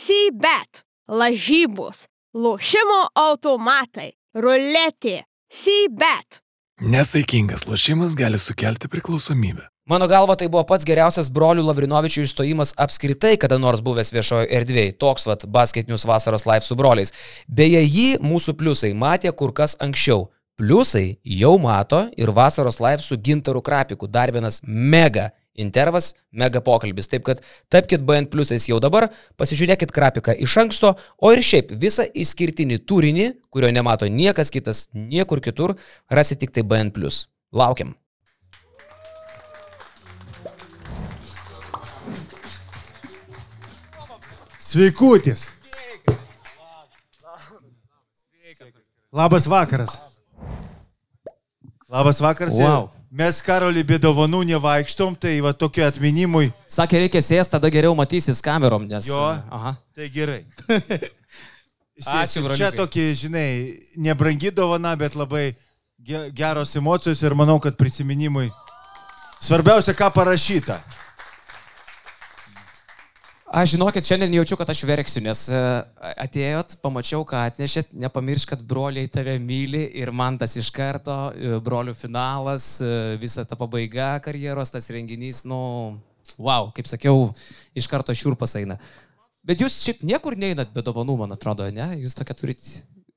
C-bet, lažybos, lošimo automatai, ruletė, C-bet. Nesaikingas lošimas gali sukelti priklausomybę. Mano galva tai buvo pats geriausias brolių Lavrinovičių išstojimas apskritai kada nors buvęs viešojo erdvėje. Toks vat basketinius vasaros live su broliais. Beje, jį mūsų pliusai matė kur kas anksčiau. Pliusai jau mato ir vasaros live su Gintaru Krapiku. Dar vienas mega intervas, mega pokalbis. Taip kad tapkite BN pliusais jau dabar, pasižiūrėkit Krapiką iš anksto, o ir šiaip visą išskirtinį turinį, kurio nemato niekas kitas niekur kitur, rasite tik tai BN plus. Laukiam. Sveikutis. Labas vakaras. Labas vakaras. Wow. Mes karolį be dovanų nevaikštom, tai va tokia atminimui. Sakė, reikia sėsti, tada geriau matysis kamerom, nes... Jo. Aha. Tai gerai. Ačiū, broliukai. Čia tokie, žinai, nebrangi dovana, bet labai ge- geros emocijos ir manau, kad prisiminimui. Svarbiausia, ką parašyta. Aš žinokit, šiandien jaučiu, kad aš verksiu, nes e, atėjot, pamačiau, ką atnešėt, nepamiršk, kad broliai tave myli ir man tas iš karto, e, brolių finalas, e, visa ta pabaiga karjeros, tas renginys, nu, wow, kaip sakiau, iš karto šiurpas eina. Bet jūs šiaip niekur neinat be dovanų, man atrodo, ne? Jūs tokia turit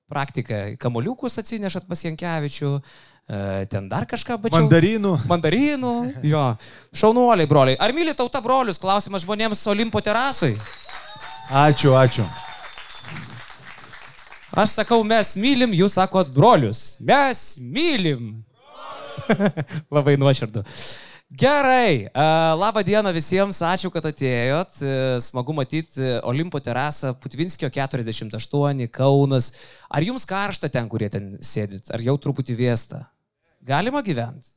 praktiką, kamoliukus atsinešat pas Jankievičių, e, ten dar kažką bačiau. Mandarinų. Mandarinų. Jo. Šaunuoliai, broliai. Ar myli tauta brolius? Klausimas žmonėms Olimpo terasui. Ačiū, ačiū. Aš sakau, mes mylim, jūs sakot brolius. Mes mylim. Labai nuoširdu. Gerai, uh, labą dieną visiems, ačiū, kad atėjot. E, Smagu matyti Olimpo terasą, Putvinskio 48, Kaunas. Ar jums karšta ten, kurie ten sėdit? Ar jau truputį vėsta? Galima gyventi?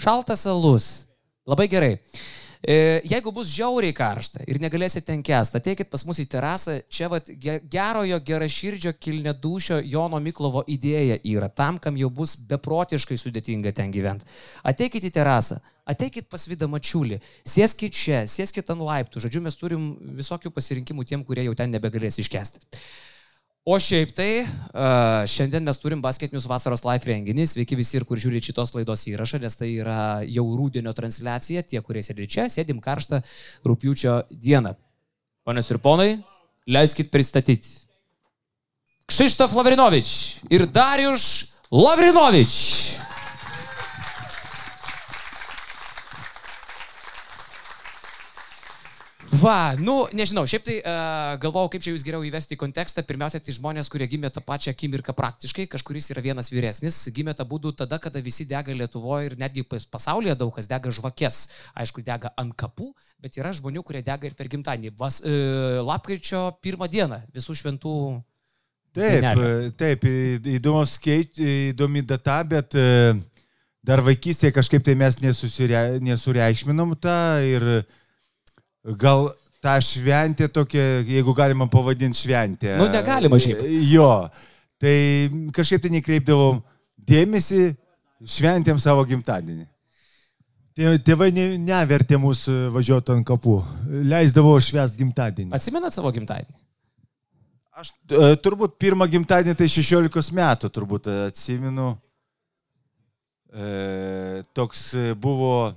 Šaltas alus. Labai gerai. E, Jeigu bus žiauriai karšta ir negalėsite ten kest, ateikit pas mus į terasą. Čia vat, ge- gerojo geraširdžio kilnedušio Jono Miklovo idėja yra tam, kam jau bus beprotiškai sudėtinga ten gyventi. Ateikit į terasą, ateikit pas Vidą Mačiulį, sėskit čia, sėskit ant laiptų. Žodžiu, mes turim visokių pasirinkimų tiem, kurie jau ten nebegalės iškesti. O šiaip tai, šiandien mes turim basketinius vasaros live renginį. Sveiki visi ir kur žiūri šitos laidos įrašą, nes tai yra jau rūdienio transliacija. Tie, kurie sėdi čia, sėdim karštą rūpiučio dieną. Ponios ir ponai, leiskit pristatyti. Kšištof Lavrinovič ir Darius Lavrinovič. Va, nu, nežinau, šiaip tai uh, galvojau, kaip čia jūs geriau įvesti į kontekstą. Pirmiausia, tai žmonės, kurie gimė tą pačią akimirką praktiškai, kažkuris yra vienas vyresnis, gimė tą būdų tada, kada visi dega Lietuvoje ir netgi pas- pasaulyje daug kas dega žvakes. Aišku, dega ant kapų, bet yra žmonių, kurie dega ir per gimtadienį. Vas, uh, lapkričio pirmą dieną, visų šventų. Taip, Dienelė. taip, į- įdomus skait, įdomi data, bet e, dar vaikystėje kažkaip tai mes nesureikšminom tą ir gal tą šventę tokia, jeigu galima pavadinti šventę. Nu, negalima šiaip. Jo, tai kažkaip tai nekreipdavom dėmesį, šventėm savo gimtadienį. Tė- Tėvai ne- nevertė mūsų važiuoti ant kapų, leisdavo švęs gimtadienį. Atsimenat savo gimtadienį? Aš e, turbūt pirmą gimtadienį tai 16 metų turbūt e, atsimenu. E, toks e, buvo,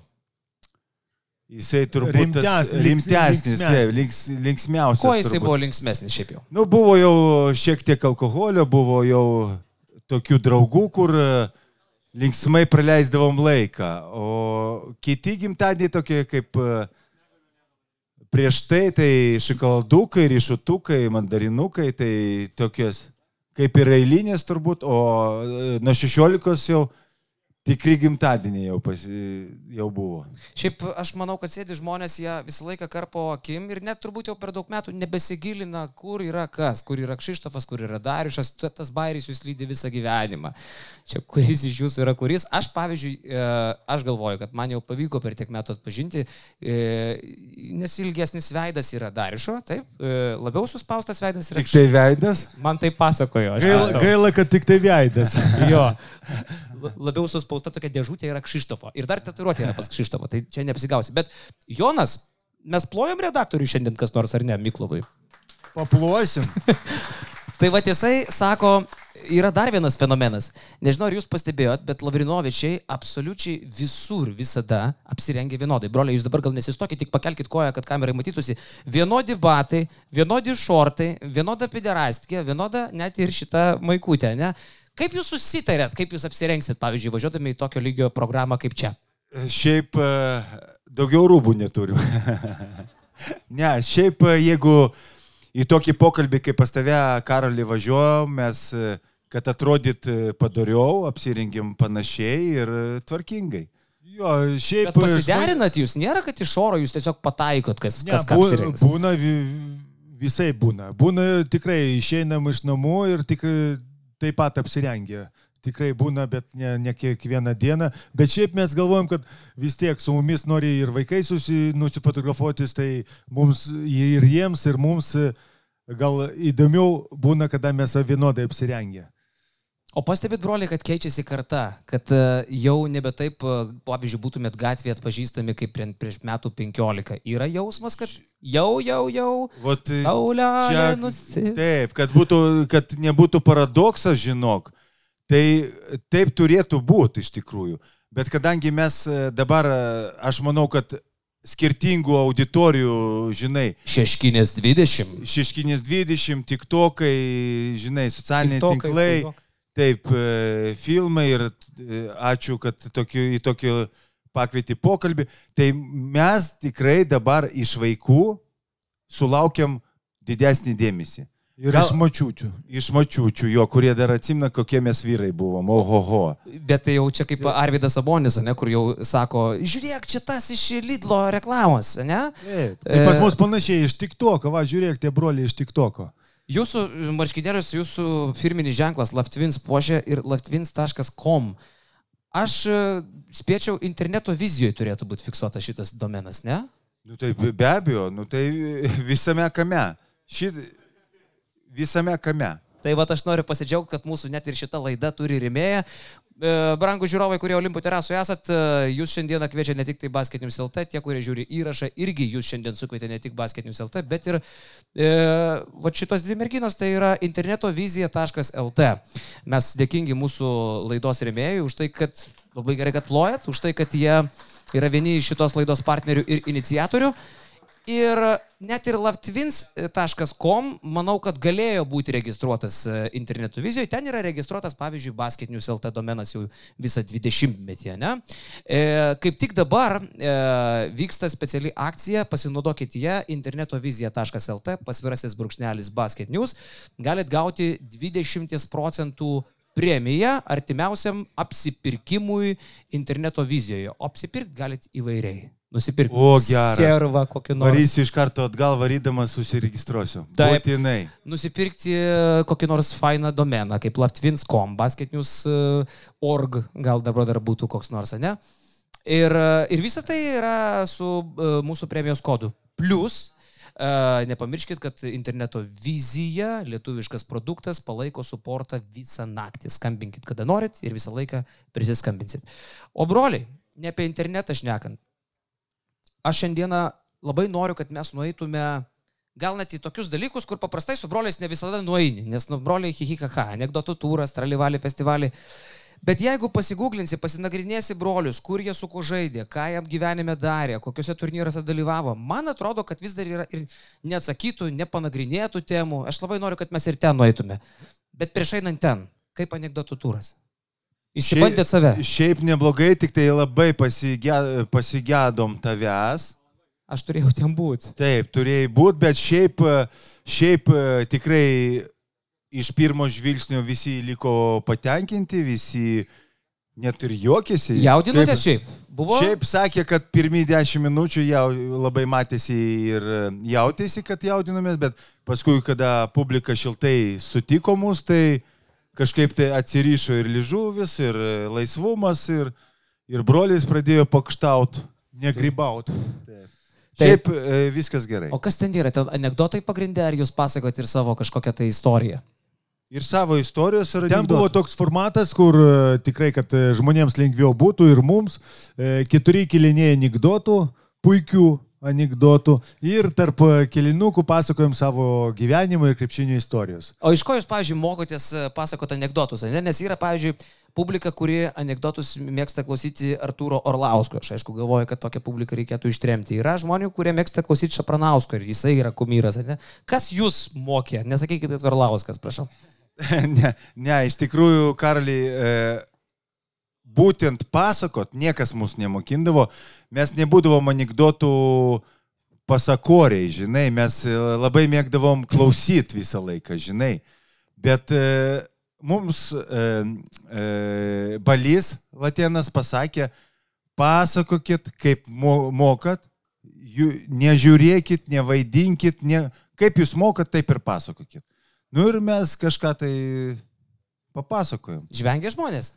jisai turbūt Rimtesnis, rimtesnis, links, linksmiausias. Kuo jisai turbūt. buvo linksmesnis šiaip jau? Nu, buvo jau šiek tiek alkoholio, buvo jau tokių draugų, kur e, linksmai praleisdavom laiką. O kiti gimtadieniai tokie kaip e, prieš tai, tai šokoladukai, rišutukai, mandarinukai, tai tokios kaip ir eilinės turbūt, o e, nuo 16 jau tikri gimtadieniai jau, pasi, jau buvo. Šiaip aš manau, kad sėdi žmonės, jie visą laiką karpo akim ir net turbūt jau per daug metų nebesigilina, kur yra kas, kur yra Kšištofas, kur yra Dariušas, Ta- tas bairis jūs lydi visą gyvenimą. Čia kuris iš jūsų yra kuris. Aš pavyzdžiui, e, aš galvoju, kad man jau pavyko per tiek metų atpažinti, e, nes ilgesnis veidas yra Dariušo, taip, e, labiau suspaustas veidas yra Tik tai veidas? Man tai pasakojo. aš Gaila, matau. gaila, kad tik tai veidas. Jo. La- Labiau suspausta tokia dėžutė yra Kšištofo. Ir dar tatuiruotė yra pas Kšištofo, tai čia neapsigausi. Bet Jonas, Mes plojam redaktoriui šiandien kas nors ar ne, Miklovai. Paplosim. Tai va tiesai sako, yra dar vienas fenomenas. Nežinau, ar jūs pastebėjot, bet Lavrinovičiai absoliučiai visur visada apsirengia vienodai. Broliai, jūs dabar gal nesistokit, tik pakelkite koją, kad kamerai matytųsi. Vienodi batai, vienodi šortai, vienoda pederastkė, vienoda net ir šita maikutė, ne? Kaip jūs susitarėt, kaip jūs apsirengsit, pavyzdžiui, važiuodami į tokio lygio programą kaip čia? Šiaip e, daugiau rūbų neturim. ne, šiaip e, jeigu į tokį pokalbį, kaip pas tave, Karolį, važiuojam, mes, e, kad atrodyt e, padariau, apsirengim panašiai ir e, tvarkingai. Jo, šiaip... Bet pasiderinat jūs, nėra, kad iš oro jūs tiesiog pataikot, kas, Ne, kas ką apsirengs. būna vi- visai būna. Būna tikrai išeinam iš namų ir tikrai taip pat apsirengę. Tikrai būna, bet ne, ne kiekvieną dieną. Bet šiaip mes galvojam, kad vis tiek su mumis nori ir vaikai susi, nusifotografuotis, tai mums ir jiems, ir mums e, gal įdomiau būna, kada mes vienodai apsirengę. O pastebėt, broliai, kad keičiasi karta, kad e, jau nebe taip, e, pavyzdžiui, būtumėt gatvėje atpažįstami kaip prie- prieš metų 15. Yra jausmas, kad jau, jau, jau. Vat, e, Saulė nusi. taip, kad, būtų, kad nebūtų paradoksas, žinok, tai taip turėtų būti iš tikrųjų. Bet kadangi mes dabar, aš manau, kad skirtingų auditorijų, žinai, Šeškinės 20. Šeškinės 20, tiktokai, žinai, socialiniai TikTokai, tinklai, TikTok. Taip, e, filmai ir e, ačiū, kad tokiu, į tokį pakvietį pokalbį. Tai mes tikrai dabar iš vaikų sulaukiam didesnį dėmesį. Ir Gal- iš mačiučių. Iš mačiučių jo, kurie dar atsimna, kokie mes vyrai buvom. Ohoho. Bet tai jau čia kaip Arvidas Sabonis, ne, kur jau sako, žiūrėk, čia tas iš Lidlo reklamos, ne? Tai pas mus panašiai iš TikToko, va, žiūrėk, tie broliai iš TikToko. Jūsų marškinėlius, jūsų firminis ženklas Laftvins puošia ir laftvins.com. Aš e, spėčiau, interneto vizijoje turėtų būti fiksuotas šitas domenas, ne? Nu tai be abejo, nu tai visame kame. Šit, visame kame. Tai va aš noriu pasidžiaugti, kad mūsų net ir šita laida turi rėmėją. E, Brangų žiūrovai, kurie Olimpo terasoje esat, e, jūs šiandieną kviečia ne tik tai Basketinius LT, tie, kurie žiūri įrašą, irgi jūs šiandien sukvietė ne tik Basketinius LT, bet ir e, va šitos dvi merginos, tai yra internetovizija.lt. Mes dėkingi mūsų laidos rėmėjui už tai, kad labai gerai, kad plojat, už tai, kad jie yra vieni iš šitos laidos partnerių ir iniciatorių. Ir net ir laftvins.com, manau, kad galėjo būti registruotas e, interneto vizijoje. Ten yra registruotas, pavyzdžiui, basketinius LT domenas jau visą 20 metį, ne? E, kaip tik dabar e, vyksta speciali akcija, pasinaudokit ją, internetovizija.lt, pasvirasis brūkšnelis basket news, galit gauti 20 procentų premiją artimiausiam apsipirkimui interneto vizijoje. O apsipirkti galit įvairiai. Nusipirkti O, geras. servą kokį nors. Varysiu iš karto atgal, varydamas susiregistruosiu. Taip. Būtinai. Nusipirkti kokį nors fainą domeną, kaip laftvins.com, basketnews.org, gal dabar dar būtų koks nors, ne? Ir, e, ir visa tai yra su mūsų premijos kodu. Plus, nepamirškit, kad interneto vizija, lietuviškas produktas, palaiko suportą visą naktį. Skambinkit, kada norit ir visą laiką prisiskambinsit. O broliai, ne apie internetą šnekant. Aš šiandieną labai noriu, kad mes nueitume gal net į tokius dalykus, kur paprastai su broliais ne visada nueini, nes nu broliai hihikaha, anegdotų túras, tralivalį festivalį. Bet jeigu pasigūglinsi, pasinagrinėsi brolius, kur jie su kuo žaidė, ką jie gyvenime darė, kokiuose turnyruose dalyvavo, man atrodo, kad vis dar yra ir neatsakytų, nepanagrinėtų temų. Aš labai noriu, kad mes ir ten nueitume. Bet prieš einant ten, kaip anegdotų túras. Išsibandėt save. Šiaip neblogai, tik tai labai pasigė, pasigėdom tavęs. Aš turėjau ten būti. Taip, turėjai būti, bet šiaip, šiaip tikrai iš pirmo žvilgsnio visi liko patenkinti, visi net ir juokėsi. Jaudinotės šiaip? Buvo? Šiaip sakė, kad pirmie dešimt minučių jau labai matėsi ir jautėsi, kad jaudinomės, bet paskui, kada publika šiltai sutiko mus, tai kažkaip tai atsirišo ir lyžuvis, ir laisvumas, ir, ir brolis pradėjo pakštaut. Negrybaut. Šiaip e, viskas gerai. O kas ten yra? Ten anegdotai pagrindė, ar jūs pasakot ir savo kažkokią tai istoriją? Ir savo istorijos ir Ten buvo toks formatas, kur e, tikrai, kad e, žmonėms lengviau būtų ir mums. e, Keturi kilinėjai anegdotų, puikių, anegdotų ir tarp kilinukų pasakojom savo gyvenimo ir krepšinio istorijos. O iš ko jūs, pavyzdžiui, mokotės e, pasakoti anegdotus, ne? Nes yra, pavyzdžiui, publika, kuri anegdotus mėgsta klausyti Artūro Orlausko. Aš aišku galvoju, kad tokią publiką reikėtų ištremti. Yra žmonių, kurie mėgsta klausyti Šapranausko ir jisai yra kumyras, ne? Kas jūs mokė? Nesakykite, kad Orlauskas, prašau. ne, ne, iš tikrųjų, Karaliai, e, būtent pasakot, niekas mus nemokindavo, mes nebūdavom anegdotų pasakoriai, žinai, mes e, labai mėgdavom klausyti visą laiką, žinai. Bet e, mums e, e, Balys Latienas pasakė, pasakokit, kaip mo, mokat, jų, nežiūrėkit, nevaidinkit, ne, kaip jūs mokat, taip ir pasakokit. Nu ir mes kažką tai papasakojom. Žvengia žmonės.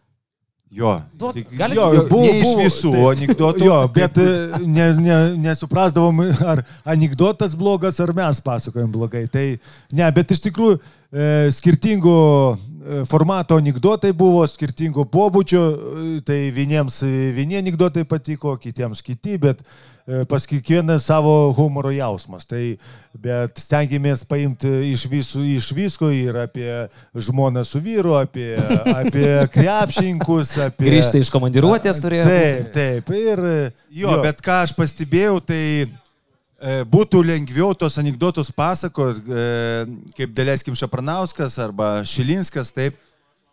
Jo. Duok- Tik- jo, Jo, buvo- ne iš buvo- visų taip. anegdotų. Jo, bet ne, ne, nesuprasdavom, ar anegdotas blogas, ar mes pasakojam blogai. Tai ne, bet iš tikrųjų e, skirtingų e, formato anegdotai buvo, skirtingo pobūdžio, e, tai vieniems vieni anegdotai patiko, kitiems kiti, bet pas kiekvieną savo humoro jausmas. Tai, bet stengiamės paimti iš, visų, iš visko ir apie žmoną su vyru, apie, apie krepšininkus, apie... Grįžta iš komandiruotės turėjo. Taip, taip. Ir, Jo, jo, bet ką aš pastebėjau, tai e, būtų lengviau tos anegdotus pasakot, e, kaip daleiskim Šapranauskas arba Šilinskas, taip.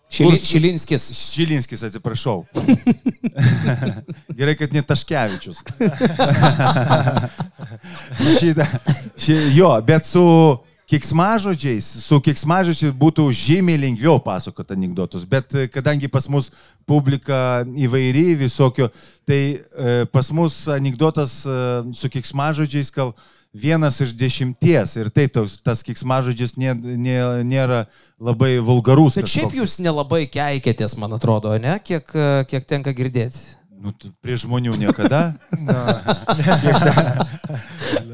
Šili, Šilinskis. Šilinskis, atsiprašau. Gerai, kad ne Taškevičius. Šitą, ši, jo, bet su kiksmažodžiais, su kiksmažodžiais būtų žymiai lengviau pasakoti anegdotus, bet kadangi pas mus publika įvairi visokio, tai e, pas mus anegdotas e, su kiksmažodžiais gal vienas iš dešimties ir taip toks, tas kiksmažodžis nė, nė, nėra labai vulgarus. Bet šiaip jūs nelabai keikėtės, man atrodo, ne? Kiek, kiek tenka girdėti. Nu, prie žmonių niekada.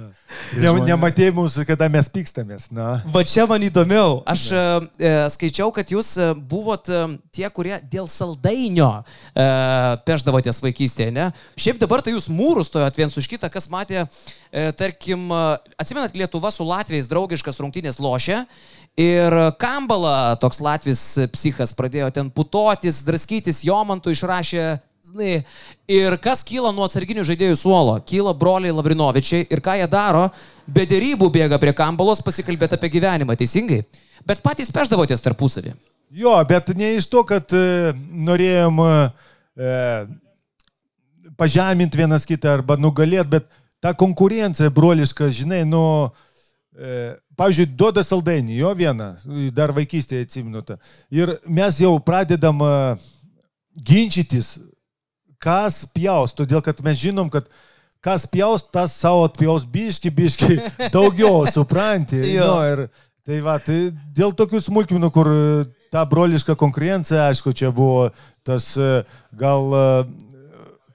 ne, nematėjai mūsų, kada mes pykstamės. Na. Va čia man įdomiau. Aš e, e, skaičiau, kad jūs e, buvot e, tie, kurie dėl saldainio e, peždavotės vaikystėje, ne? Šiaip dabar tai jūs mūrus stojot viens už kitą, kas matė, e, tarkim, atsimenat, Lietuva su Latvijais draugiškas rungtynės lošia. Ir Kambala, toks Latvis psichas, pradėjo ten putotis, draskytis, Jomantų išrašė Žinai, ir kas kyla nuo atsarginių žaidėjų suolo? Kyla broliai Lavrinovičiai ir ką jie daro? Be dėrybų bėga prie kambalos pasikalbėti apie gyvenimą, teisingai? Bet patys peždavotės tarpusavį. Jo, bet ne iš to, kad e, norėjom e, pažeminti vienas kitą arba nugalėti, bet ta konkurencija broliška, žinai, nu, e, pavyzdžiui, duoda saldainį, jo vieną, dar vaikystėje atsimenu tą. Ir mes jau pradedam e, ginčytis, kas pjaus, todėl kad mes žinom, kad kas pjaus, tas savo atpjaus biški, biški daugiau, supranti. Nu, ir, tai va, tai dėl tokių smulkmenų, kur e, ta broliška konkurencija, aišku, čia buvo tas e, gal, e,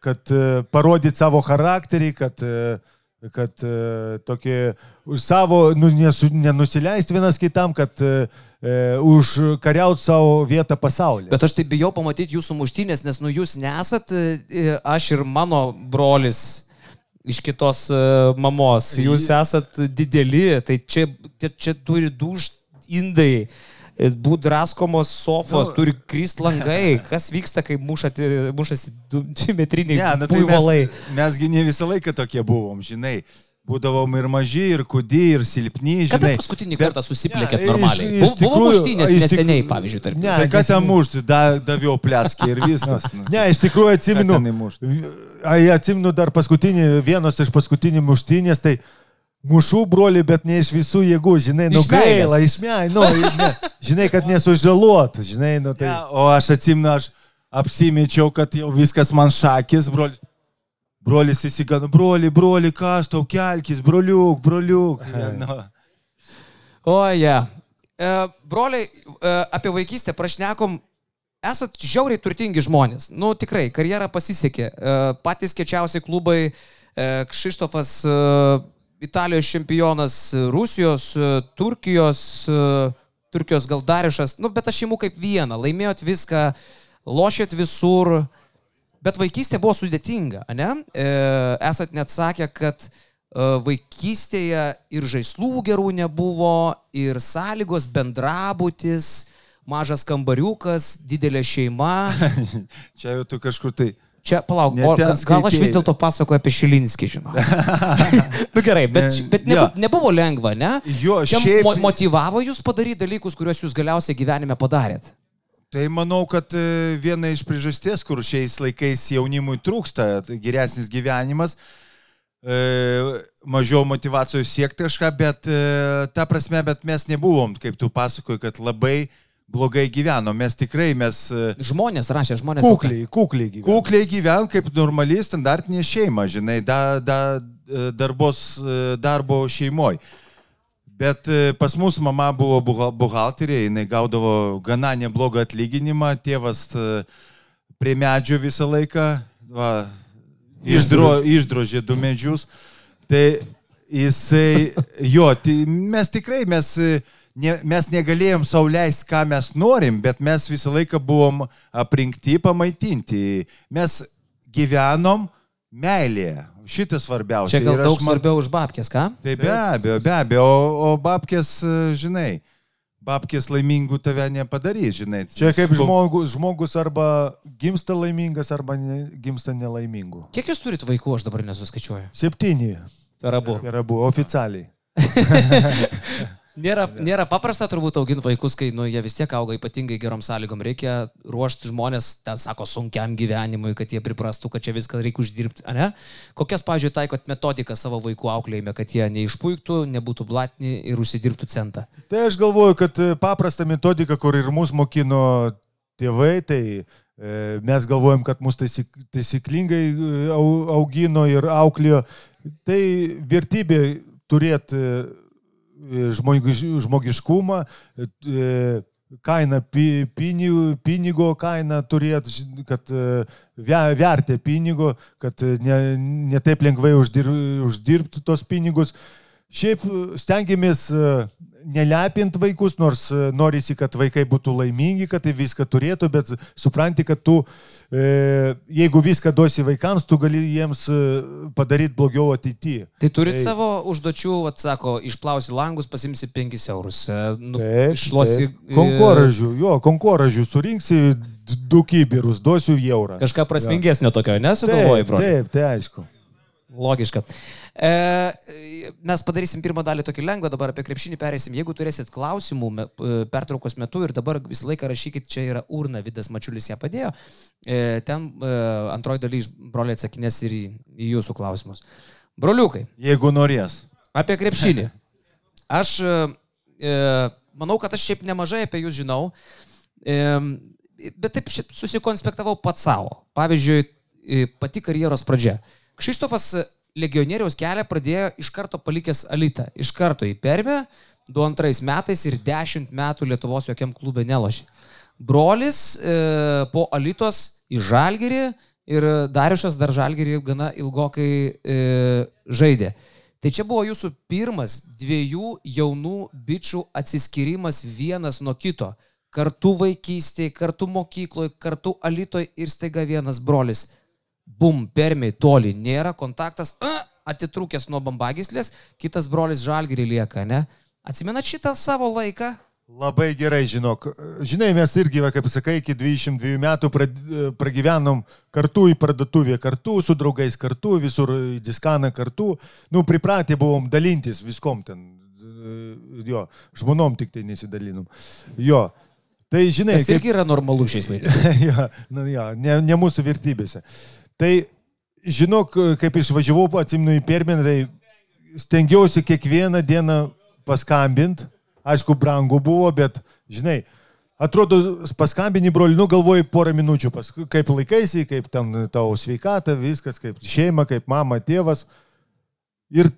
kad parodyti savo charakterį, kad kad e, tokį už savo, nu, nesu, nenusileisti vienas kitam, kad e, e, užkariauti savo vietą pasaulyje. Bet aš tai bijau pamatyti jūsų muštynės, nes nu jūs nesat, e, aš ir mano brolis iš kitos e, mamos, jūs esat dideli, tai čia, čia, čia turi duž indai. Būtų draskomos sofos, nu, turi krist langai. Kas vyksta, kai mušati, mušasi du metriniai Ne, nu, tai buivolai? mes, mesgi ne visą laiką tokie buvom, žinai. Būdavom ir maži, ir kudi, ir silpni, Kada žinai. paskutinį Bet- kartą susiplėkėt Ne, normaliai? iš- iš tikrųjų- muštynės iš neseniai, tikrųjų- pavyzdžiui, tarp Ne, Tai ką ten neseniai. mušti, da, daviau plėskį ir viskas. Ne, iš tikrųjų? Ai, atsimenu dar paskutinį, vienos iš paskutinių muštynės, tai mušų broli, bet ne iš visų jėgų, žinai, nu Iš meilės. gaila, nu, ne, žinai, kad nesužalot, žinai, nu tai. Ja, o aš atsimenu, aš apsimečiau, kad jau viskas man šakis, brolis. Brolis įsigano, broli, broli, kas tau kelkis, broliuk, broliuk. Nu. O, ja. E, broliai, e, apie vaikystę prašnekom, esat žiauriai turtingi žmonės. Nu, tikrai, karjera pasisekė. E, patys kečiausi klubai, e, Kšištofas, Italijos čempionas, Rusijos, Turkijos, Turkijos gal Darišas, nu, bet aš imu kaip vieną. Laimėjot viską, lošėt visur. Bet vaikystė buvo sudėtinga, ne? E, esat net sakę, kad vaikystėje ir žaislų gerų nebuvo, ir sąlygos bendrabutis, mažas kambariukas, didelė šeima. Čia jau tu kažkur tai. Čia, palauk, o, gal aš vis dėlto pasakoju apie Šilinskį, žinau. Na gerai, bet, bet nebu, nebuvo lengva, ne? Jo, Čia šiaip- mo motivavo jūs padaryti dalykus, kuriuos jūs galiausiai gyvenime padarėt. Tai manau, kad e, viena iš priežasties, kur šiais laikais jaunimui trūksta, tai geresnis gyvenimas, e, mažiau motivacijos siekti kažką, bet e, ta prasme, bet mes nebuvom, kaip tu pasakoji, kad labai blogai gyvenom. Mes tikrai, mes Žmonės rašė, žmonės. Kukliai, kukliai gyvena. kukliai gyvenom kaip normali standartinė šeima, žinai, da, da, darbos, darbo šeimoje. Bet e, pas mus mama buvo buha- buhalterė, jinai gaudavo gana neblogą atlyginimą, tėvas e, prie medžio visą laiką, va, išdro, išdrožė du medžius. Tai jisai, jo, tai mes tikrai, mes, e, ne, mes negalėjom sauliaisti, ką mes norim, bet mes visą laiką buvom aprinkti, pamaitinti. Mes gyvenom meilėje. Šitas svarbiausia. Čia gal daug man- svarbiau už babkės, ką? Tai be abejo, be abejo, o, o babkės, e, žinai, babkės laimingų tave nepadarys, žinai. Čia kaip žmogus, žmogus arba gimsta laimingas, arba ne, gimsta nelaimingu. Kiek jūs turit vaikų, aš dabar nesuskaičiuoju. Septyni Per abu. yra buvo oficialiai. Nėra, nėra paprasta turbūt auginti vaikus, kai nu, jie vis tiek auga ypatingai gerom sąlygom. Reikia ruošti žmonės, ten sako, sunkiam gyvenimui, kad jie priprastų, kad čia viską reikia uždirbti. Ne? Kokias, pavyzdžiui, taikot metodiką savo vaikų auklėjime, kad jie neišpuiktų, nebūtų blatni ir užsidirbtų centą? Tai aš galvoju, kad e, paprasta metodika, kur ir mus mokino tėvai, tai e, mes galvojam, kad mus taisyklingai e, au- augino ir auklėjo. Tai vertybė turėti žmogiškumą, e, kaina, pi- pinigo, turėti, ži- kad e, ve- vertė pinigo, kad e, ne, lengvai uždir, uždirbti tos pinigus. Šiaip e, stengiamės e, nelepinti vaikus, nors e, norisi, kad vaikai būtų laimingi, kad tai viską turėtų, bet supranti, kad tu, e, jeigu viską duosi vaikams, tu gali jiems e, padaryti blogiau ateityje. Tai turit Taip. savo užduočių, atsako, išplausi langus, pasimsi 5 eurus. e, Nu, Taip, iššluosi. taip. Konkoražių, jo, konkoražių, surinksi du kibirus, duosiu eurą. Kažką prasmingesnio tokio, nesugalvoji, Taip, bro. taip, tai aišku. Logiška. E, mes padarysim pirmą dalį tokį lengvą, dabar apie krepšinį perėsim. Jeigu turėsit klausimų me, e, pertraukos metu ir dabar visą laiką rašykit, čia yra urna, Vidas Mačiulis ją padėjo. E, ten e, antroji daly broliai atsakinės ir į, į jūsų klausimus. Broliukai, Jeigu norės. apie krepšinį. Aš e, e, manau, kad aš šiaip nemažai apie jūs žinau, e, bet taip susikonspektavau pats savo. Pavyzdžiui, e, pati karjeros pradžia. Kšištofas legionieriaus kelią pradėjo iš karto palikęs Alitą. Iš karto į Permę, 22 metais ir 10 metų Lietuvos jokiam klube nelošė. Brolis e, po Alitos į Žalgirį ir Dariušas dar Žalgirį gana ilgokai e, žaidė. Tai čia buvo jūsų pirmas dviejų jaunų bičių atsiskyrimas vienas nuo kito. Kartu vaikystėje, kartu mokykloje, kartu Alitoje ir staiga vienas brolis. Bum, permiai toli, nėra kontaktas, a, atitrūkęs nuo bambagislės, kitas brolis žalgirį lieka, ne? Atsimenat šitą savo laiką? Labai gerai, žinok. Žinai, mes irgi, va, kaip sakai, iki 22 metų pragyvenom kartu į parduotuvę, kartu su draugais, kartu visur į diskaną, kartu. Nu, pripratę buvom dalintis viskom ten. Jo, žmonom tik tai nesidalinom. Jo. Tai žinai, Tas irgi yra normalu šiais laikais. ja, nu, ja, ne, ne mūsų vertybėse. Tai žinok, kaip išvažiavau, atsiminu į Perminą, tai stengiausi kiekvieną dieną paskambinti. Aišku, brangu buvo, bet, žinai, atrodo, paskambini broliu, nu galvoji porą minučių, pas, kaip laikaisi, kaip ten tavo sveikata, viskas, kaip šeima, kaip mama, tėvas. Ir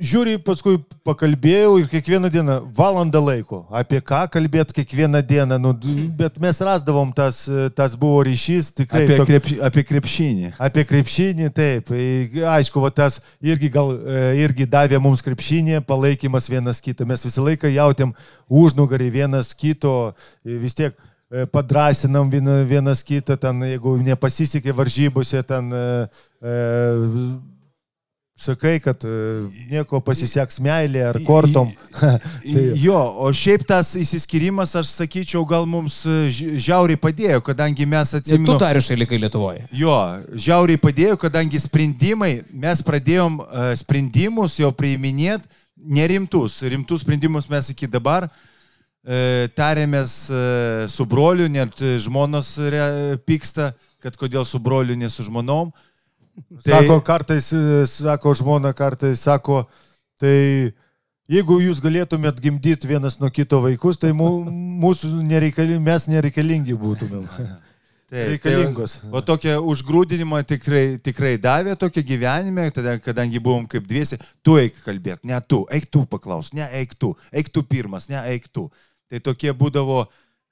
žiūri, paskui pakalbėjau ir kiekvieną dieną valandą laiko. Apie ką kalbėt kiekvieną dieną, nu, bet mes rasdavom tas, tas buvo ryšys, tikrai. Apie, tok- krep, apie krepšinį. Apie krepšinį, taip. Aišku, va, tas irgi, gal, e, irgi davė mums krepšinį, palaikymas vienas kitą. Mes visą laiką jautėm užnugarį vienas kito, vis tiek e, padrasinam viena- vienas kitą, ten, jeigu nepasisekė varžybose, ten e, e, sakai, kad e, nieko pasiseks meilė ar kortom. tai, Jo, o šiaip tas įsiskirimas, aš sakyčiau, gal mums e, ži- žiauriai padėjo, kadangi mes Tu atsimenu. tarišai likai Lietuvoje. Jo, žiauriai padėjo, kadangi sprendimai, mes pradėjom uh, sprendimus jau priiminėti nerimtus. Rimtus sprendimus mes iki dabar tarėmės su broliu, net žmonos pyksta, kad kodėl su broliu, ne su žmonom. Tai... Sako, kartais, e, sako žmona, kartais sako, tai jeigu jūs galėtumėt gimdyti vienas nuo kito vaikus, tai mū, mūsų nereikali, mes nereikalingi būtumėm. Taip, Reikalingos. Tai, o tokią užgrūdinimą tikrai, tikrai davė tokia gyvenime, tada, kadangi buvom kaip dviesi, tu eik kalbėti, ne tu, eik tu paklaus, ne eik tu, eik tu pirmas, ne eik tu. Tai tokie būdavo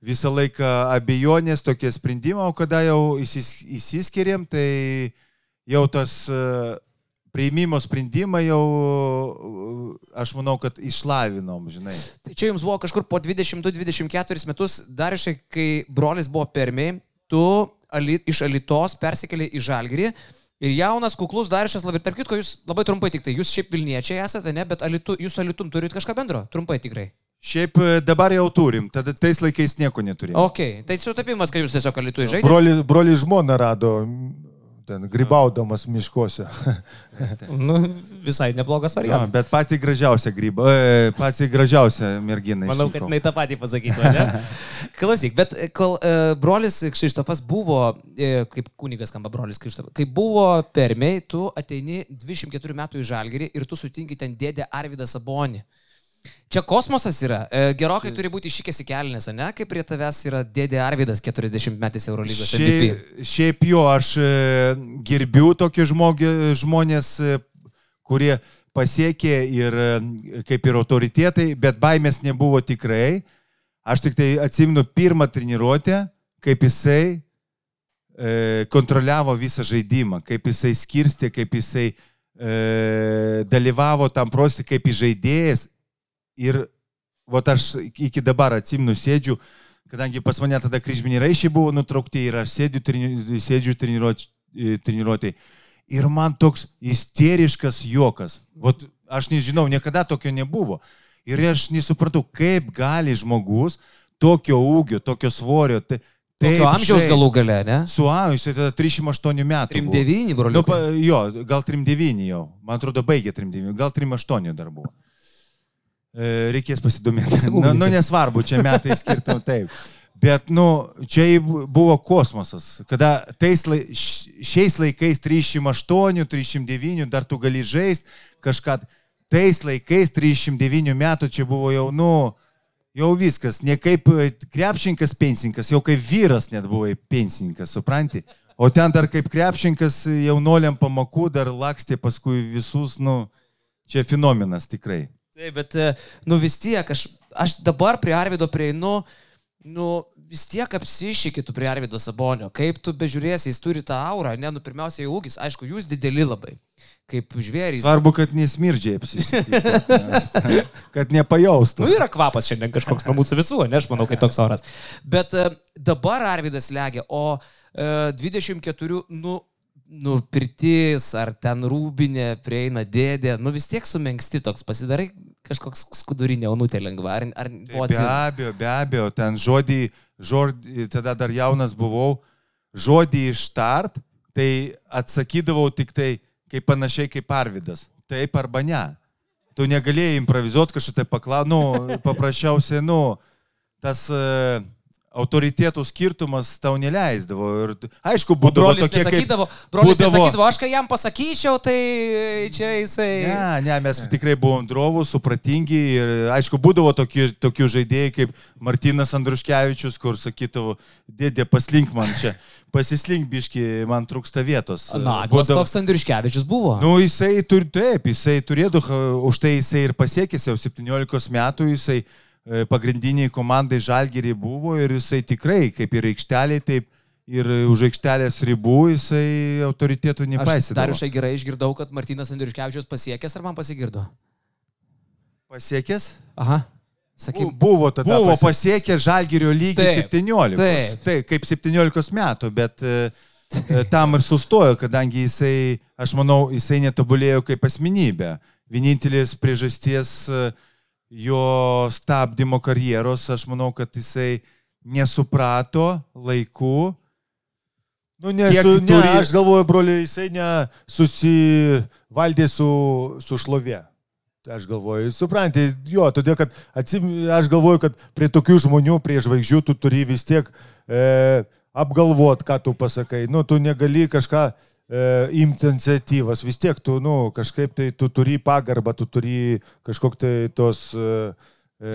visą laiką abejonės, tokie sprendimai, o kada jau įsis, įsiskiriam, tai jau tas e, prieimimo sprendimą jau, e, aš manau, kad išlavinom, žinai. Tai čia jums buvo kažkur po 22-24 metus, dar iš kai brolis buvo permiai, tu iš Alitos persikėlė į Žalgirį. Ir jaunas, kuklus Darišas Lavir, tarp kitko, jūs labai trumpai tik tai, jūs šiaip Vilniečiai esate, ne, bet alitu, jūs Alitum turit kažką bendro, trumpai tikrai. Šiaip e, dabar jau turim, tada tais laikais nieko neturėjom. Ok, tai sutapimas, kad jūs tiesiog Alitu žaidžiate. Broli, broli žmona rado, ten, grybaudamas miškuose. Nu, visai neblogas variantas. bet pati gražiausia gryba, e, pati gražiausia mergina. Manau, kad jinai tą patį pasakytų, ne? Klausyk, bet e, kol e, brolis Kšištofas buvo, e, kaip kunigas skamba brolis Kšištofas, kai buvo permiai, tu ateini 24 metų į Žalgirį ir tu sutinki ten dėdę Arvidą Sabonį. Čia kosmosas yra. E, gerokai turi būti išikęs į kelnes, ne? Kaip prie tavęs yra dėdė Arvidas 40 metais Eurolygos MVP. Šiaip, šiaip jo, aš e, gerbiu žmogi, žmonės, e, kurie pasiekė ir kaip ir autoritetai, bet baimės nebuvo tikrai. Aš tik tai atsimenu pirmą treniruotę, kaip jisai kontroliavo visą žaidimą, kaip jisai skirstė, kaip jisai dalyvavo tam prostį kaip žaidėjas. Ir vat aš iki dabar atsimenu sėdžiu, kadangi pas mane tada kryžminiai raišiai buvo nutraukti ir aš sėdžiu, treni, sėdžiu treniruotėj. Ir man toks isteriškas juokas. Vat aš nežinau, niekada tokio nebuvo. Ir aš nesupratau, kaip gali žmogus tokio ūgio, tokio svorio. Tai, Tokio amžiaus galų gale, ne? Su amžiaus, tai tada 38 metų. buvo. 39, Nu, broliu. pa, jo, gal 39 jau. Man atrodo, baigė 39, gal 38 dar buvo. E, reikės pasidomėti. Nu, nu, nesvarbu, čia metai skirtum taip. Bet, nu, čia buvo kosmosas. Kada tais, šiais laikais 308, 309 dar tu gali žaisti kažką. Tais laikais 309 metų čia buvo jau, nu, jau viskas. Ne kaip e, krepšinkas pensininkas, jau kaip vyras net buvo pensininkas, supranti? O ten dar kaip krepšinkas jaunoliam pamakų dar lakstė paskui visus, nu, čia fenomenas tikrai. Taip, bet, e, nu vis tiek, aš, aš dabar prie Arvido prieinu, nu vis tiek apsišykit tu prie Arvido Sabonio. Kaip tu bežiūrėsi, jis turi tą aurą, ne, nu pirmiausia, jau ūgis, aišku, jūs dideli labai. Kaip žvėrys. Svarbu, kad nesmirdžiai apsisakyti. kad nepajaustų. Nu, yra kvapas šiandien kažkoks nuo mūsų visų, ne, aš manau, kad toks oras. Bet e, dabar Arvidas legia, o e, 24, nu, nu, pirtis ar ten rūbinė prieina dėdė, nu vis tiek sumenksti toks, pasidarai kažkoks skudurinė jaunutė lengva. Ar, ar Tai buvo be atsi- abejo, be abejo, ten žodį, žodį, tada dar jaunas buvau, žodį ištart, tai atsakydavau tik tai kaip panašiai kaip Arvidas. Taip arba ne. Tu negalėjai improvizuoti kažką tai paklausti, nu, paprasčiausiai, nu, tas uh, autoritetų skirtumas tau neleisdavo. Ir, aišku, būdavo tokie kaip... nesakydavo, brolis būdavo- nesakydavo, aš kai jam pasakyčiau, tai čia jisai... Ne, ne, mes tikrai buvom drovus, supratingi ir aišku, būdavo tokių, tokių žaidėjų kaip Martinas Andruškevičius, kur sakydavo, dėdė, paslink man čia, pasislink biški, man trūksta vietos. Na, Būdavo- toks Andriškevičius buvo. Nu, jisai turi, taip, jisai turėtų, už tai jisai ir pasiekęs jau 17 metų, jisai pagrindiniai komandai žalgeriai buvo ir jisai tikrai, kaip ir aikšteliai, taip ir už aikštelės ribų jisai autoritetų Aš nepaisė. dar išai gerai išgirdau, kad Martinas Andriškevičius pasiekęs, ar man pasigirdo? Pasiekęs? Aha. Sakyk, Buvo tada. Buvo pasi- pasiekę žalgerio lygį Taip, 17. taip. Taip, kaip 17 metų, bet e, e, tam ir sustojo, kadangi jisai, aš manau, jisai netobulėjo kaip asmenybė. Vienintelis priežasties e, jo stabdymo karjeros, aš manau, kad jisai nesuprato laiku. Nu, ne, Kiek su, tu ne, turi- aš galvoju, broliai, jisai nesusivaldė su, su šlovė. Aš galvoju, suprantate, jo, todėl kad atsim, aš galvoju, kad prie tokių žmonių, prie žvaigždžių, tu turi vis tiek e, apgalvot, ką tu pasakai. Nu, tu negali kažką e, imti iniciatyvas, vis tiek tu, nu, kažkaip tai tu turi pagarbą, tu turi kažkok tai tos... E, e,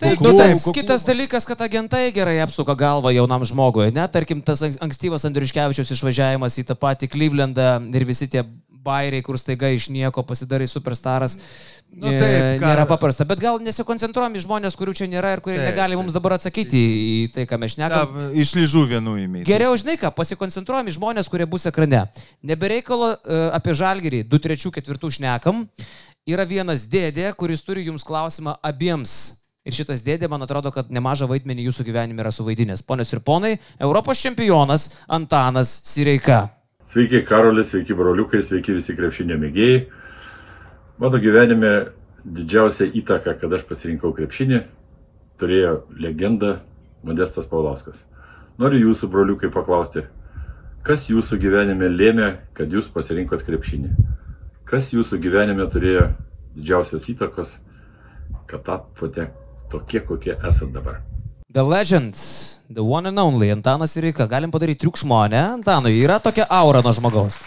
Tai kuklum- kitas, kuklum- kitas dalykas, kad agentai gerai apsuka galvą jaunam žmogui. Ne, tarkim, tas anks- ankstyvas Andriuškevičius išvažiavimas į tą patį Clevelandą ir visi tie bairiai, kur staiga iš nieko pasidarai superstaras. Nu, e, taip, ką- nėra paprasta. Bet gal nesikoncentruojam į žmonės, kurių čia nėra ir kurie Taip, negali mums dabar atsakyti į tai, ką mes Ta, šnekame. iš lyžų vienų įmė. Geriau, žinai ką, pasikoncentruojam į žmonės, kurie bus ekrane. Nebereikalo uh, apie žalgerį, 2, 3, 4 šnekam. Yra vienas dėdė, kuris turi jums klausimą abiems. Ir šitas dėdė, man atrodo, kad nemažą vaidmenį jūsų gyvenime yra suvaidinęs. Ponios ir ponai, Europos čempionas Antanas Sireika. Sveiki, Karolis, sveiki, broliukai, sveiki visi krepšinio mėgėjai. Mano gyvenime didžiausia įtaka, kad aš pasirinkau krepšinį, turėjo legenda Modestas Paulauskas. Noriu jūsų, broliukai, paklausti, kas jūsų gyvenime lėmė, kad jūs pasirinkot krepšinį? Kas jūsų gyvenime turėjo didžiausios įtakos, kad tapote tokie, kokie esate dabar? The Legend, the one and only, Antanas Sireika. Galim padaryti triukšmo, ne? Antanui, yra tokia aura nuo žmogaus.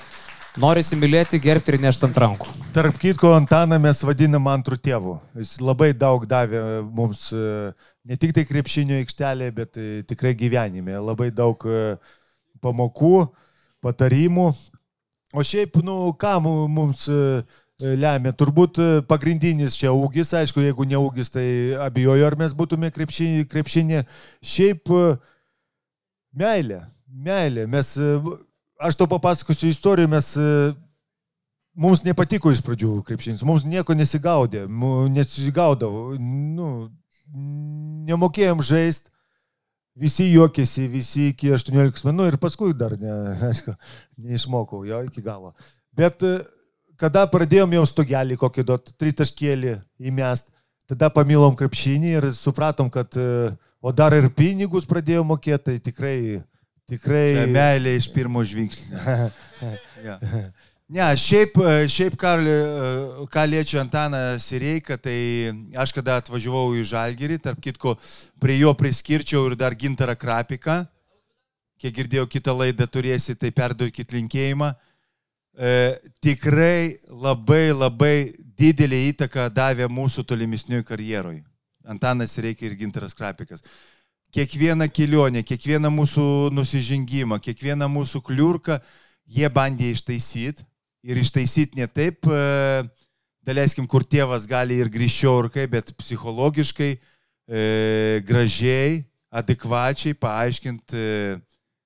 Norisi mylėti, gerbti ir nešti ant rankų. Tarp kitko, Antaną mes vadinam antrų tėvų. Jis labai daug davė mums e, ne tik tai krepšinio aikštelėje, bet e, tikrai gyvenime. Labai daug e, pamokų, patarimų. O šiaip, nu, ką mu- mums e, lemia? Turbūt e, pagrindinis čia ūgis, aišku, jeigu ne ūgis, tai abejoju, ar mes būtume krepšinė. krepšinė. Šiaip e, meilė, meilė. Mes, e, aš to papasakosiu istorijų, mes e, Mums nepatiko iš pradžių krepšinis, mums nieko nesigaudė, nesigaudavo, nu, nemokėjom žaisti, visi juokėsi, visi iki 18 menų ir paskui dar, ne, aišku, neišmokau jo iki galo. Bet e, kada pradėjom jau stogelį kokį duot, tritaškėlį įmest, tada pamilom krepšinį ir supratom, kad, e, o dar ir pinigus pradėjom mokėti, tai tikrai, tikrai... Meilė iš pirmo žvilgsnio. ja. Ne, šiaip, e, šiaip Karli, e, ką liečia Antaną Sireiką, tai aš kada atvažiavau į Žalgirį, tarp kitko, prie jo priskirčiau ir dar Gintarą Krapiką. Kiek girdėjau, kitą laidą turėsi, tai perduokit linkėjimą. E, tikrai labai labai didelį įtaką davė mūsų tolimesniui karjeroj. Antanas Sireika ir Gintaras Krapikas kiekvieną kelionę, kiekvieną mūsų nusižengimą, kiekvieną mūsų kliurką jie bandė ištaisyti. Ir ištaisyti ne taip, e, daleiskim, kur tėvas gali ir grįžčiau ir kaip, bet psichologiškai, e, gražiai, adekvačiai paaiškinti, e,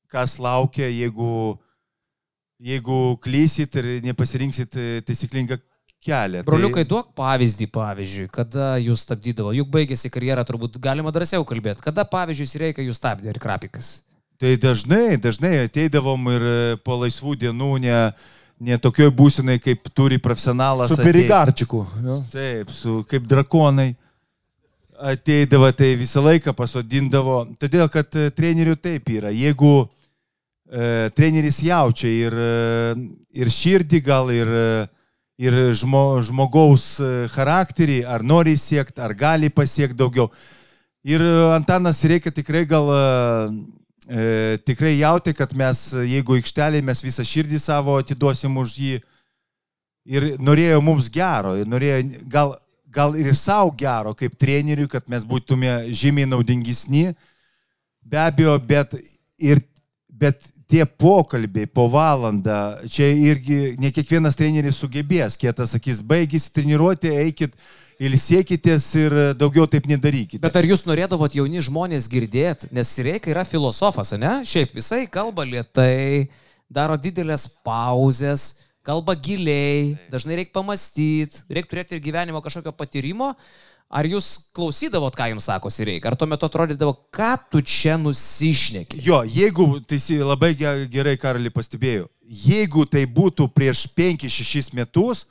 kas laukia, jeigu, jeigu klysit ir nepasirinksit e, taisyklingą kelią. Broliukai, duok pavyzdį, pavyzdžiui, kada jūs stabdydavo, juk baigėsi karjerą, turbūt galima drąsiau kalbėti. Kada, pavyzdžiui, reikia jūs stabdė ir krapikas? Tai dažnai, dažnai ateidavom ir e, po laisvų dienų ne, ne tokioj būsinai, kaip turi profesionalas. Su. Jo. Taip, su, kaip drakonai. Ateidavo, tai visą laiką pasodindavo. Todėl, kad e, trenerių taip yra. Jeigu treneris jaučia ir, e, ir širdį gal, ir, e, ir žmo, žmogaus e, charakterį, ar nori siekti, ar gali pasiekti daugiau. Ir e, Antanas reikia tikrai gal e, e, tikrai jauti, kad mes, e, jeigu aikštelė, mes visą širdį savo atiduosim už jį. Ir norėjo mums gero, norėjo gal, gal ir savo gero kaip treneriui, kad mes būtume žymiai naudingesni. Be abejo, bet, ir, bet tie pokalbiai po valandą, čia irgi ne kiekvienas treneris sugebės, kietas sakys, baigys treniruoti, eikit, ilsėkitės ir daugiau taip nedarykite. Bet ar jūs norėdavot jauni žmonės girdėti, nes Sireika yra filosofas, ne? Šiaip jisai kalba lietai, daro didelės pauzes, kalba giliai, dažnai reikia pamastyti, reikia turėti ir gyvenimo kažkokio patyrimo. Ar jūs klausydavot, ką jums sako Sireika? Ar tuo metu atrodydavo, ką tu čia nusišneki? Jo, jeigu, teisy, labai ge- gerai Karali pastebėjo, jeigu tai būtų prieš 5-6 metus,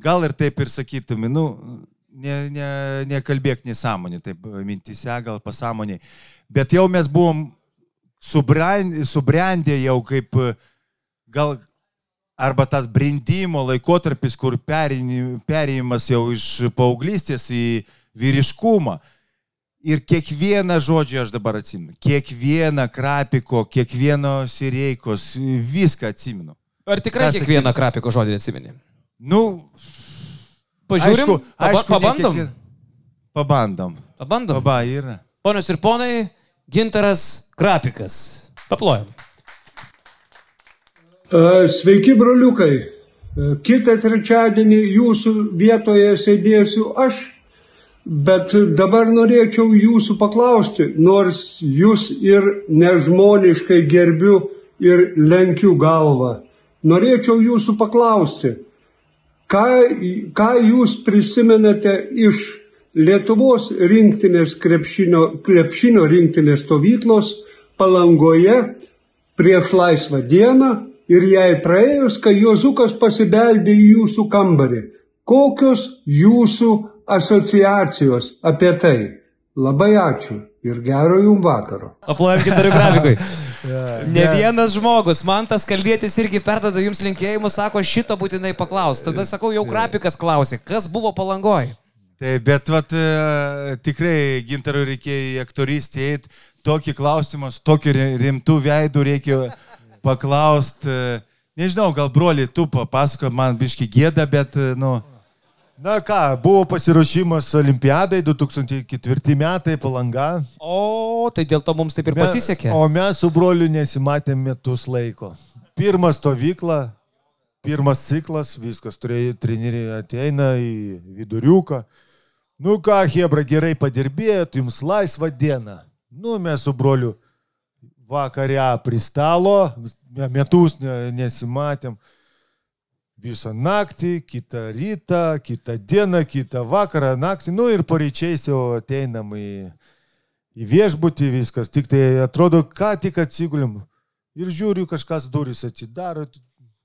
gal ir taip ir sakytum, nu, ne, ne, nekalbėk nesąmonį, taip mintise, gal pasąmoniai. Bet jau mes buvom subrendę, jau kaip gal arba tas brendimo laikotarpis, kur perėjimas jau iš paauglystės į vyriškumą. Ir kiekvieną žodžią aš dabar atsimenu. Kiekvieną krapiko, kiekvieno sireikos, viską atsimenu. Ar tikrai Ką kiekvieną krapiko žodį atsimeni? Nu, Pažiūrim, aišku, aišku, pabandom. kiekvien- Pabandom. Pabandom. Paba yra. Ponios ir ponai, Gintaras Krapikas. Paplojam. E, Sveiki, broliukai. E, Kitą trečiadienį jūsų vietoje sėdėsiu aš, bet dabar norėčiau jūsų paklausti, nors jūs ir nežmoniškai gerbiu ir lenkiu galvą. Norėčiau jūsų paklausti, ką, ką jūs prisimenate iš Lietuvos rinktinės krepšinio, krepšinio rinktinės stovyklos palangoje prieš laisvą dieną ir jai praėjus, kai Jozukas pasibeldė į jūsų kambarį. Kokios jūsų asociacijos apie tai? Labai ačiū ir gero jums vakaro. Aplojam Gintarui Krapikui. Ne vienas žmogus, man tas kalbėtis irgi perdada jums linkėjimus, sako, šito būtinai paklaus. Tada sakau, jau Krapikas klausė, kas buvo palangoj. Tai bet vat, e, tikrai gintarui reikėjo į aktorystę eiti, tokį klausimą, su tokiu ri- rimtu veidu reikėjo paklausti. Nežinau, gal broli, tu papasako, man biški gėda, bet, e, nu, Na ką, buvo pasiruošimas Olimpiadai 2004 metai palanga. O, tai dėl to mums taip ir Me- pasisekė. O mes su broliu nesimatėm metus laiko. Pirma stovykla, pirmas ciklas, viskas, turėjo treneriai ateina į viduriuką. Nu ką, Hebra, gerai padirbėjot, jums laisva diena. Nu, mes su broliu vakarę pristalo, metus ne- nesimatėm. Visą naktį, kitą rytą, kitą dieną, kitą vakarą, naktį, nu ir pareičiais jau ateinam į, į viešbutį viskas. Tik tai atrodo, ką tik atsigulėm. Ir žiūriu, kažkas duris atidaro,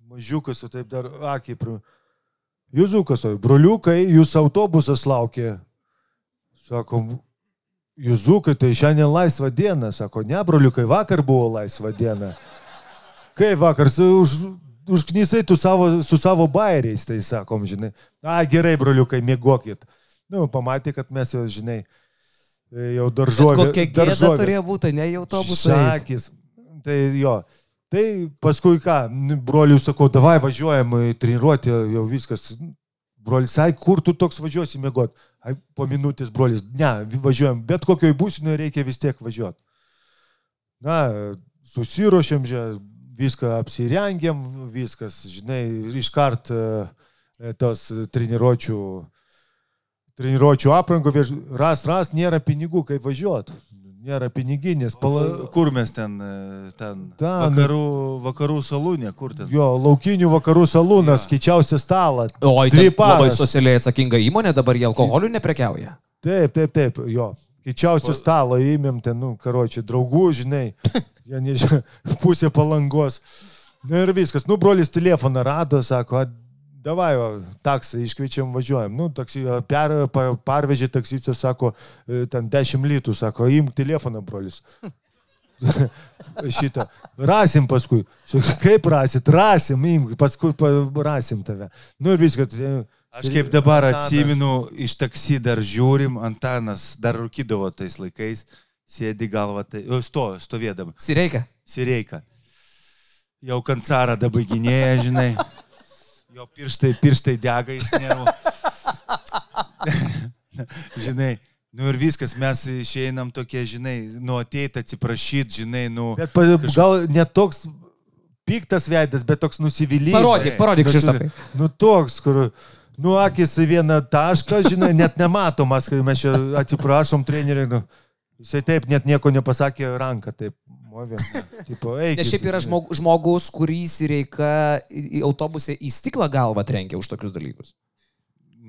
mažiukas, o taip dar akiai. Pro... Juzukas, broliukai, jūs autobusas laukia. Sakom, Juzukai, tai šiandien laisva diena. Sako, ne, broliukai, vakar buvo laisva diena. Kaip vakar, už, užknysai tu savo, su savo bairiais, tai sakom, žinai. A, gerai, broliukai, mėgokit. Nu, pamatė, kad mes jau, žinai, jau Bet daržovė. kokia gėda turėjo būti, ne į autobusą. eit. Šakis. Tai jo. Tai paskui ką, nu, broliui sakau, davai važiuojam į treniruotę, jau viskas. Brolis, ai, kur tu toks važiuosi mėgot? Ai, po minutės brolis, ne, važiuojam, bet kokioj būsinoje reikia vis tiek važiuoti. Na, susirošėm, čia, viską apsirengėm, viskas, žinai, iškart e, e, tos treniruočių, treniruočių aprangų, ras, ras, nėra pinigų, kaip važiuoti. Nėra piniginės, pala... kur mes ten, e, ten Ten. vakarų, vakarų salūnė, kur ten? Jo, laukinių vakarų salūnas, skaičiausia stalą. O, tai labai socialiai atsakinga įmonė dabar jie alkoholių neprekiauja. Taip, taip, taip, jo. Skaičiausia stalo įmėm ten, nu, karočiui, draugų, žinai, jie nežinau, pusė palangos. Na ir viskas, nu, brolis telefoną rado, sako, "A, davai, taksą iškviečiam, važiuojam. Nu, taksi, per, par, parvežė taksistas, sako, "E, ten 10 litų, sako, imk telefoną, brolis. Šitą. Rasim paskui. Kaip rasit? Rasim, imk, paskui pa- rasim tave. Nu ir viskas. Aš kaip dabar Antanas. atsimenu, iš taksi dar žiūrim, Antanas dar rūkydavo tais laikais, sėdi galva, tai, o, sto, stovėdama, Sireika. sireika. Jau kancarą dabaiginėja, žinai. Jo pirštai, pirštai dega iš nervų. žinai, nu ir viskas, mes išeinam tokie, žinai, nu ateit atsiprašyti, žinai, nu... Bet pa, gal netoks piktas veidas, bet toks nusivylimas. Parodyk, parodyk, Krištopai. Nu toks, kur, nu akis į vieną tašką, žinai, net nematomas, kai mes čia atsiprašom treneriui. Nu, jisai taip net nieko nepasakė ranką, taip. Movė, tipo, eikit. Nes šiaip yra žmog, žmogus, kurį Sireika į į stiklą galvą trenkia už tokius dalykus.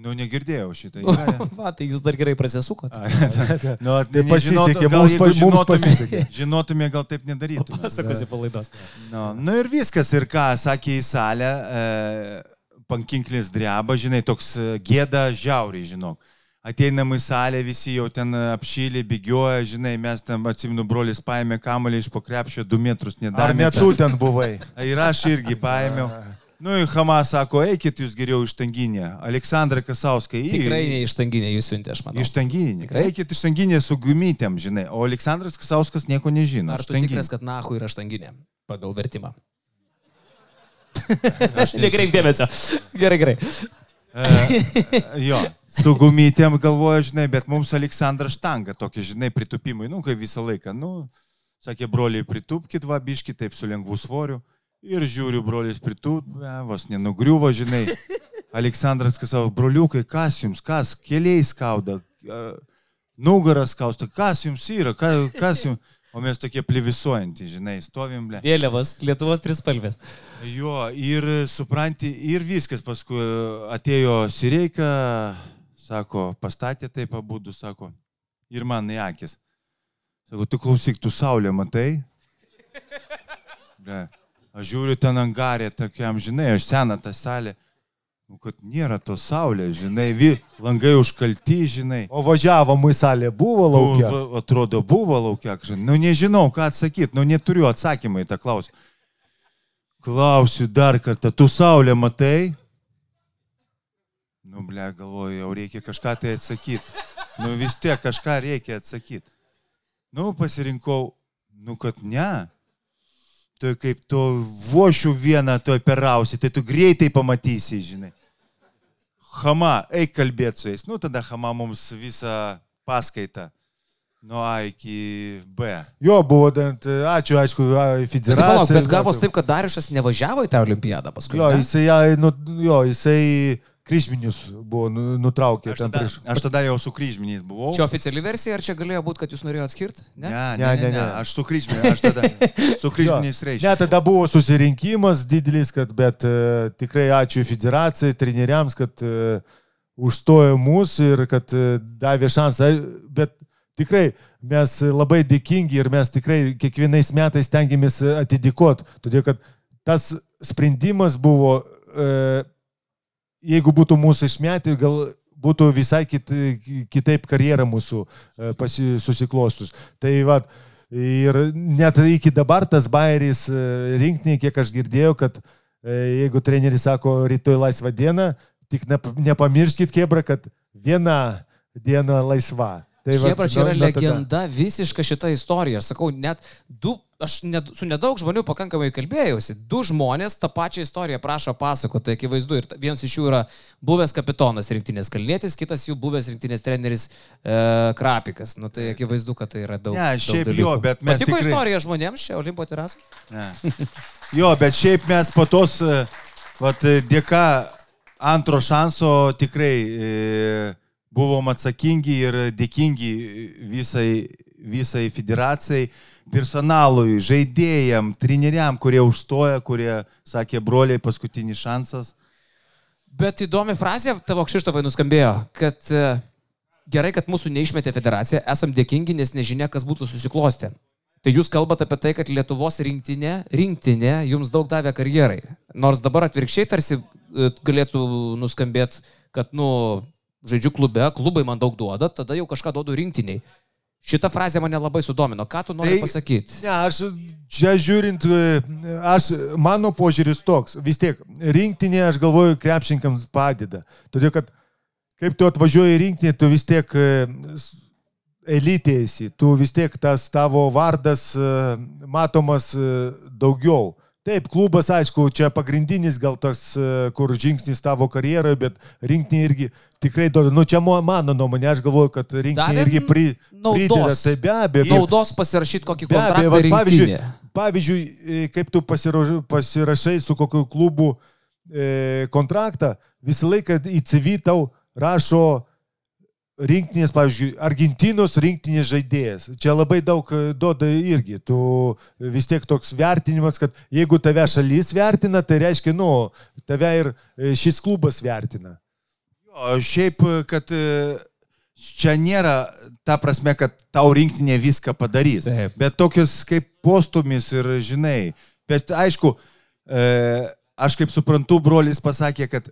Nu, negirdėjau šitą. Yra- Va, tai jūs dar gerai prasisukote. Nu, Tai tai pasisekė, gal, mums mums žinotume, pasisekė. žinotume, gal taip nedarytume. Pasakosi palaidos. Nu, nu ir viskas, ir ką sakė į salę, e, pankinklis dreba, žinai, toks e, gėda žiauriai, žinok. Ateinam į salę, visi jau ten apšylė, bėgioja, žinai, mes ten, atsiminu, brolis paėmė kamuolį iš pokrepšio, du metrus Ar nedavė. ne tu ten buvai? Ir aš irgi paėmiau. Nu, ir Hamas sako, eikit jūs geriau iš tanginę. Aleksandra Kasauskai. į- Tikrai ne iš tanginė jūs siuntė, aš manau. Iš. Tikrai? Eikit iš tanginę su gumitėm, žinai. O Aleksandras Kasauskas nieko nežino. Ar Iš tu tikras, kad nahu yra štanginė pagal vertimą? Aš nekreip dėmesio. Gerai, gerai. Jo, su gumytėm galvoja, žinai, bet mums Aleksandras štanga tokie, žinai, pritupimai, nu, kaip visą laiką. Nu, sakė, broliai, pritupkit, va, biški, taip su lengvu svoriu. Ir žiūriu, brolis pritup, be, vos nenugriuvo, žinai. Aleksandras, kas savo, broliukai, kas jums, kas, keliai skauda, a, nugaras skausta, kas jums yra, ka- kas jums. O mes tokie plivisuojantys, žinai, stovim, ble. Vėliavas, Lietuvos trispalvės. Jo, ir supranti, ir viskas, paskui atėjo Sireika, sako, pastatė taip abudu, sako, ir man į akis. Sako, tu klausyk, tu saulę matai? Ne. Aš žiūriu ten angarė, tokiam, žinai, aš sena ta salė. Nu, kad nėra to saulės, žinai, vi, langai užkalti, žinai. O važiavom į salę, buvo Nu, laukia. va, atrodo, buvo laukia. kažin. Nu, nežinau, ką atsakyti, nu, neturiu atsakymą į tą klausimą. Klausiu dar kartą, tu saulę matai? Nu, ble, galvoju, jau reikia kažką tai atsakyti. Nu, vis tiek kažką reikia atsakyti. Nu, pasirinkau, nu, kad ne. Tu kaip tu vošių vieną tu operausi, tai tu greitai pamatysi, žinai. Hama, eik kalbėti su jais. Nu, tada Hama mums visą paskaitą. Nuo A iki B. Jo, buvo, ten, ačiū, aišku, Bet, tai palauk, bet gavos taip, kad Dariušas nevažiavo į tą olimpiadą paskui. Jo, ne? jisai, nu, jo, jisai kryžminius buvo nu- nutraukė Aš ten tada, prieš. aš tada jau su kryžminiais buvau. Čia oficiali versija, ar čia galėjo būti, kad jūs norėjote atskirti? Ne, Ne? ne, ne, ne, ne. Aš su kryžminiais, aš tada su kryžminiais reiškia. Ne, tada buvo susirinkimas didelis, kad, bet e, tikrai ačiū federacijai, treneriams, kad e, užstojo mus ir kad e, davė šansą. Bet tikrai mes labai dėkingi ir mes tikrai kiekvienais metais tengiamės atidėkoti, todėl kad tas sprendimas buvo, e, jeigu būtų mūsų išmetę, gal būtų visai kit, kitaip karjera mūsų e, pasi, susiklostus. Tai va, ir net iki dabar tas bairis e, rinktinė, kiek aš girdėjau, kad e, jeigu treneris sako rytoj laisva diena, tik nep- nepamirškit, Kebra, kad viena diena laisva. Tai vat, Hebra, čia yra nuo- nuo tada. legenda, visiška šita istorija. Aš sakau, net du, aš net, su nedaug žmonių pakankamai kalbėjausi. Du žmonės tą pačią istoriją prašo pasakoti, tai akivaizdu. Ir vienas iš jų yra buvęs kapitonas rinktinės Kalnėtis, kitas jų buvęs rinktinės treneris e, Krapikas. Nu tai akivaizdu, kad tai yra daug. Ne, daug šiaip dalykų. jo, bet mes Patiko tikrai- istorija žmonėms čia Olimpo terasų? Ne. Jo, bet šiaip mes po tos, e, vat, e, dėka antro šanso tikrai e, buvom atsakingi ir dėkingi visai, visai federacijai, personalui, žaidėjam, treneriam, kurie užstoja, kurie sakė, broliai, paskutinis šansas. Bet įdomi frazė tavo Kšištofai nuskambėjo, kad e, gerai, kad mūsų neišmetė federacija, esam dėkingi, nes nežinia, kas būtų susiklostę. Tai jūs kalbate apie tai, kad Lietuvos rinktinė, rinktinė jums daug davė karjerai. Nors dabar atvirkščiai tarsi e, galėtų nuskambėti, kad, nu, žaidžiu klube, klubai man daug duoda, tada jau kažką duodu rinktiniai. Šita frazė mane labai sudomino. Ką tu nori Tai- pasakyti? Ne, aš čia žiūrint, aš, mano požiūris toks, vis tiek, rinktinė, aš galvoju, krepšinkams padeda. Todėl, kad kaip tu atvažiuoji į rinktinį, tu vis tiek e, s- elitė esi, tu vis tiek tas tavo vardas e, matomas e, daugiau. Taip, klubas, aišku, čia pagrindinis gal tas, e, kur žingsnis tavo karjeroje, bet rinktinė irgi tikrai. Nu, čia mano nuomonė, aš galvoju, kad rinktinė irgi pri, prideda. Tai be abejo. Naudos pasirašyti kokį Be abejo, kontraktą pavyzdžiui, pavyzdžiui, e, kaip tu pasiraš- pasirašai su kokiu klubu e, kontraktą, visą laiką į CV tau rašo rinktinės, pavyzdžiui, Argentinos rinktinės žaidėjas. Čia labai daug e, duoda irgi. Tu vis tiek toks vertinimas, kad jeigu tave šalis vertina, tai reiškia, nu, tave ir e, šis klubas vertina. O šiaip, kad e, čia nėra ta prasme, kad tau rinktinė viską padarys. Taip. Bet tokius kaip postumis ir žinai. Bet aišku, e, aš kaip suprantu, brolis pasakė, kad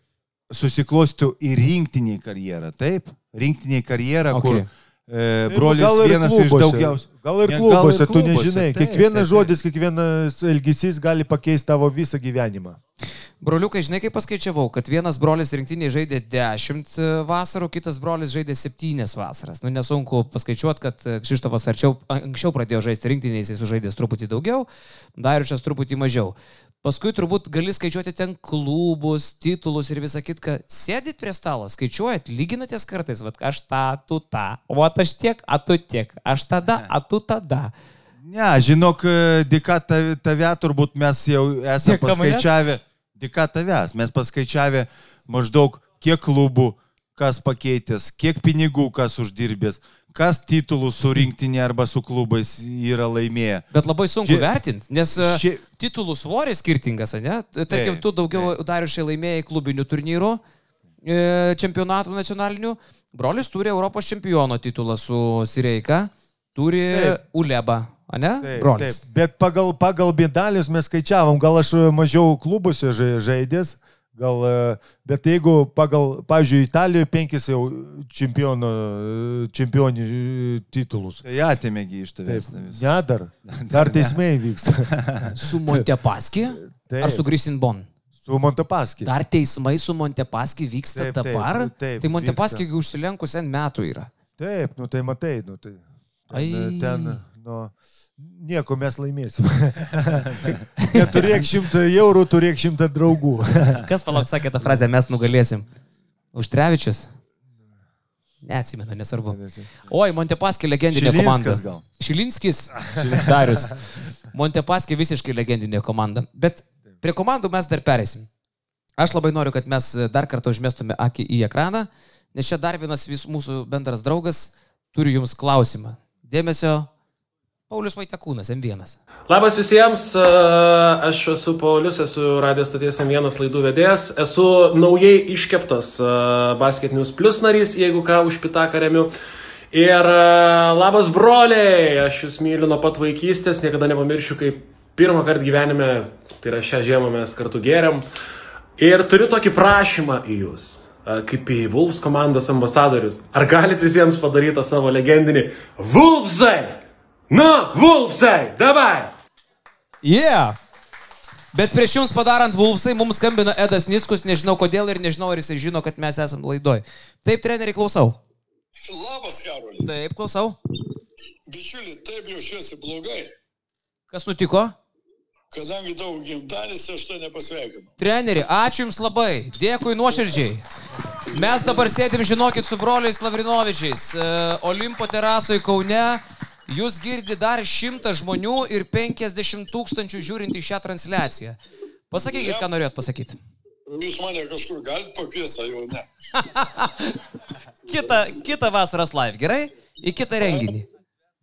susiklostų į rinktinį karjerą. Taip? Rinktinį karjerą, Ok. okay. kur e, Tai brolis gal ir vienas iš klubuose. daugiausiai. Gal ir klubuose, tu nežinai. taip, Kiekvienas taip, žodis, kiekvienas elgesys gali pakeisti tavo visą gyvenimą. Broliukai, žinai, kaip paskaičiavau, kad vienas brolis rinktiniai žaidė 10 vasarų, kitas brolis žaidė 7 vasaras. Nu, nesunku paskaičiuoti, kad Kšištofas arčiau, anksčiau pradėjo žaisti rinktiniai, jisai sužaidė truputį daugiau, Dariušas truputį mažiau. Paskui turbūt gali skaičiuoti ten klubus, titulus ir visą kitką. Sėdit prie stalo, skaičiuojat, lyginatės kartais, vad aš tą, tu tą, o aš tiek, a tu tiek, aš tada, a tu tada. Ne, žinok, e, tav- tave turbūt mes jau esame Dėka paskaičiavę. Dėka tavęs. Mes paskaičiavę maždaug kiek klubų, kas pakeitęs, kiek pinigų kas uždirbęs, kas titulų su rinktinė arba su klubais yra laimėję. Bet labai sunku Šie- vertinti, nes e, šie- titulų svoris skirtingas, ne? Tarkim, tu daugiau dariušiai laimėjai klubinių turnyrų, e, čempionatų nacionalinių. Brolis turi Europos čempiono titulą su Sireika, turi Taip. Ulebą, ne? Taip, Brolis. taip. Bet pagal, pagal bėdalius mes skaičiavom, gal aš mažiau klubuose žai- žaidęs, gal, e, bet jeigu pagal, pavyzdžiui, Italijoje penkis jau čempionų, čempionių e, titulus. Tai atėmėgi iš tavęs. Taip, ne dar. Dar teismai vyksta. Su Montepaski Taip. ar su Grisinbon? Su Montepaski. Dar teismai su Montepaski vyksta Taip, taip, dabar. taip, tai Montepaski užsilenkus N metų yra. Taip, nu tai matai, nu tai. Ai. Ten, ten nu, nieko mes laimėsim. Neturėk šimtą eurų, turėk šimtą draugų. Kas palauk sakė tą frazę, mes nugalėsim? Užtrevičius? Neatsimenu, nesvarbu. Oi, Montepaskė legendinė komanda. Gal. Šilinskis. Darius. Montepaskė visiškai legendinė komanda. Bet prie komandų mes dar perėsim. Aš labai noriu, kad mes dar kartą užmėstume akį į ekraną, nes čia dar vienas vis mūsų bendras draugas turi jums klausimą. Dėmesio, Paulius Vaitekūnas, M1. Labas visiems, e, aš esu Paulius, esu Radio stoties M1 laidų vedėjas, esu naujai iškeptas e, Basket News Plus narys, jeigu ką už pitaką remiu. Ir e, labas broliai, aš jūs myliu nuo pat vaikystės, niekada nepamiršiu, kaip pirmą kartą gyvenime, tai yra šią žiemą mes kartu geriam. Ir turiu tokį prašymą į jūs, kaip į Wolves komandos ambasadorius. Ar galit visiems padaryti tą savo legendinį Wolvesai? Na, Wolvesai, davai! Yeah. Bet prieš jums padarant Vulfsai, mums skambina Edas Niskus, nežinau kodėl ir nežinau, ar jisai žino, kad mes esame laidoj. Taip, treneri, klausau. Labas, Karoli. Taip, klausau. Bičiuli, taip jaučiuosi blogai, Kas nutiko? kadangi daug gimtadienis, aš to nepasveikinu. Treneri, ačiū Jums labai. Dėkui nuoširdžiai. Mes dabar sėdim, žinokit, su broliais Lavrinovičiais. E, Olimpo terasoje Kaune. Jūs girdi dar šimtą žmonių ir 50 tūkstančių žiūrint į šią transliaciciją. Pasakykit, ką norėjot pasakyti. Jūs mane kažkur galite pakviesti, jau ne. Kitą, kitą vasaros live, gerai? Į kitą renginį.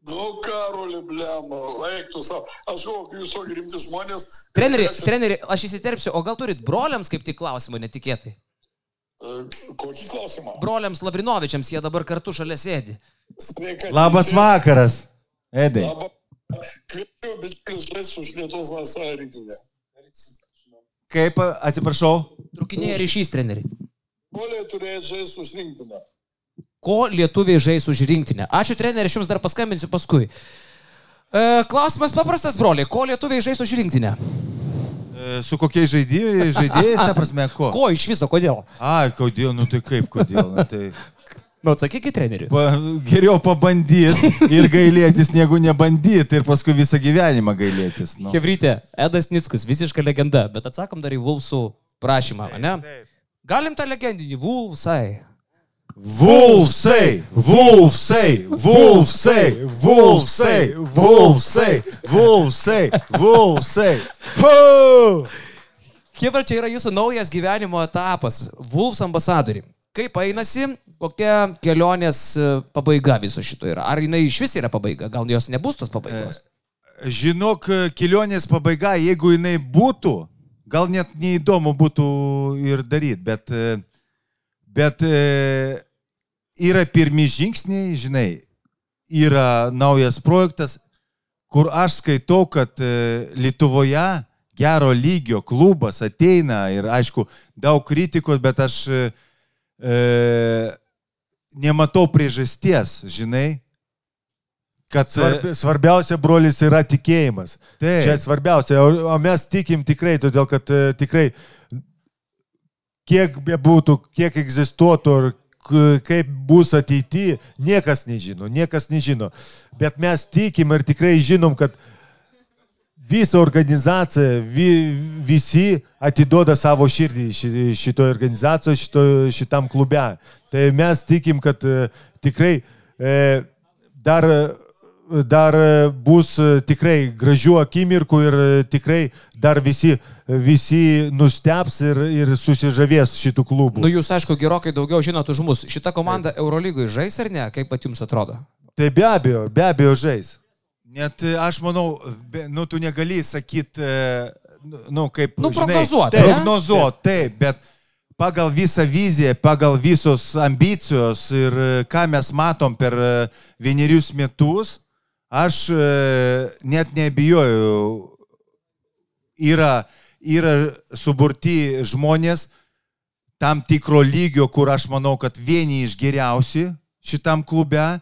Nu, Karoli, blema, eiktų savo. Aš galvoju, jūs tokie rimti žmonės. Treneri, esat- treneri, aš įsiterpsiu, o gal turit broliams kaip tik klausimą netikėtai? E, Kokį klausimą? Broliams Lavrinovičiams, jie dabar kartu šalia sėdi. Sveika. Labas vakaras, Edai. Kviečiu bičiulius žaisti už Lietuvos nacionalinę rinktinę. Kaip, atsiprašau, Trukinėja ryšys, treneri. Poliai turėjo žaisti už rinktinę. Ko lietuviai žais už rinktinę? Ačiū, treneri, aš jums dar paskambinsiu paskui. E, klausimas paprastas, broliai. Ko lietuviai žais už rinktinę? e, su kokiais žaidėjais, žaidėjais, ta prasme, ko? Ko iš viso, kodėl? Ai, kodėl, nu tai kaip, kodėl? Nu, tai Nu, atsakykit, treneri. pa, geriau pabandyti ir gailėtis, negu nebandyti ir paskui visą gyvenimą gailėtis. Nu. Hebrytė, Edas Nickus, visiška legenda, bet atsakom dar į Vulfsų prašymą, ne? Galim tą legendinį. Vulfsai, Vulfsai, Vulfsai, Vulfsai, Vulfsai, Vulfsai, Vulfsai. Ho! Kiek čia yra jūsų naujas gyvenimo etapas? Vulfs ambasadoriai. Kaip einasi, kokia kelionės e, pabaiga viso šito yra? Ar jinai iš vis yra pabaiga? Gal jos nebus tos pabaigos? Žinok, kelionės pabaiga, jeigu jinai būtų, gal net neįdomu būtų ir daryti, bet, Bet e, yra pirmi žingsniai, žinai, yra naujas projektas, kur aš skaitau, kad e, Lietuvoje gero lygio klubas ateina ir aišku, daug kritikos, bet aš e, e, nematau priežasties, žinai, kad... Svarbi, svarbiausia, brolis, yra tikėjimas. Taip. Čia svarbiausia, o, mes tikim tikrai, todėl kad e, tikrai kiek bebūtų, kiek egzistuotų ir kaip bus ateityje, niekas nežino, niekas nežino. Bet mes tikim ir tikrai žinom, kad visa organizacija, vi, visi atiduoda savo širdį ši- šitoje organizacijoje, šito, šitam klube. Tai mes tikim, kad e, tikrai e, dar, dar bus e, tikrai gražių akimirkų ir e, tikrai dar visi, visi nusteps ir, ir susižavės šitų klubų. Nu, jūs, aišku, gerokai daugiau žinot už mus. Šita komanda Eurolygoje žais ar ne? Kaip pat jums atrodo? Tai be abejo, be abejo žais. Net aš manau, nu tu negali sakyti, nu kaip... Nu, žinai, prognozuot, ne? taip, bet pagal visą viziją, pagal visos ambicijos ir ką mes matom per vienerius metus, aš net nebijoju, yra, yra suburti žmonės tam tikro lygio, kur aš manau, kad vieni iš geriausių šitam klube,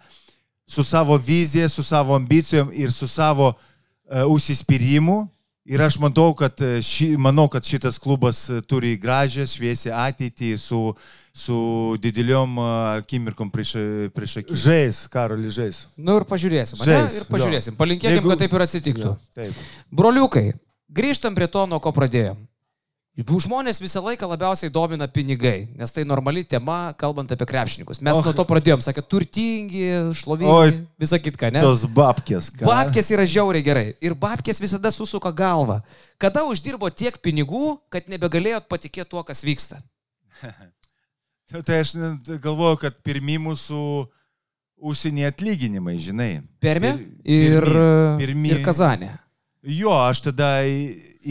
su savo vizija, su savo ambicijom ir su savo uh, užsispyrimu. Ir aš manau kad, e, ši, manau, kad šitas klubas e, turi gražią, šviesią ateitį su, su dideliom akimirkom prieš, prieš akį. Žais, Karolis, žais. Nu ir pažiūrėsim. Žais, Ir pažiūrėsim. jo. Palinkėkim, Jeigu- kad taip ir atsitiktų. Jo, taip. Broliukai, grįžtam prie to, nuo ko pradėjom. Žmonės visą laiką labiausiai domina pinigai, nes tai normali tema, kalbant apie krepšininkus. Mes Och. nuo to pradėjom, sakė, turtingi, šlovingi, visą kitką, ne? Tos babkės. ką? Babkės yra žiauriai gerai. Ir babkės visada susuka galvą. Kada uždirbo tiek pinigų, kad nebegalėjot patikėti tuo, kas vyksta? Tai aš galvoju, kad pirmi mūsų užsienį atlyginimai, žinai. Permė ir, pirmi- pirmi- ir Kazanė. Jo, aš tada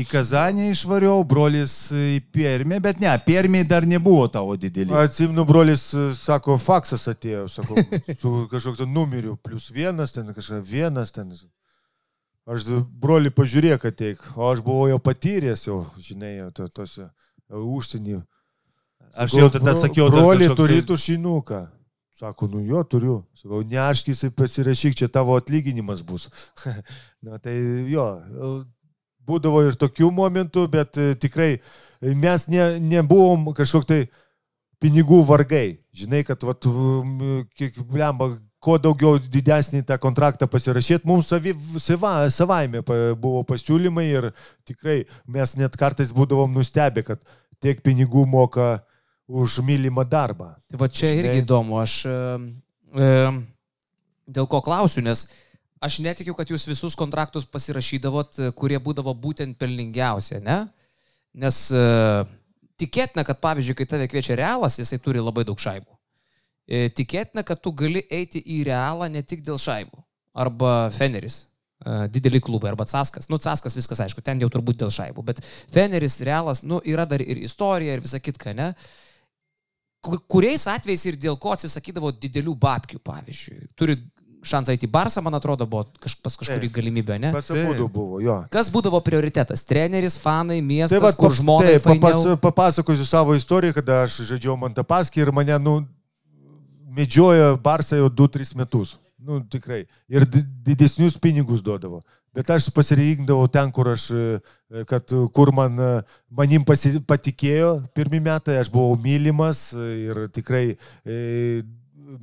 į, Kazanį išvariau, brolis į Permį, bet ne, Permį dar nebuvo tavo didelį. Atsimnu, brolis e, sako, faksas atėjo, sako, su kažkokiu ten numeriu, plus vienas, ten kažkas vienas, ten. Aš broli pažiūrėk ateik, o aš buvau jau patyręs, jau, žinai, to- tose e, užsienį. Aš jau tada sakiau, broli kažkoks turi tai- tušinuką. Sako, nu jo, turiu. Sakau, neaškis pasirašyk, čia tavo atlyginimas bus. Na tai jo, būdavo ir tokių momentų, bet e, tikrai e, mes ne, nebuvom kažkok tai pinigų vargai. Žinai, kad vat, kiek blemba, kuo daugiau didesnį tą kontraktą pasirašyti, mums savi, sava, savaime buvo pasiūlymai ir tikrai mes net kartais būdavom nustebę, kad tiek pinigų moka už mylimą darbą. Va čia irgi Žinai. įdomu, aš e, e, dėl ko klausiu, nes aš netikiu, kad jūs visus kontraktus pasirašydavot, e, kurie būdavo būtent pelningiausia, ne? Nes e, tikėtina, kad pavyzdžiui, kai tave kviečia realas, jisai turi labai daug šaibų. E, tikėtina, kad tu gali eiti į realą ne tik dėl šaibų. Arba Feneris. e, Didelį klubą, arba Caskas. Nu, Caskas viskas aišku, ten jau turbūt dėl šaibų. Bet Feneris, Realas, nu, yra dar ir istorija, ir visa kitka, ne? Ku- kuriais atvejais ir dėl ko atsisakydavo didelių babkių, pavyzdžiui. Turi šansą eiti į Barsą, man atrodo, buvo kaž, pas kažkurį galimybę, ne? Pas abudu buvo, jo. Kas būdavo prioritetas? Treneris, fanai, miestas, Tai tai va, kur žmonai taip, papas, papasakosiu savo istoriją, kada aš žaidžiau Montapaskį ir mane, nu, medžiojo Barsą jau 2-3 metus. Nu, tikrai. Ir di- didesnius pinigus duodavo. Bet aš pasirinkdavau ten, kur aš, e, kad kur man, e, manim pasi, patikėjo pirmie metai, aš buvau mylimas ir tikrai e,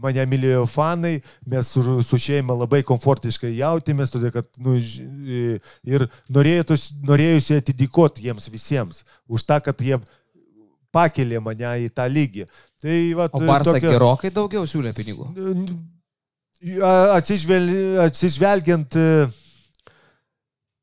mane mylėjo fanai, mes su, su šeima labai komfortiškai jautėmės, todėl kad, nu, ir norėjosi, norėjusi atidėkoti jiems visiems už tą, kad jie pakelė mane į tą lygį. Tai, va, O Barsa tokia... gerokai daugiau siūlė pinigų. atsižvel, atsižvelgiant, e,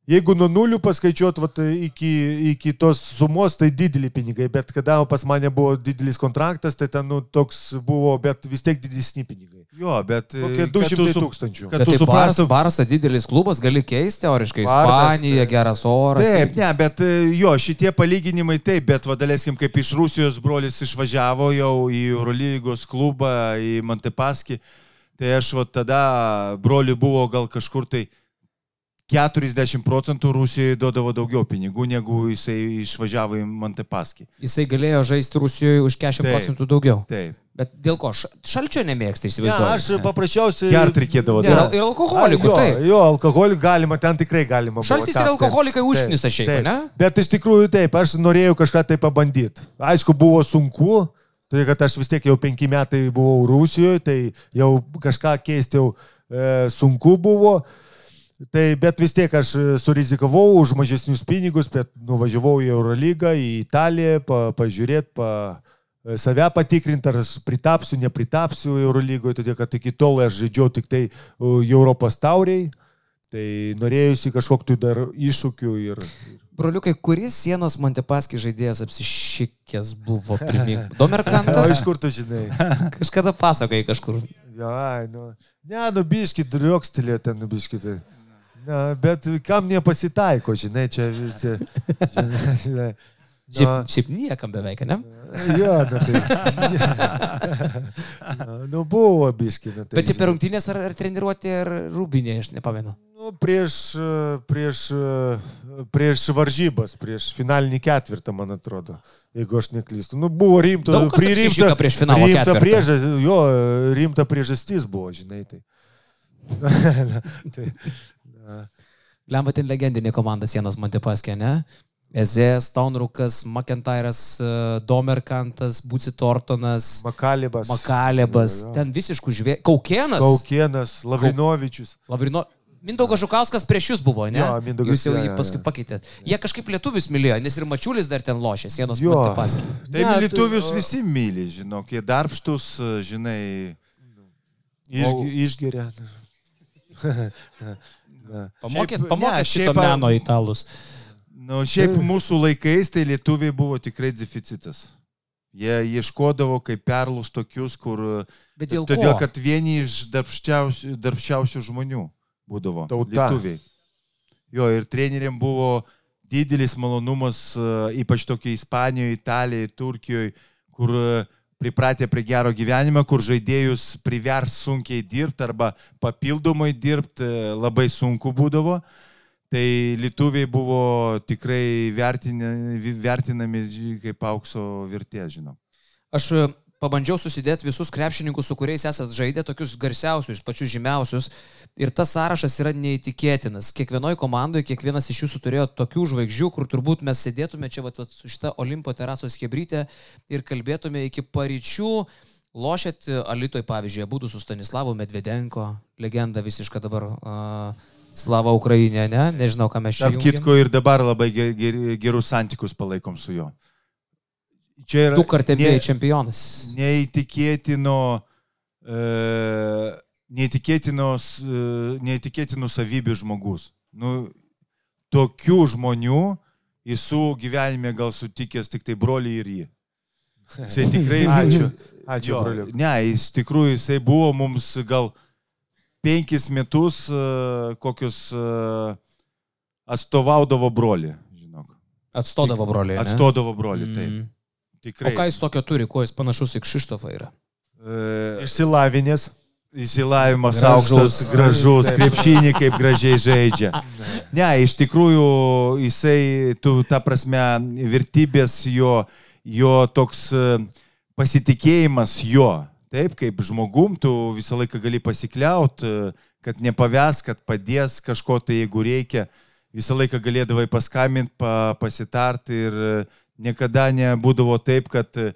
Jeigu nuo nulių paskaičiuot vat, iki, iki tos sumos, tai dideli pinigai, bet kada pas mane buvo didelis kontraktas, tai ten nu, toks buvo, bet vis tiek didesni pinigai. Jo, bet... e, Kokie kad tu 200 su- tūkstančių. Kad Bet tu tai suprastum, baras didelis klubas, gali keisti teoriškai. Ispanija, tai- geras oras. Taip, ne, bet e, jo, šitie palyginimai taip, bet vadalėskim, kaip iš Rusijos brolis išvažiavo jau į Eurolygos klubą, į Montepaskį, tai aš va tada broliui buvo gal kažkur tai 40 procentų Rusijoje duodavo daugiau pinigų, negu jisai išvažiavo į Montepaskį. Jisai galėjo žaisti Rusijoje už 40 Taip. procentų daugiau. Taip. Bet dėl ko? Ša- Šalčio nemėgsta, Ne, įsivaizduoju. aš paprasčiausiai... Gert reikėdavo Ne. Ir, alkoholikų, jo, taip. jo, alkoholikų galima, ten tikrai galima. buvo, Šaltis ten, ir alkoholikai užknisa šiaip, taip. ne? Bet iš tikrųjų taip, aš norėjau kažką tai pabandyti. Aišku, buvo sunku, todėl kad aš vis tiek jau penki metai buvau Rusijoje, tai jau kažką keisti jau e, sunku buvo. Tai, bet vis tiek aš e, surizikavau už mažesnius pinigus, bet nuvažiavau į Eurolygą, į Italiją, pa, pažiūrėti, pa, e, save patikrinti, ar pritapsiu, nepritapsiu Eurolygoje, todėl kad iki tol aš žaidžiau tik tai u, Europos tauriai. Tai norėjusi kažkokiu dar iššūkiu ir... Broliukai, kuris sienos Montepaskį žaidėjas apsišykęs buvo primink? Domerkantas? iš kur tu žinai? Kažkada pasakoji kažkur. Ja, nu, ne, nu biški, driokstelė ten, nu biški. Tai. Na, bet kam nepasitaiko, žinai, čia... čia žinai, žinai. Šiaip, Nu, šiaip niekam beveik, ne? jo, nu tai. Nu, nu buvo biški. Nu, tai, Bet čia per rungtynės ar, ar treniruotė, ar rūbinė, aš nepamenu. Nu, prieš, prieš, prieš varžybas, prieš finalinį ketvirtą, man atrodo, jeigu aš neklystu. Nu, buvo rimta, apsišika prieš finalo rimta priežastis, jo, rimta priežastis buvo, žinai. Tai. tai, Lemba ten legendinė komanda sienos Montepaskė, ne? Ezės, Taunrukas, McIntyras, e, Domerkantas, Buci Tortonas, Makalibas. Makalebas, Jo, jo. ten visiškų žvė... Kaukienas. Kaukienas, Lavrinovičius. Lavrino... Mindaugas Žukauskas prieš jūs buvo, ne? Jo, Mindaugas, Jūs jau jį paskui pakeitėt. Jie kažkaip lietuvius mylėjo, nes ir Mačiulis dar ten lošė sienos Jo. Montepaskė. Taip, Ne, tai- lietuvius visi myli, žinok, jie darbštus, žinai, Iš, O- išgeria. Pamokėt ne, šito šiaip- meno italus. Nu, šiaip mūsų laikais tai lietuviai buvo tikrai deficitas. Jie ieškodavo kaip perlus tokius, kur... Bet dėl Todėl, ko? kad vieni iš darbščiausių, darbščiausių žmonių būdavo. Tauta. Lietuviai. Jo, ir treneriam buvo didelis malonumas, e, ypač tokia Ispanijoje, Italijoje, Turkijoje, kur e, pripratę prie gero gyvenimo, kur žaidėjus privers sunkiai dirbti arba papildomai dirbti e, labai sunku būdavo. Tai lietuviai buvo tikrai vertini, vertinami kaip aukso vertė, žinau. Aš e, pabandžiau susidėti visus krepšininkus, su kuriais esate žaidę, tokius garsiausius, pačius žymiausius. Ir tas sąrašas yra neįtikėtinas. Kiekvienoje komandoje, kiekvienas iš jūsų turėjo tokių žvaigždžių, kur turbūt mes sėdėtume čia vat, vat, su šita Olimpo terasos hebrytė ir kalbėtume iki paryčių. Lošėt Alitoj, pavyzdžiui, būtų su Stanislavu Medvedenko, legenda visiška dabar. Uh, Slava Ukrainė, ne? Nežinau, ką mes čia. Tarp kitko ir dabar labai ger, ger, gerus santykius palaikom su juo. Čia yra Du kartai ne- bėjai čempionas. neįtikėtino, e, neįtikėtinos, e, neįtikėtinų savybių žmogus. Nu, tokių žmonių esu gyvenime gal sutikęs tik tai broliai ir jį. Jisai tikrai... Ačiū. Ačiū, Jo, broliuk. Ne, jis tikrųjų, jisai buvo mums gal penkis metus e, kokius e, atstovaudavo brolį, žinok. Atstodavo broliai. ne? Atstodavo brolį, taip. Mm. Tikrai. O ką jis tokio turi, kuo jis panašus į Kšištofą yra? E, Išsilavinęs. Įsilavimas Gražus. aukštas, gražus, krepšinį kaip gražiai žaidžia. Ne, iš tikrųjų, jisai, tu, ta prasme, vertybės jo, jo toks e, pasitikėjimas jo. Taip, kaip žmogum, tu visą laiką gali pasikliaut, e, kad nepaves, kad padės kažko tai, jeigu reikia. Visą laiką galėdavai paskambinti, pa, pasitart ir niekada nebūdavo taip, kad e,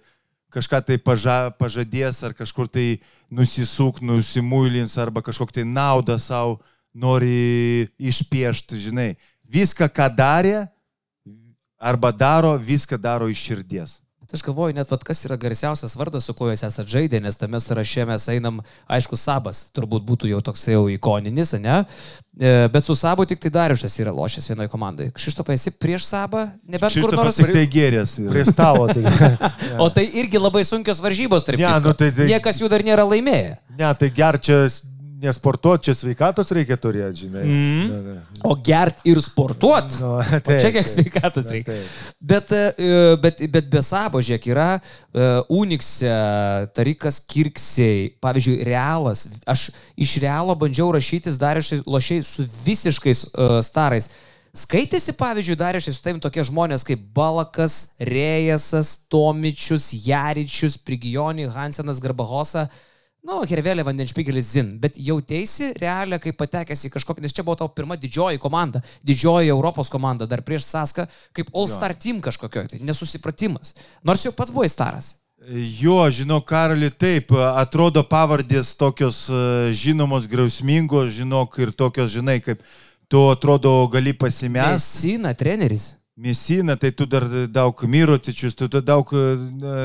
kažką tai paža, pažadės ar kažkur tai nusisuk, nusimuilins arba kažkokią tai naudą savo nori išpiešti, žinai. Viską, ką darė arba daro, viską daro iš širdies. Bet aš galvoju, net vat, kas yra garsiausias vardas, su kuo jūs esate žaidę, nes tame sąraše mes einam, aišku, Sabas, turbūt būtų jau toks jau ikoninis, ne? E, Bet su Sabu tik tai Dariušas yra lošęs vienoje komandai. Krištofai, esi prieš Sabą? Nebent kur Šitą nors. tik tai gerės. Prie stalo. Tai, O tai irgi labai sunkios varžybos, tarp Ne, kitko. nu tai- tai- Niekas jų dar nėra laimėję. ne, tai ger čia nesportuoti, čia sveikatos reikia turėti, žinai. Mm. O gert ir sportuot. Nu, O čia taip, kiek taip. sveikatos reikia. Taip. Bet, e, bet, bet be sabo, žiūrėk, yra uh, Unikse, Tarikas Kirksiai, pavyzdžiui, Realas. Aš iš Realo bandžiau rašytis dar iš lošiai su visiškais uh, starais. Skaitėsi, pavyzdžiui, dar iš su tavim tokie žmonės kaip Balakas, Rėjasas, Tomičius, Jaričius, Prigijoni, Hansenas, Garbahosa. Nu, Hervelė Vandenšpigelis Zin, bet jautėsi realią, kai patekęs į kažkokį, nes čia buvo tavo pirma didžioji komanda, didžioji Europos komanda, dar prieš Saską, kaip All-Star team kažkokio, tai nesusipratimas. Nors jau pats buvai staras. Jo, žinau, Karali, taip, atrodo pavardės tokios e, žinomos, grausmingos, žinok, ir tokios, žinai, kaip tu atrodo gali pasimesti. Mesina, treneris. Mesina, tai tu dar daug mirotičius, tu daug e,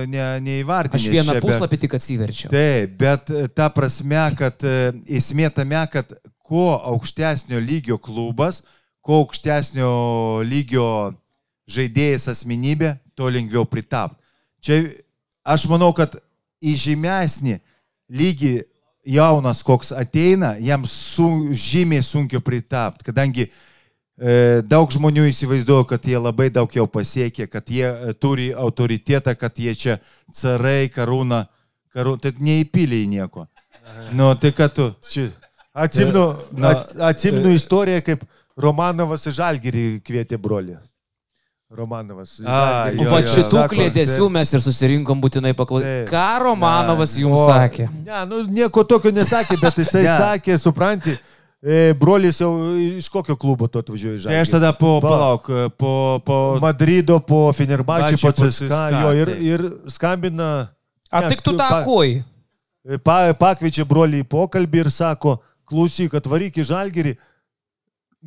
ne, neįvardinai. Aš vieną puslapį tik atsiverčiau. Taip, bet e, ta prasme, kad e, esmė tame, kad kuo aukštesnio lygio klubas, kuo aukštesnio lygio žaidėjas asmenybė, tuo lengviau pritapti. Čia aš manau, kad į žemesnį lygį jaunas koks ateina, jam su, žymiai sunkiau pritapti, kadangi e, daug žmonių įsivaizduoja, kad jie labai daug jau pasiekė, kad jie e, turi autoritetą, kad jie čia carai, karūna, karūna, tai neįpylė į nieko. Nu, tai kad tu. Čia. Atsimenu, Na, at, atsimenu istoriją, kaip Romanovas į Žalgirį kvietė brolį. Romanovas. A, jo, Va jo. šitų klėdėsių mes ir susirinkom būtinai paklausyti. Ką Romanovas jums O, sakė? Ne, nu nieko tokio nesakė, bet jisai Ne. sakė, supranti, e, brolis jau iš kokio klubo tu atvažiuoji į Žalgirį? Tai aš tada po, palauk, po, po... Madrido, po Fenerbahčio, Bačio, po CSKA, jo, ir, ir skambina. A ne, tik tu tą pa- kuoj. Pa, pakviečia brolį į pokalbį ir sako, klausyk, atvaryk į Žalgirį,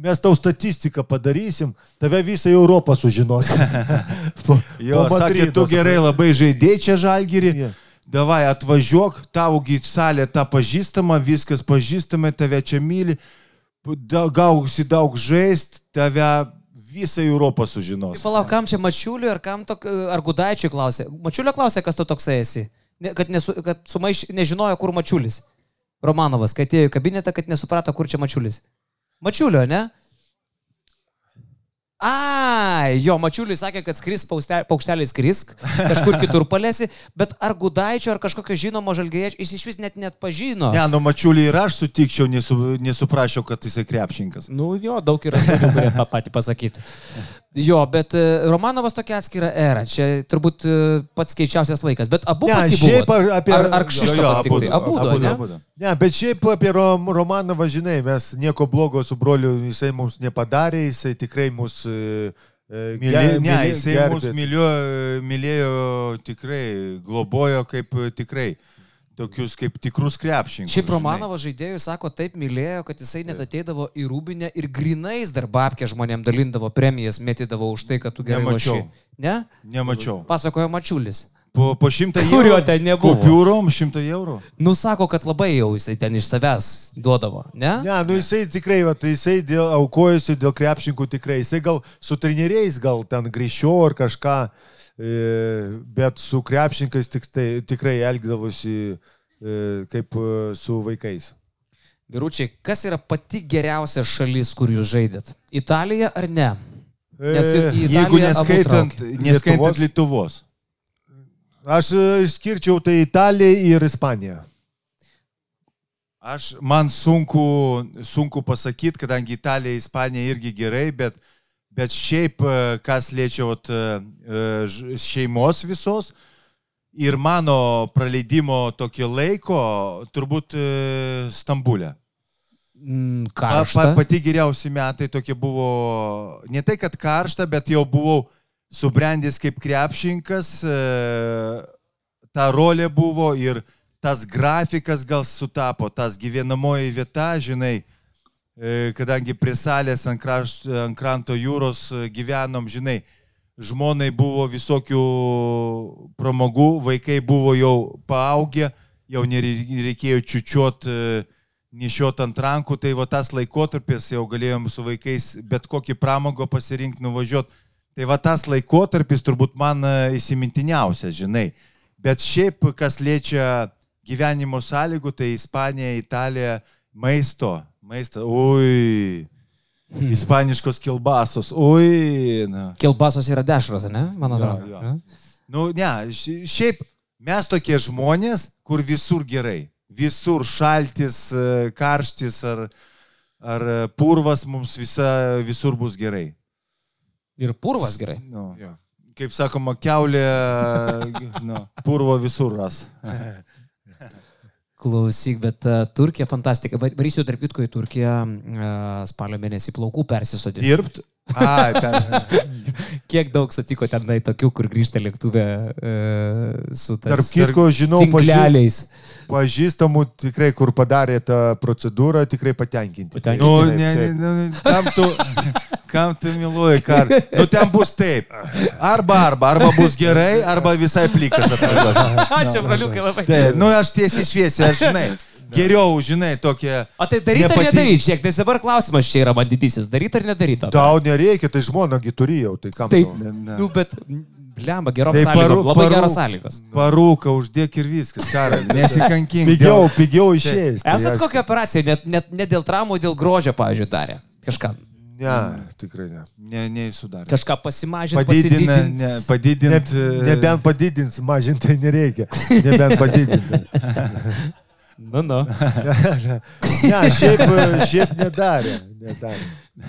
mes tau statistiką padarysim, tave visą Europą sužinos. po, Jo, po sakė, Madrido, tu gerai labai žaidėjai čia žalgyrį. Jo. Davai, atvažiuok, taugi salė ta pažįstama, viskas pažįstama, tave čia myli, gausi daug žaist, tave visą Europą sužinos. Palauk, kam čia mačiuliu ar kam tok, ar gudaičiui klausė? Mačiulio klausė, kas tu toksai esi. Ne, kad, nesu, kad sumaiš, nežinojo, kur mačiulis. Romanovas, kai atėjo į kabinetą, kad nesuprato, kur čia mačiulis. Mačiulio, ne? A, jo, Mačiuliui sakė, kad skris paukšte- paukšteliai skrisk, kažkur kitur palėsi, bet ar Gudaičio, ar kažkokio žinomo žalgėje, jis iš vis net net pažino. Ne, nu mačiulį ir aš sutikčiau, nesu, nesuprašiau, kad jisai krepšinkas. Nu jo, daug yra žmonių, kurie tą patį pasakytų. Jo, bet e, Romanovas tokia atskira era, čia turbūt e, pats keičiausias laikas, bet abu Ne, šiaip apie- Ar, ar Kšištofas tik tai? Abu, abudu, ne? abudu. Ne, bet šiaip apie Rom, Romanovą, žinai, mes nieko blogo su broliu, jisai mums nepadarė, jisai tikrai mus... e, Mylė, ne, mylė- jisai gerbė. mus mylėjo, mylėjo tikrai, globojo kaip tikrai, tokius kaip tikrus krepšininkus. Šiaip. Romanovo žaidėjų sako, taip mylėjo, kad jisai net ateidavo į rūbinę ir grinais dar babkę žmonėm dalindavo premijas, mėtydavo už tai, kad tu gerai Nemačiau. loši. Ne? Nemačiau. Pasakojo Mačiulis. Po, po šimtą eurų. Kurio ten nebuvo. Kupiūrom šimtą eurų. Nu, sako, kad labai jau jisai ten iš savęs duodavo, ne? Ne, nu jisai tikrai, va, tai jisai dėl, aukojasi dėl krepšininkų tikrai. Jisai gal su treneriais gal ten grįžčiau ar kažką, bet su krepšininkais tik, tai, tikrai elgdavosi e, kaip e, su vaikais. Vyručiai, kas yra pati geriausia šalis, kur jūs žaidėt? Italija ar ne? Nes E, Jeigu Italiją abu neskaitant, neskaitant Lietuvos? Lietuvos. Aš e, išskirčiau tai Italiją ir Ispaniją. Aš, man sunku, sunku pasakyti, kadangi Italija, Ispanija irgi gerai, bet, bet šiaip, e, kas liečia e, e, šeimos visos ir mano praleidimo tokio laiko, turbūt Stambulė. Mm, Karšta. pa, pati geriausi metai tokie buvo, ne tai kad karšta, bet jau buvau subrendęs kaip krepšinkas, ta rolė buvo ir tas grafikas gal sutapo, tas gyvenamoji vieta, žinai, e, kadangi prie salės ant, krašt, ant kranto jūros e, gyvenom, žinai, žmonai buvo visokių pramogų, vaikai buvo jau paaugę, jau nereikėjo čiučiuot, e, nešiot ant rankų, tai va tas laikotarpis jau galėjom su vaikais bet kokį pramogą pasirinkti, nuvažiuoti. Tai va tas laikotarpis turbūt man e, įsimintiniausias, žinai. Bet šiaip, kas liečia gyvenimo sąlygų, tai Ispanija, Italija, maisto, maistą, ui, ispaniškos kilbasos, ui. Na. Kilbasos yra dešros, ne? Man atrodo. Jo, jo. Nu, ne, ši- šiaip mes tokie žmonės, kur visur gerai. Visur šaltis, e, karštis ar, ar e, purvas mums visa, visur bus gerai. Ir purvas gerai. Nu, kaip sakoma, keulė, nu, purvo visur ras. Klausyk, bet uh, Turkija fantastika. Va- Varysiu tarp kitko į Turkiją uh, spalio mėnesį plaukų persisodinti. Dirbt? Ai, per... Kiek daug sutiko ten na, tokių, kur grįžta lėktuvė uh, su tais Tarp kitko, žinau, tinkleliais. pažįstamų tikrai, kur padarė tą procedūrą, tikrai patenkinti. Patenkinti. Nu, Taip, ne, ne, ne, kam tu, kam tu miluoji, kar? Nu, ten bus taip. Arba, arba, arba bus gerai, arba visai plikas atvažiuos. Ačiū, braliukai, labai. Taip, nu, aš tiesiai šviesiu, aš žinai. Geriau, žinai, tokie. O tai daryti ar Nepatin- nedaryti? Žiūrėk, nes dabar klausimas čia yra man didysis. Daryti ar nedaryti? Tau nereikia, tai žmonagi turėjau, tai kam Tai, tau? ne. nu, bet, blemba, gerom Tai sąlygom. paru- Labai paru- geros sąlygos. Parūką uždėk ir viskas, karai. Nesikankink. Pigiau, pigiau išėjęs. tai Esat aš- kokią operaciją, net, net ne dėl traumų, dėl grožio, pavyzdžiui, darė? Kažką. Ne, tikrai ne. Ne, neįsudarė. Kažką pasimažinti. Padidina, pasididint. ne, ne padidint. nebent padidins, mažinti nereikia. Nebent padidinti. Nu, nu. Ne, šiaip, šiaip nedarė. nedarė.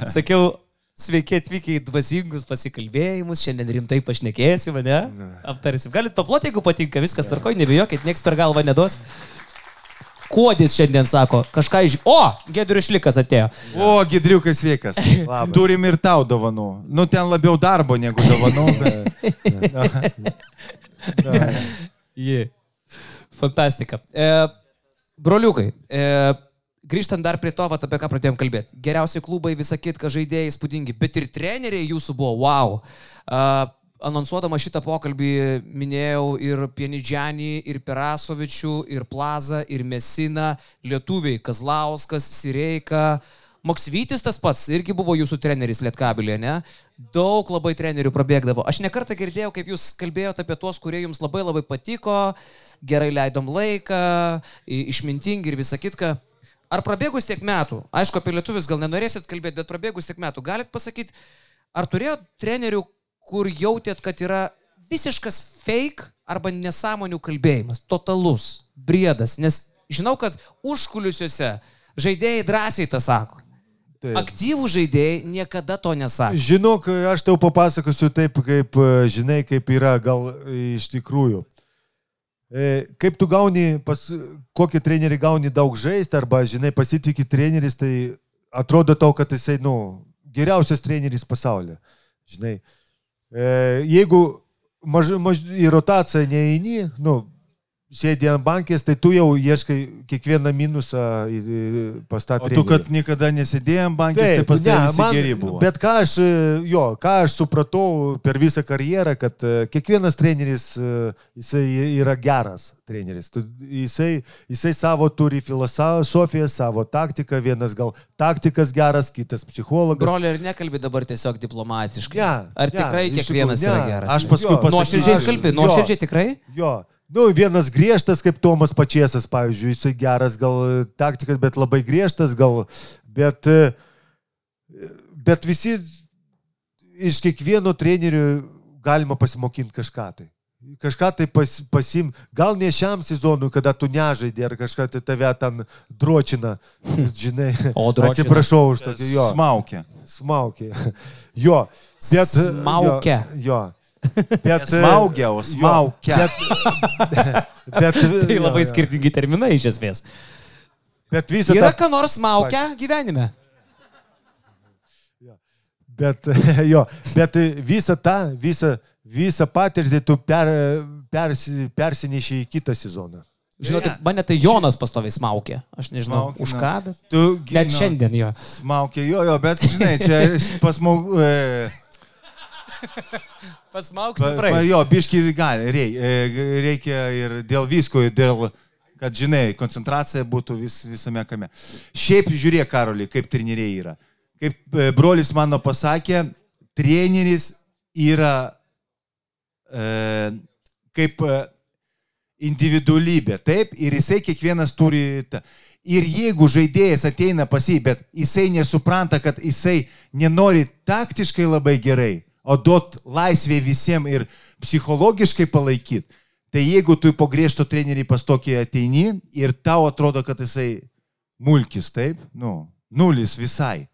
Sakiau, sveiki atvykę į dvasingus pasikalbėjimus, šiandien rimtai pašnekėsim, ne? Aptarsim. Galit paploti, jeigu patinka, viskas tvarkoj, nebijokit, nieks per galvą neduos. Kuodis šiandien sako, kažką iš... O, Gedrius Šlikas atėjo. O, Gidriukas sveikas. Turim ir tau dovanų. Nu, ten labiau darbo negu dovanų. Bet... Ji. Fantastika. E, broliukai, e, grįžtant dar prie to, vat, apie ką pradėjom kalbėti. Geriausi klubai, visa kitka, žaidėjai įspūdingi, bet ir treneriai jūsų buvo wow. E, anonsuodama šitą pokalbį minėjau ir Pienidžianį, ir Perasovičių, ir Plazą, ir Mesiną, lietuviai Kazlauskas, Sireika. Moksvytis tas pats irgi buvo jūsų treneris Lietkabilė, ne? Daug labai trenerių prabėgdavo. Aš nekartą girdėjau, kaip jūs kalbėjote apie tuos, kurie jums labai labai patiko, gerai leidom laiką, išmintingi ir visa kitka. Ar prabėgus tiek metų, aišku, apie lietuvius gal nenorėsit kalbėti, bet prabėgus tiek metų, galit pasakyti, ar turėjot trenerių, kur jautėt, kad yra visiškas fake arba nesąmonių kalbėjimas, totalus, briedas, nes žinau, kad užkulisiuose žaidėjai drąsiai tą sako. Taip. Aktyvų žaidėjai niekada to nesako. Žinok, aš tau papasakosiu taip, kaip, e, žinai, kaip yra gal iš tikrųjų. E, Kaip tu gauni, pas kokį trenerį gauni daug žaisti, arba, žinai, pasitikė treneris, tai atrodo tau, kad jisai, nu, geriausias treneris pasaulyje. Žinai, e, jeigu maž, maž, į rotaciją neįeini, nu, sėdi ant bankės, tai tu jau ieškai kiekvieną minusą į- į- pas tą O tu, kad niekada nesėdėjom bankės, tai pas tave visi geri buvo. Bet ką aš, jo, ką aš supratau per visą karjerą, kad e, kiekvienas treneris, e, jisai yra geras treneris. Tu- Jisai, jisai savo turi filosofiją, savo taktiką, vienas gal taktikas geras, kitas psichologas. Broli, ar nekalbi dabar tiesiog diplomatiškai? Ja, ar ja, tikrai kiekvienas tikrųjų, yra ne. geras? Aš paskui pasakysiu. Nuoširdžiai kalbi, nuoširdžiai tikrai? Jo. Nu, vienas griežtas, kaip Tomas Pačiesas, pavyzdžiui, jisai geras gal taktikas, bet labai griežtas gal, bet, e, bet visi iš kiekvieno trenerių galima pasimokinti kažką tai. Kažką tai pas, pasim, gal ne šiam sezonui, kada tu nežaidė, ar kažką tai tave ten dročina, žinai. O, dročina. Atsiprašau už tokį jo. Smaukė. Smaukė. Jo. Bet, Smaukia. Jo. jo. Bet, Smaugia, o smaukia. Bet, bet, Tai labai skirtingi terminai iš esmės. Bet visą Yra tą, ką nors maukia gyvenime? bet, jo, bet visą tą, visą, visą patirtį tu per, persi, persineši į kitą sezoną. Žinote, mane tai Jonas pastoviai smaukė. Aš nežinau, Smaukė, už ką, bet... Tu, Net nu, šiandien jo. Smaukė, jo, jo, bet žinai, čia pas mus. E, Pasmauks Pa, pa, jo, biški gali, rei- e, reikia ir dėl visko, ir dėl, kad, žinai, koncentracija būtų vis, visame kame. Šiaip žiūrėk, Karoli, kaip treneriai yra. Kaip e, brolis mano pasakė, treneris yra e, kaip e, individualybė, taip, ir jisai kiekvienas turi. Ta. Ir jeigu žaidėjas ateina pas jį, bet jisai nesupranta, kad jisai nenori taktiškai labai gerai, o duot laisvę visiems ir psichologiškai palaikyti, tai jeigu tu po griežto trenerių pas tokį ateini ir tau atrodo, kad jisai mulkis, taip, nu, nulis visai.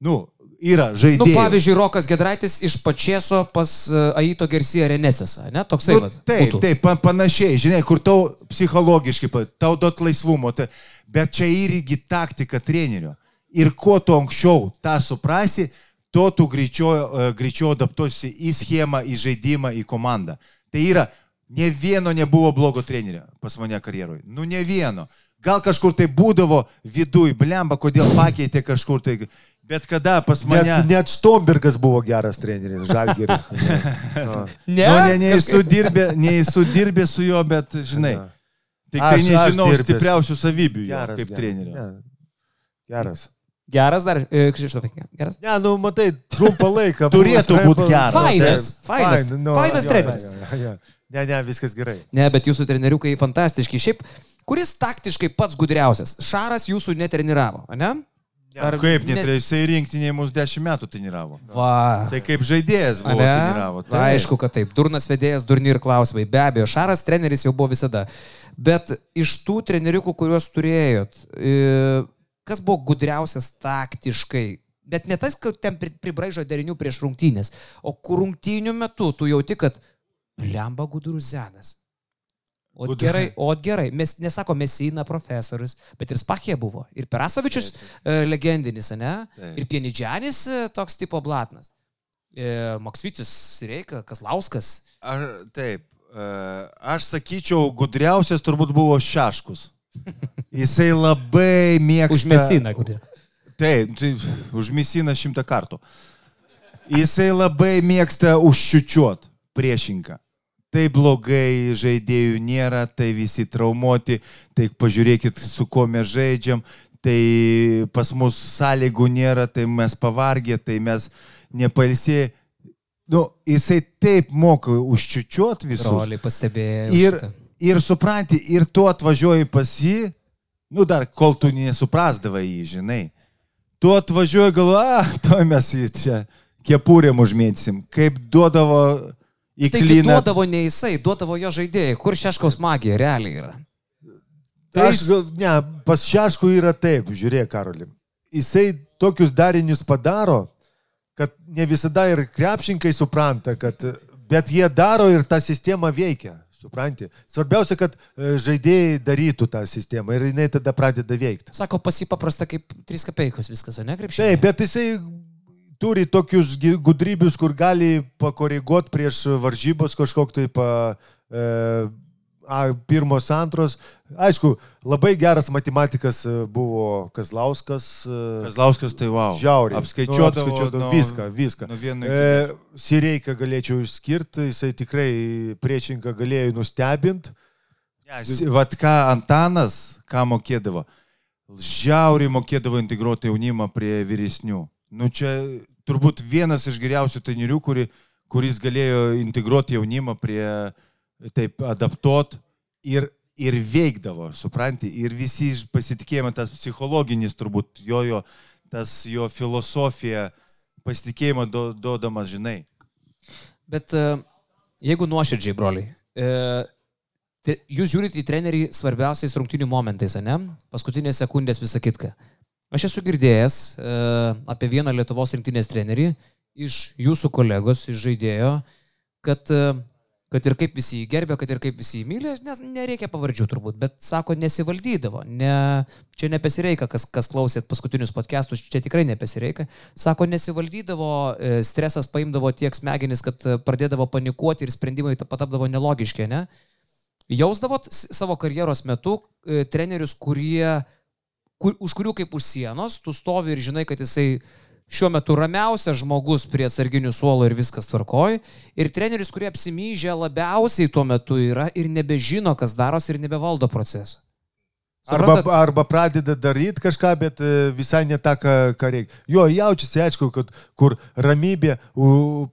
Nu, yra Nu, žaidėjas. pavyzdžiui, Rokas Gedraitis iš Pačieso pas uh, Aito Garcia Renesesą, ne? Toksai, Nu, taip, būtų. taip, pa- panašiai, žinai, kur tau psichologiškai, tau duot laisvumo, tai, bet čia irgi taktika trenerio. Ir kuo tu anksčiau tą suprasi, tuo tu greičiau, e, greičiau adaptuosi į schemą, į žaidimą, į komandą. Tai yra, ne vieno nebuvo blogo trenerio pas mane karjeroje. Nu, ne vieno. Gal kažkur tai būdavo viduj, blemba, kodėl pakeitė kažkur tai. Bet kada pas mane... Net, net Stombergas buvo geras treneris, Žalgeris. Nu. Ne, nu, ne, ne, kažkaip- esu dirbė, ne esu dirbė su juo, bet žinai. Tik tai Aš- aš nežinau dirbęs. stipriausių savybių jo, Geras, kaip geras. trenerio. Ne, Geras. Geras dar, e, Kšištofai, geras. Ne, nu, matai, trumpą laiką. Turėtų buvo- būt geras. Fainas, fainas, fain, nu, fainas treneris. jo, jo, jo. Ne, ne, viskas gerai. Ne, bet jūsų treneriukai fantastiški. Šiaip, kuris taktiškai pats gudriausias? Šaras jūsų netreniravo, ne? Ar kaip net jisai rinktinėje mus dešimt metų treniravo. Va. Jisai kaip žaidėjas buvo Ane? treniravo. Na, aišku, kad taip. Durnas vedėjas, durni ir klausimai. Be abejo, Šaras treneris jau buvo visada. Bet iš tų treneriukų, kuriuos turėjot, e, kas buvo gudriausias taktiškai? Bet ne tas, kad ten pri- pribraižo derinių prieš rungtynės, o kur rungtynių metu tu jauti, kad plemba gudruzenas. O Gud- gerai, o gerai, mes nesako Mesina profesorius, bet ir Spachė buvo. Ir Perasovičius e, legendinis, ne? Taip. Ir Pienidžianis e, toks tipo Blatnas. E, Maksvitis Reika, Kaslauskas. Ar, taip, e, aš sakyčiau, gudriausias turbūt buvo Šeškus. Jisai labai mėgsta. Užmesina, kur. Taip, tai užmesina šimtą kartų. Jisai labai mėgsta užšiučiuot priešinką. Tai blogai žaidėjų nėra, tai visi traumuoti, tai pažiūrėkit, su kuo mes žaidžiam, tai pas mus sąlygų nėra, tai mes pavargę, tai mes nepalsė. Nu, jisai taip moka užčiučiuot visus. Roliai pastebėjo. Ir, šitą. Ir supranti, ir tu atvažiuoji pas jį, nu dar kol tu nesuprasdavai jį, žinai. Tu atvažiuoji galva, to mes jį čia kepurėm užmėtysim. Kaip duodavo į Taigi klyną. duodavo ne jisai, duodavo jo žaidėjai. Kur Šeškaus magija realiai yra? Tai aš gal, ne, pas Šeškų yra taip, žiūrėk, Karoli. Jisai tokius darinius padaro, kad ne visada ir krepšinkai supranta, kad, bet jie daro ir ta sistema veikia. Supranti? Svarbiausia, kad e, žaidėjai darytų tą sistemą ir jinai tada pradeda veikti. Sako, pasipaprasta kaip 3 kapeikos viskas, ne krepšinė? Taip, bet jisai turi tokius gudrybius, kur gali pakoreguoti prieš varžybos kažkokį tai pa, e, a, pirmos, antros. Aišku, labai geras matematikas e, buvo Kazlauskas. e, Kazlauskas tai wow. Žiauriai. Apskaičiuodavo, Nu, apskaičiuodavo nuo- viską, viską. nuo vieno iki E, Sireiką galėčiau išskirti, jisai tikrai priešinką galėjo nustebinti. Yes. Vat ką Antanas, ką mokėdavo. Žiauriai mokėdavo integruoti jaunimą prie vyresnių. Nu čia turbūt vienas iš geriausių trenerių, kuri, kuris galėjo integruoti jaunimą prie, taip, adaptuot ir, ir veikdavo, supranti, ir visi pasitikėjimą, tas psichologinis turbūt, jo, jo, tas jo filosofija, pasitikėjimą do, duodamas, žinai. Bet e, jeigu nuoširdžiai, broliai, e, jūs žiūrite į trenerį svarbiausiais rungtinių momentais, ne? Paskutinės sekundės visą kitką. Aš esu girdėjęs e, apie vieną Lietuvos rinktinės trenerį iš jūsų kolegos, iš žaidėjo, kad, e, kad ir kaip visi jį gerbė, kad ir kaip visi jį myli, nes nereikia pavardžių turbūt, bet sako, nesivaldydavo. Ne, čia nepesireika, kas, kas klausėt paskutinius podcastus, čia tikrai nepesireika. Sako, nesivaldydavo, e, stresas paimdavo tiek smegenis, kad pradėdavo panikuoti ir sprendimai ta- patapdavo nelogiški, ne? Jausdavot savo karjeros metu e, trenerius, kurie, kur, už kurių kaip už sienos, tu stovi ir žinai, kad jisai šiuo metu ramiausias žmogus prie atsarginių suolo ir viskas tvarkoj. Ir treneris, kurie apsimyžę labiausiai tuo metu yra ir nebežino, kas darosi ir nebevaldo procesą. Arba, arba pradeda daryti kažką, bet e, visai ne tą, ką, ką reikia. Jo, jaučiasi, aišku, kad kur ramybė,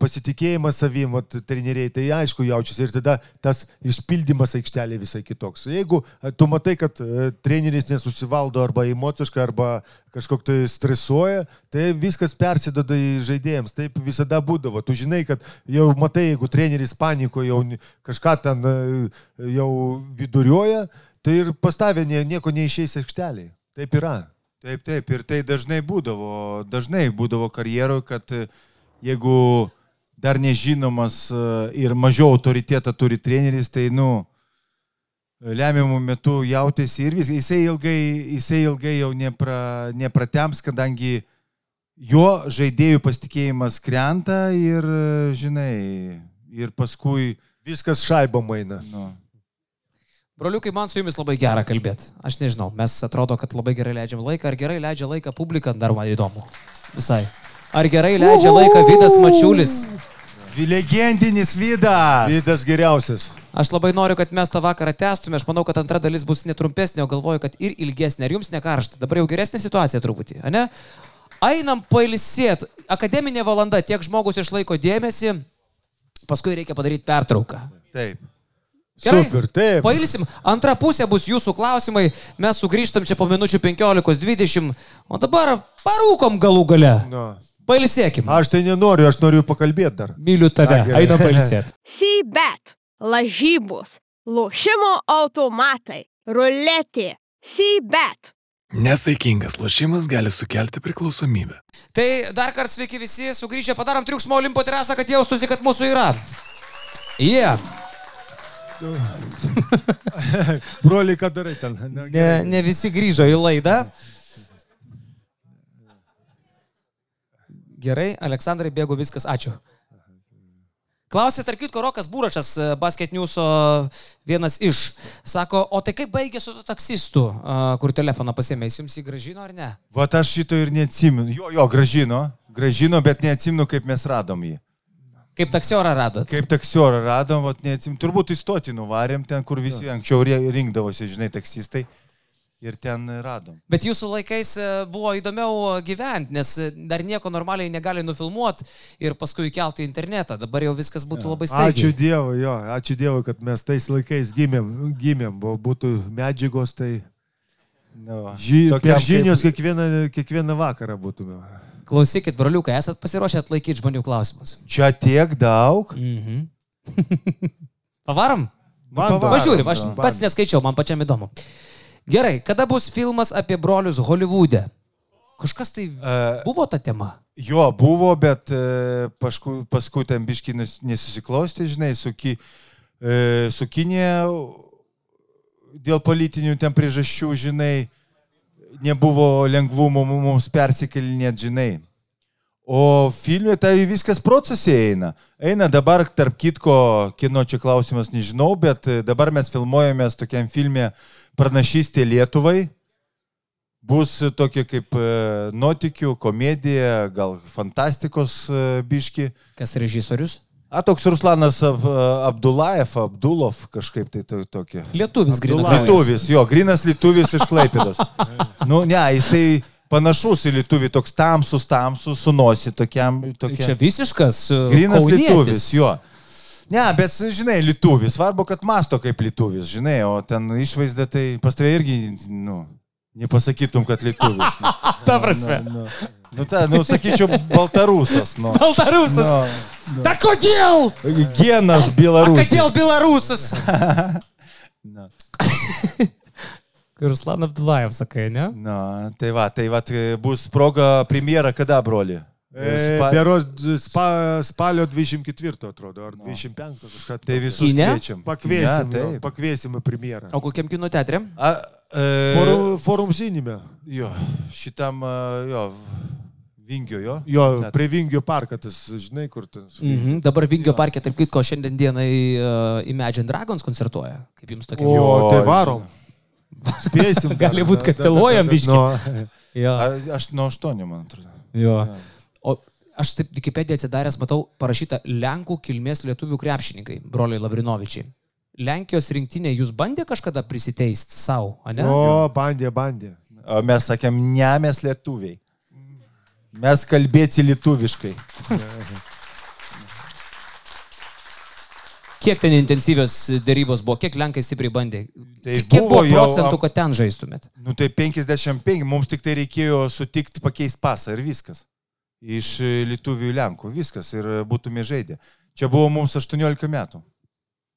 pasitikėjimas savim, treneriai, tai aišku, jaučiasi ir tada tas išpildymas aikštelė visai kitoks. Jeigu e, tu matai, kad e, treneris nesusivaldo arba emociškai, arba kažkok tai stresuoja, tai viskas persidoda į žaidėjams. Taip visada būdavo. Tu žinai, kad jau matai, jeigu treneris paniko, jau kažką ten jau viduriuoja, tai ir pas tavę nie- nieko neišeis aikšteliai. Taip yra. Taip, taip, ir tai dažnai būdavo, dažnai būdavo karjeroje, kad e, jeigu dar nežinomas e, ir mažiau autoritetą turi treneris, tai, nu, lemiamų metų jautėsi ir viskas. Jisai ilgai, jisai ilgai jau nepra, nepratems, kadangi jo žaidėjų pasitikėjimas krenta ir, e, žinai, ir paskui... Viskas šaiba maina. Nu, Broliukai, man su jumis labai gera kalbėti. Aš nežinau, mes atrodo, kad labai gerai leidžiam laiką. Ar gerai leidžia laiką publika, dar man įdomu. Visai. Ar gerai leidžia laiką Vidas Mačiulis? legendinis Vydas! Vydas geriausias. Aš labai noriu, kad mes tą vakarą testume. Aš manau, kad antra dalis bus netrumpesnė, o galvoju, kad ir ilgesnė. Ar jums nekaršta? Dabar jau geresnė situacija truputį, ne? Einam pailsėt. Akademinė valanda, tiek žmogus išlaiko dėmesį, paskui reikia padaryti pertrauką. Taip. Gerai? Super, taip. Pailsim. Antra pusė bus jūsų klausimai. Mes sugrįžtam čia po minučių 15-20. O dabar parūkom galų gale. Nu. Pailsėkim. Aš tai nenoriu, aš noriu pakalbėti dar. Myliu tave. Einam pailsėti. Sybet, lažybos, lošimo automatai, ruletė, Sybet. Nesaikingas lošimas gali sukelti priklausomybę. Tai dar kartą sveiki visi, sugrįžę padarom triukšmo olimpo terasą, kad jaustųsi, kad mūsų yra. Jie. Yeah. Broliai, ką darai ten? Na, Ne, ne visi grįžo į laidą. Gerai, Aleksandrai, bėgu viskas, ačiū. Klausė, tarp kitko, Rokas Būrašas, e, Basket News vienas iš. Sako, o tai kaip baigė su tuo taksistu, a, kur telefoną pasėmė, jis jums jį gražino ar ne? Vat aš šito ir neatsimenu. Jo, jo, gražino. Gražino, bet neatsimenu, kaip mes radom jį. Kaip taksiorą radot? Kaip taksiorą radom, vat neatsimenu. Turbūt į stotį nuvarėm ten, kur visi anksčiau rinkdavosi, žinai, taksistai. Ir ten radom. Bet jūsų laikais e, buvo įdomiau gyventi, nes e, dar nieko normaliai negali nufilmuoti ir paskui įkelti į internetą. Dabar jau viskas būtų labai staigiai. Ačiū Dievui, jo, ačiū Dievui, kad mes tais laikais gimėm, gimėm buvo, būtų medžiagos, tai Nu, ži, tokiam per kaip- žinios kiekvieną, kiekvieną vakarą būtume. Klausykit, broliukai, esat pasiruošę atlaikyti žmonių klausimus. Čia tiek daug. Mhm. Pavarom? Man pavarom, Važiuoju, aš jo. pats neskaičiau, man pačiam įdomu. Gerai, kada bus filmas apie brolius Hollywooде? Kažkas tai E, buvo ta tema. Jo, buvo, bet e, paskui, paskui ten biški nes- nesusiklosti, žinai, su, ki, e, su Kinė dėl politinių ten priežasčių, žinai, nebuvo lengvumo mums persikelinėti, žinai. O filme tai viskas procese eina. Eina dabar, tarp kitko, kino čia klausimas nežinau, bet dabar mes filmuojamės tokiam filme Pranašystė Lietuvai. Bus tokia kaip e, nuotikių, komedija, gal fantastikos e, biški. Kas režisiorius? A, toks Ruslanas Ab- Abdulajev, Abdulov kažkaip tai to, tokia. Lietuvis grinas. Lietuvis, jo, grinas lietuvis iš Klaipėdos. nu, ne, jisai panašus į lietuvį, toks tamsus, tamsus, su nosi tokiam. Tokia. Čia visiškas. e, Grinas kaunietis. lietuvis, jo. Ne, bet, žinai, lietuvis, svarbu, kad masto kaip lietuvis, žinai, o ten išvaizda tai pas tave irgi, nu, nepasakytum, kad lietuvis. Nu, Ta prasme. nu, nu, ta, nu sakyčiau, baltarusas, nu. Baltarusas. Ta kodėl? Nu, genas Belarusas. kodėl Belarusas? Na. Ruslan Abdulajev, sakai, ne? Na, tai va, tai va, tai bus proga premjera kada, broli? E, Spa- Beros spa, spalio 24, atrodo, ar 25 kažką. Tai visus Kine? kviečiam. Pakviesim, Ne, jo, pakviesim į premjerą. O kokiam kino teatrė? A, e, Forum, forum sinime. jo, šitam, a, jo, vingio, jo. Jo, Net. prie Vingio parką, tas, žinai, kur tas. Mhm. Dabar Vingio parke, tarp kitko, šiandien dienai uh, Imagine Dragons koncertuoja. Kaip jums tokia? O, Jo, tai varom. Spėsim. Gali dar, būt, kad vėluojam da, da, biškį. nu, Jo. A, aš nuo aštuonių, man atrodo. jo. O aš taip Wikipedia atsidaręs matau parašyta Lenkų kilmės lietuvių krepšininkai, broliai Lavrinovičiai. Lenkijos rinktinė jūs bandė kažkada prisiteisti savo, ne? O, bandė, bandė. O mes sakėm, ne mes lietuviai. Mes kalbėti lietuviškai. Kiek ten intensyvios dėrybos buvo, kiek Lenkai stipriai bandė? Tai kiek buvo buvo procentų, kad ten žaistumėt? Nu tai 55, mums tik tai reikėjo sutikti pakeisti pasą ir viskas. Iš e, lietuvių į Lenkų, viskas ir e, būtume žaidę. Čia buvo mums 18 metų.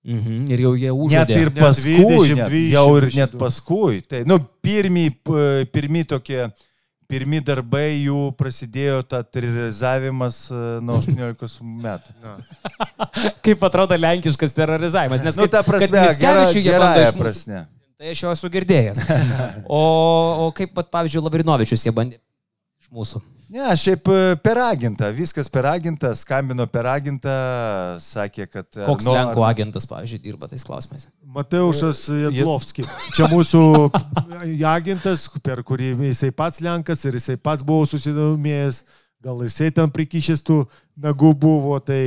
Mhm. Ir jau jie Net užžaidė. ir Net paskui, 20, net, 20, jau ir 22. net paskui. Tai, nu, pirmi, pirmi tokie, pirmi darbai jų prasidėjo, ta terrorizavimas e, nuo 18 metų. Kaip atrodo lenkiškas terrorizavimas? Nes Nu, kaip- ta prasme, bando gerąją iš prasme. Tai aš jau esu girdėjęs. O, o kaip, vat, pavyzdžiui, Lavrinovičius jie bandė iš mūsų? Ne, šiaip e, per agentą, viskas per agentą, skambino per agentą, sakė, kad... ar Koks nu- Lenkų ar- agentas, pavyzdžiui, dirba tais klausimais? Mateušas Jadlovskis. Čia mūsų agentas, per kurį jisai pats Lenkas ir jisai pats buvo susidomėjęs, gal jisai ten prikišęs tų nagų buvo, tai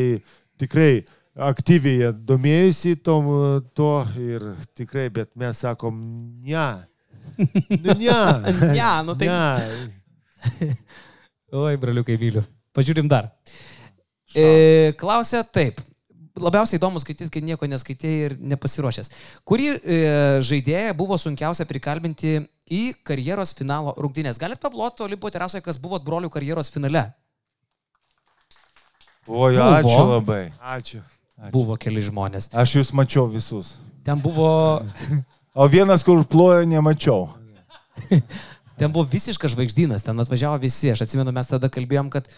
tikrai aktyviai domėjusi tom, to ir tikrai, bet mes sakom, ne. Nu, ne. Ne, nu tai- Ne. Oi, braliukai, myliu. Pažiūrim dar. E, klausia taip. Labiausiai įdomu skaityti, kai nieko neskaitėjai ir nepasiruošęs. Kurį e, žaidėją buvo sunkiausia prikalbinti į karjeros finalo rungtynės? Galit pabloti Olimpo terasoje, kas buvo brolių karjeros finale? Oi, Buvo. ačiū labai. Ačiū. Buvo keli žmonės. Aš jūs mačiau visus. Ten buvo, O vienas, kur plojo, nemačiau. ten buvo visiškas žvaigždynas, ten atvažiavo visi. Aš atsimenu, mes tada kalbėjom, kad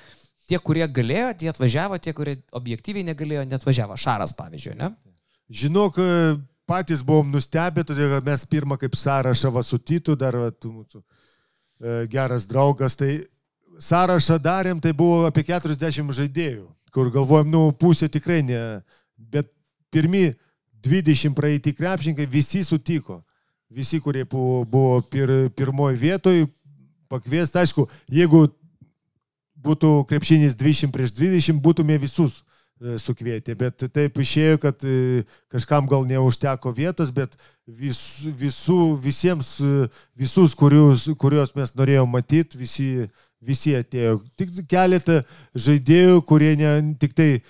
tie, kurie galėjo, tie atvažiavo, tie, kurie objektyviai negalėjo, netvažiavo. Šaras, pavyzdžiui, ne? Žinok, e, patys buvom nustebę, todėl mes pirmą kaip sąrašą va, su Tytu, dar va, tu mūsų e, geras draugas, tai sąrašą darėm, tai buvo apie 40 žaidėjų, kur galvojom, nu, pusė tikrai ne, bet pirmi 20 praeiti krepšininkai visi sutiko. Visi, kurie buvo, pir, pirmoji vietoj, pakviesti, aišku, jeigu būtų krepšinis 20 prieš 20, būtume visus e, sukvietę, bet taip išėjo, kad e, kažkam gal neužteko vietos, bet vis, visų, visiems, e, visus, kurius, kuriuos mes norėjome matyti, visi, visi atėjo. Tik keletą žaidėjų, kurie ne, tik tai e,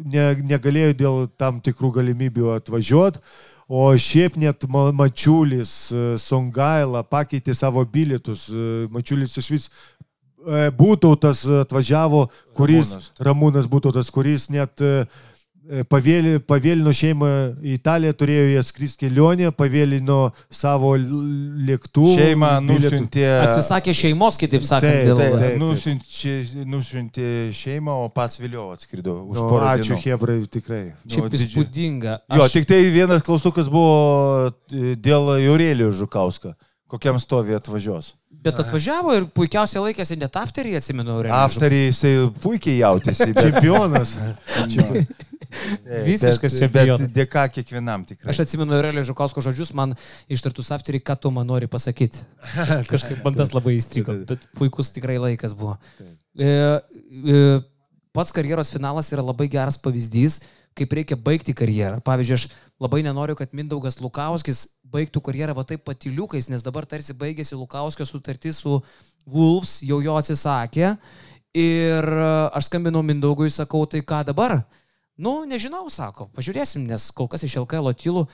ne, negalėjo dėl tam tikrų galimybių atvažiuoti. O šiaip net Ma- Mačiulis, e, Songaila pakeitė savo bilietus. e, Mačiulis iš vis e, Būtautas atvažiavo, kuris, Ramūnas. Ramūnas Būtautas, kuris net e, pavėlė, pavėlino šeimą į Italiją, turėjo jie skristi kelionę, pavėlino savo lėktuvą. Šeima nusintė. Atsisakė šeimos, kitaip sakant, Taip, dėl... taip, Tai, taip. nusiuntė, nusiuntė šeimą, o pats vėliau atskrido už porą ačiū, dienų. Hebrai, tikrai. Šiaip Nu, įspūdinga. Jo, Aš- tik tai vienas klaustukas buvo dėl Jurėlio Žukausko. Kokiam stovė atvažiuos. Bet atvažiavo ir puikiausiai laikėsi net afterį, atsimenu, Aftarį jisai puikiai jautėsi. bet- Čempionas. Visiškas bet- čempionas. Bet dėka kiekvienam tikrai. Aš atsimenu Aurelijų Žukausko žodžius, man ištartus afterį, ką tu man nori pasakyti. Kažkaip man tas labai įstrigo, bet puikus tikrai laikas buvo. E, e, pats karjeros finalas yra labai geras pavyzdys, kaip reikia baigti karjerą. Pavyzdžiui, aš labai nenoriu, kad Mindaugas Lukauskis baigtų karjerą va taip patiliukais, nes dabar tarsi baigėsi Lukauskio sutartis su Wolves, jau jo atsisakė. Ir aš skambinau Mindaugui, sakau, tai ką dabar? Nu, nežinau, sako, pažiūrėsim, nes kol kas iš LKL tylų.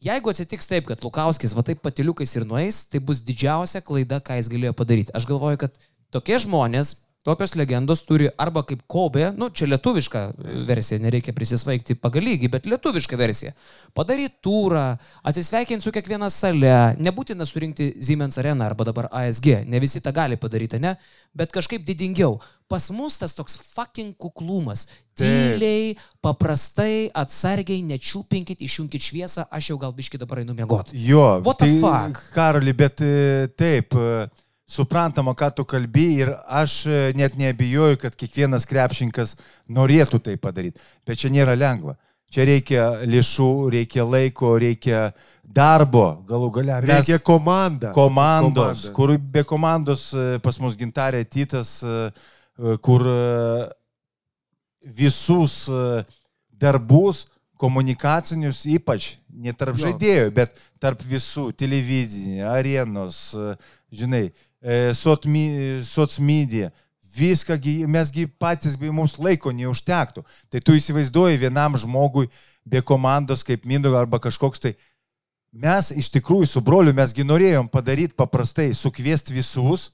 Jeigu atsitiks taip, kad Lukauskis va taip patiliukais ir nueis, tai bus didžiausia klaida, ką jis galėjo padaryti. Aš galvoju, kad tokie žmonės, tokios legendos turi arba kaip Kobe, nu čia lietuviška versija, nereikia prisisvaigti pagal lygį, bet lietuviška versija. Padaryti turą, atsisveikinti su kiekviena sale, nebūtina surinkti Siemens Arena arba dabar ASG, ne visi tą gali padaryti, ne, bet kažkaip didingiau. Pas mus tas toks fucking kuklumas. Tyliai, paprastai, atsargiai, nečiūpinkit, išjungkit šviesą, aš jau gal biški dabar einu miegoti. Jo, What the tai, fuck? Karoli, bet e, taip, e, suprantama, ką tu kalbi ir aš e, net neabijoju, kad kiekvienas krepšininkas norėtų tai padaryti. Bet čia nėra lengva. Čia reikia lėšų, reikia laiko, reikia darbo, galų gale. Mes- Reikia komanda. komandos, Komanda. kur be komandos e, pas mus gintarė Titas, e, kur visus darbus komunikacinius ypač, ne tarp Jo. žaidėjų, bet tarp visų, televizinė, arenos, žinai, e, socmedia, viską, gi- mesgi patys, mums laiko neužtektų. Tai tu įsivaizduoji vienam žmogui be komandos kaip Mindaugas arba kažkoks tai. Mes iš tikrųjų su broliu mesgi norėjom padaryti paprastai, sukviesti visus,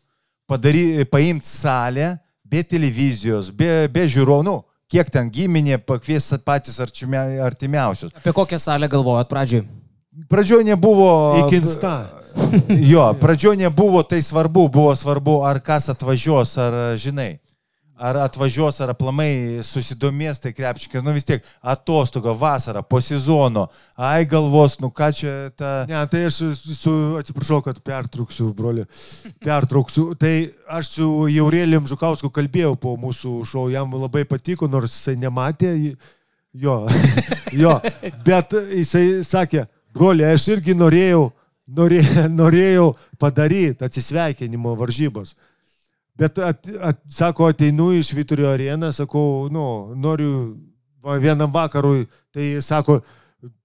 padary, paimti salę, be televizijos, be, be žiūronų, kiek ten giminė pakvies patys artimiausius. Apie kokią salę galvojat pradžioj? Pradžioje nebuvo. Iki insta. Jo, pradžioje nebuvo tai svarbu, buvo svarbu, ar kas atvažiuos, ar žinai. Ar atvažiuos, ar aplamai susidomės tai krepšininkai, nu vis tiek atostoga, vasara, po sezono, ai galvos, nu ką čia ta... Ne, tai aš su, atsiprašau, kad pertrauksiu, broli. Pertrauksiu. Tai aš su Jaurėlim Žukausku kalbėjau po mūsų šou, jam labai patiko, nors jisai nematė. Jo, jo. Bet jisai sakė, broli, aš irgi norėjau, norėjau, norėjau padaryti atsisveikinimo varžybos. Bet, at, at, sako, ateinu iš Vyturio areną, sakau, nu, noriu va, vienam vakarui, tai sako,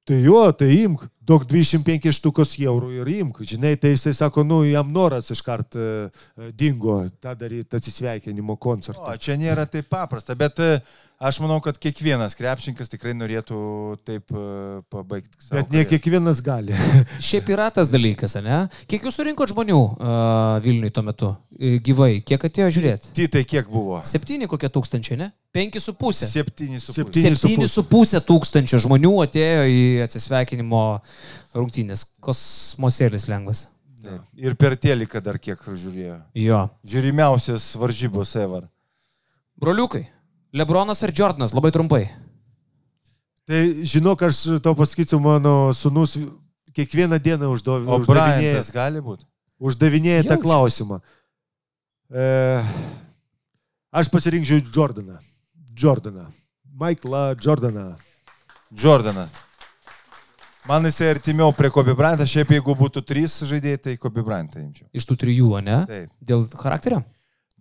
tai jo, tai imk, daug 25 štukas eurų ir imk. Žinai, tai jisai sako, nu, jam noras iškart e, e, dingo tą daryti atsisveikinimo koncertą. O, čia nėra taip paprasta, bet e, aš manau, kad kiekvienas krepšininkas tikrai norėtų taip e, pabaigti. savo Bet ne kiekvienas gali. Šiaip yra tas dalykas, ne? Kiek jūs surinkot žmonių uh, Vilniui tuo metu e, gyvai? Kiek atėjo žiūrėti? Titai kiek buvo? Septyni kokie tūkstančiai, ne? Penki su pusė. Septyni su pusė. Septyni. su Septyni su pusė tūkstančio žmonių atėjo į atsisveikinimo rungtynės. Kosmosėlis lengvas. Taip. Ir per teliką dar kiek žiūrėjo. Jo. Žiūrimiausias varžybos ever. Broliukai, Lebronas ir Jordanas, labai trumpai. Tai žinok, aš tau pasakysiu, mano sunus kiekvieną dieną uždo, O uždavinėja, Bryantas gali būti? uždavinėja tą Jaučiu. klausimą. E, aš pasirinkčiau Jordaną. Jordaną. Michaelą Jordaną. Jordaną. Man jisai artimiau prie Kobe Bryantą, šiaip jeigu būtų trys žaidėjai, tai Kobe Bryantą imčiau. Iš tų trijų, ne? Taip. Dėl charakterio?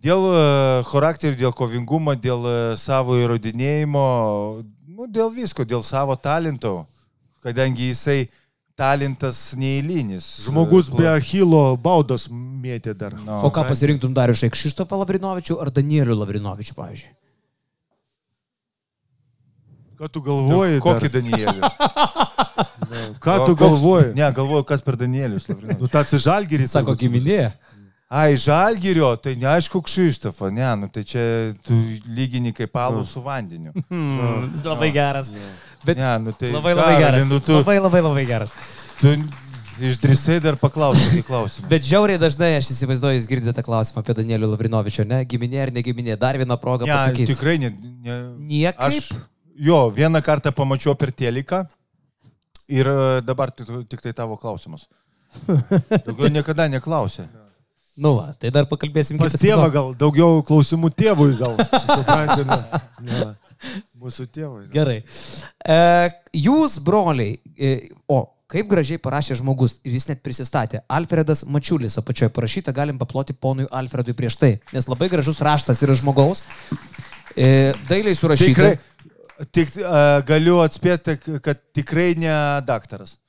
Dėl e, charakterio, dėl kovingumo, dėl e, savo įrodinėjimo, nu, dėl visko, dėl savo talento, kadangi jisai talentas neįlynis. Žmogus be Achilo baudos mėtė dar. No. O ką pasirinktum dar iš Kšištofą Lavrinovičių ar Danielių Lavrinovičių, pavyzdžiui? Ką tu galvoji? Nu, Kokį? Danielių? Ką O tu koks- galvoji? Ne, galvoju, kas per Danielius. Lavrinovičius. Nu, tas žalgerį. Sako giminė. Ai, žalgirio, tai neaišku, Kšištofą, ne, nu tai čia tu lygini kaip alų su vandeniu. Hmm, labai geras. Bet Ne, nu tai labai labai Karoli, geras. Nu, tu, Labai labai labai geras. tu išdrisai dar paklausyti klausimą. Bet žiauriai dažnai aš įsivaizduoju, jūs girdite klausimą apie Danielių Lavrinovičių, ne? Giminė ar ne giminė. Dar vieną progą Ne, pasakyti. tikrai ne. ne Niekaip. Aš, jo, vieną kartą pamačiau per teliką ir e, dabar tik, tik tai tavo klausimas. Daugiau niekada neklausė. Nu, va, tai dar pakalbėsim Pas tėvą gal, daugiau klausimų tėvui gal. Suprantate, ne. ne. Mūsų tėvui. Gerai. E, jūs, broliai, e, o kaip gražiai parašė žmogus ir jis net prisistatė. Alfredas Mačiulis apačioje parašyta, galim paploti ponui Alfredui prieš tai, nes labai gražus raštas yra žmogaus. E, dailiai surašyta. Tikrai, tik, uh, galiu atspėti, kad tikrai ne daktaras.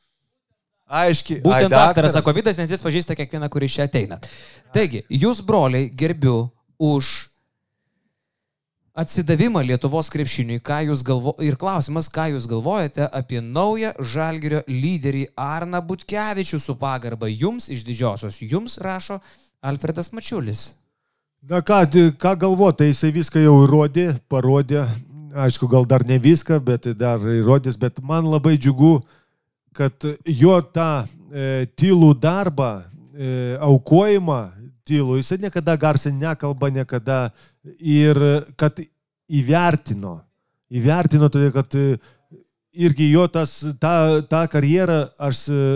Aiškiai. Būtent ai, daktaras sako Vidas, nes jis pažįsta kiekvieną, kuris čia ateina. Taigi, jūs, broliai, gerbiu už atsidavimą Lietuvos krepšiniui, galvo... ir klausimas, ką jūs galvojate apie naują žalgerio lyderį Arną Butkevičių su pagarba jums iš didžiosios. Jums rašo Alfredas Mačiulis. Na ką, ką galvoti, tai jisai viską jau įrodė, parodė. Aišku, gal dar ne viską, bet dar įrodys. Bet man labai džiugu, kad jo tą e, tylų darbą, e, aukojimą tylų, jisai niekada garsiai nekalba, niekada ir kad įvertino. Įvertino, todėl kad e, irgi jo tas, tą, tą karjerą aš, e,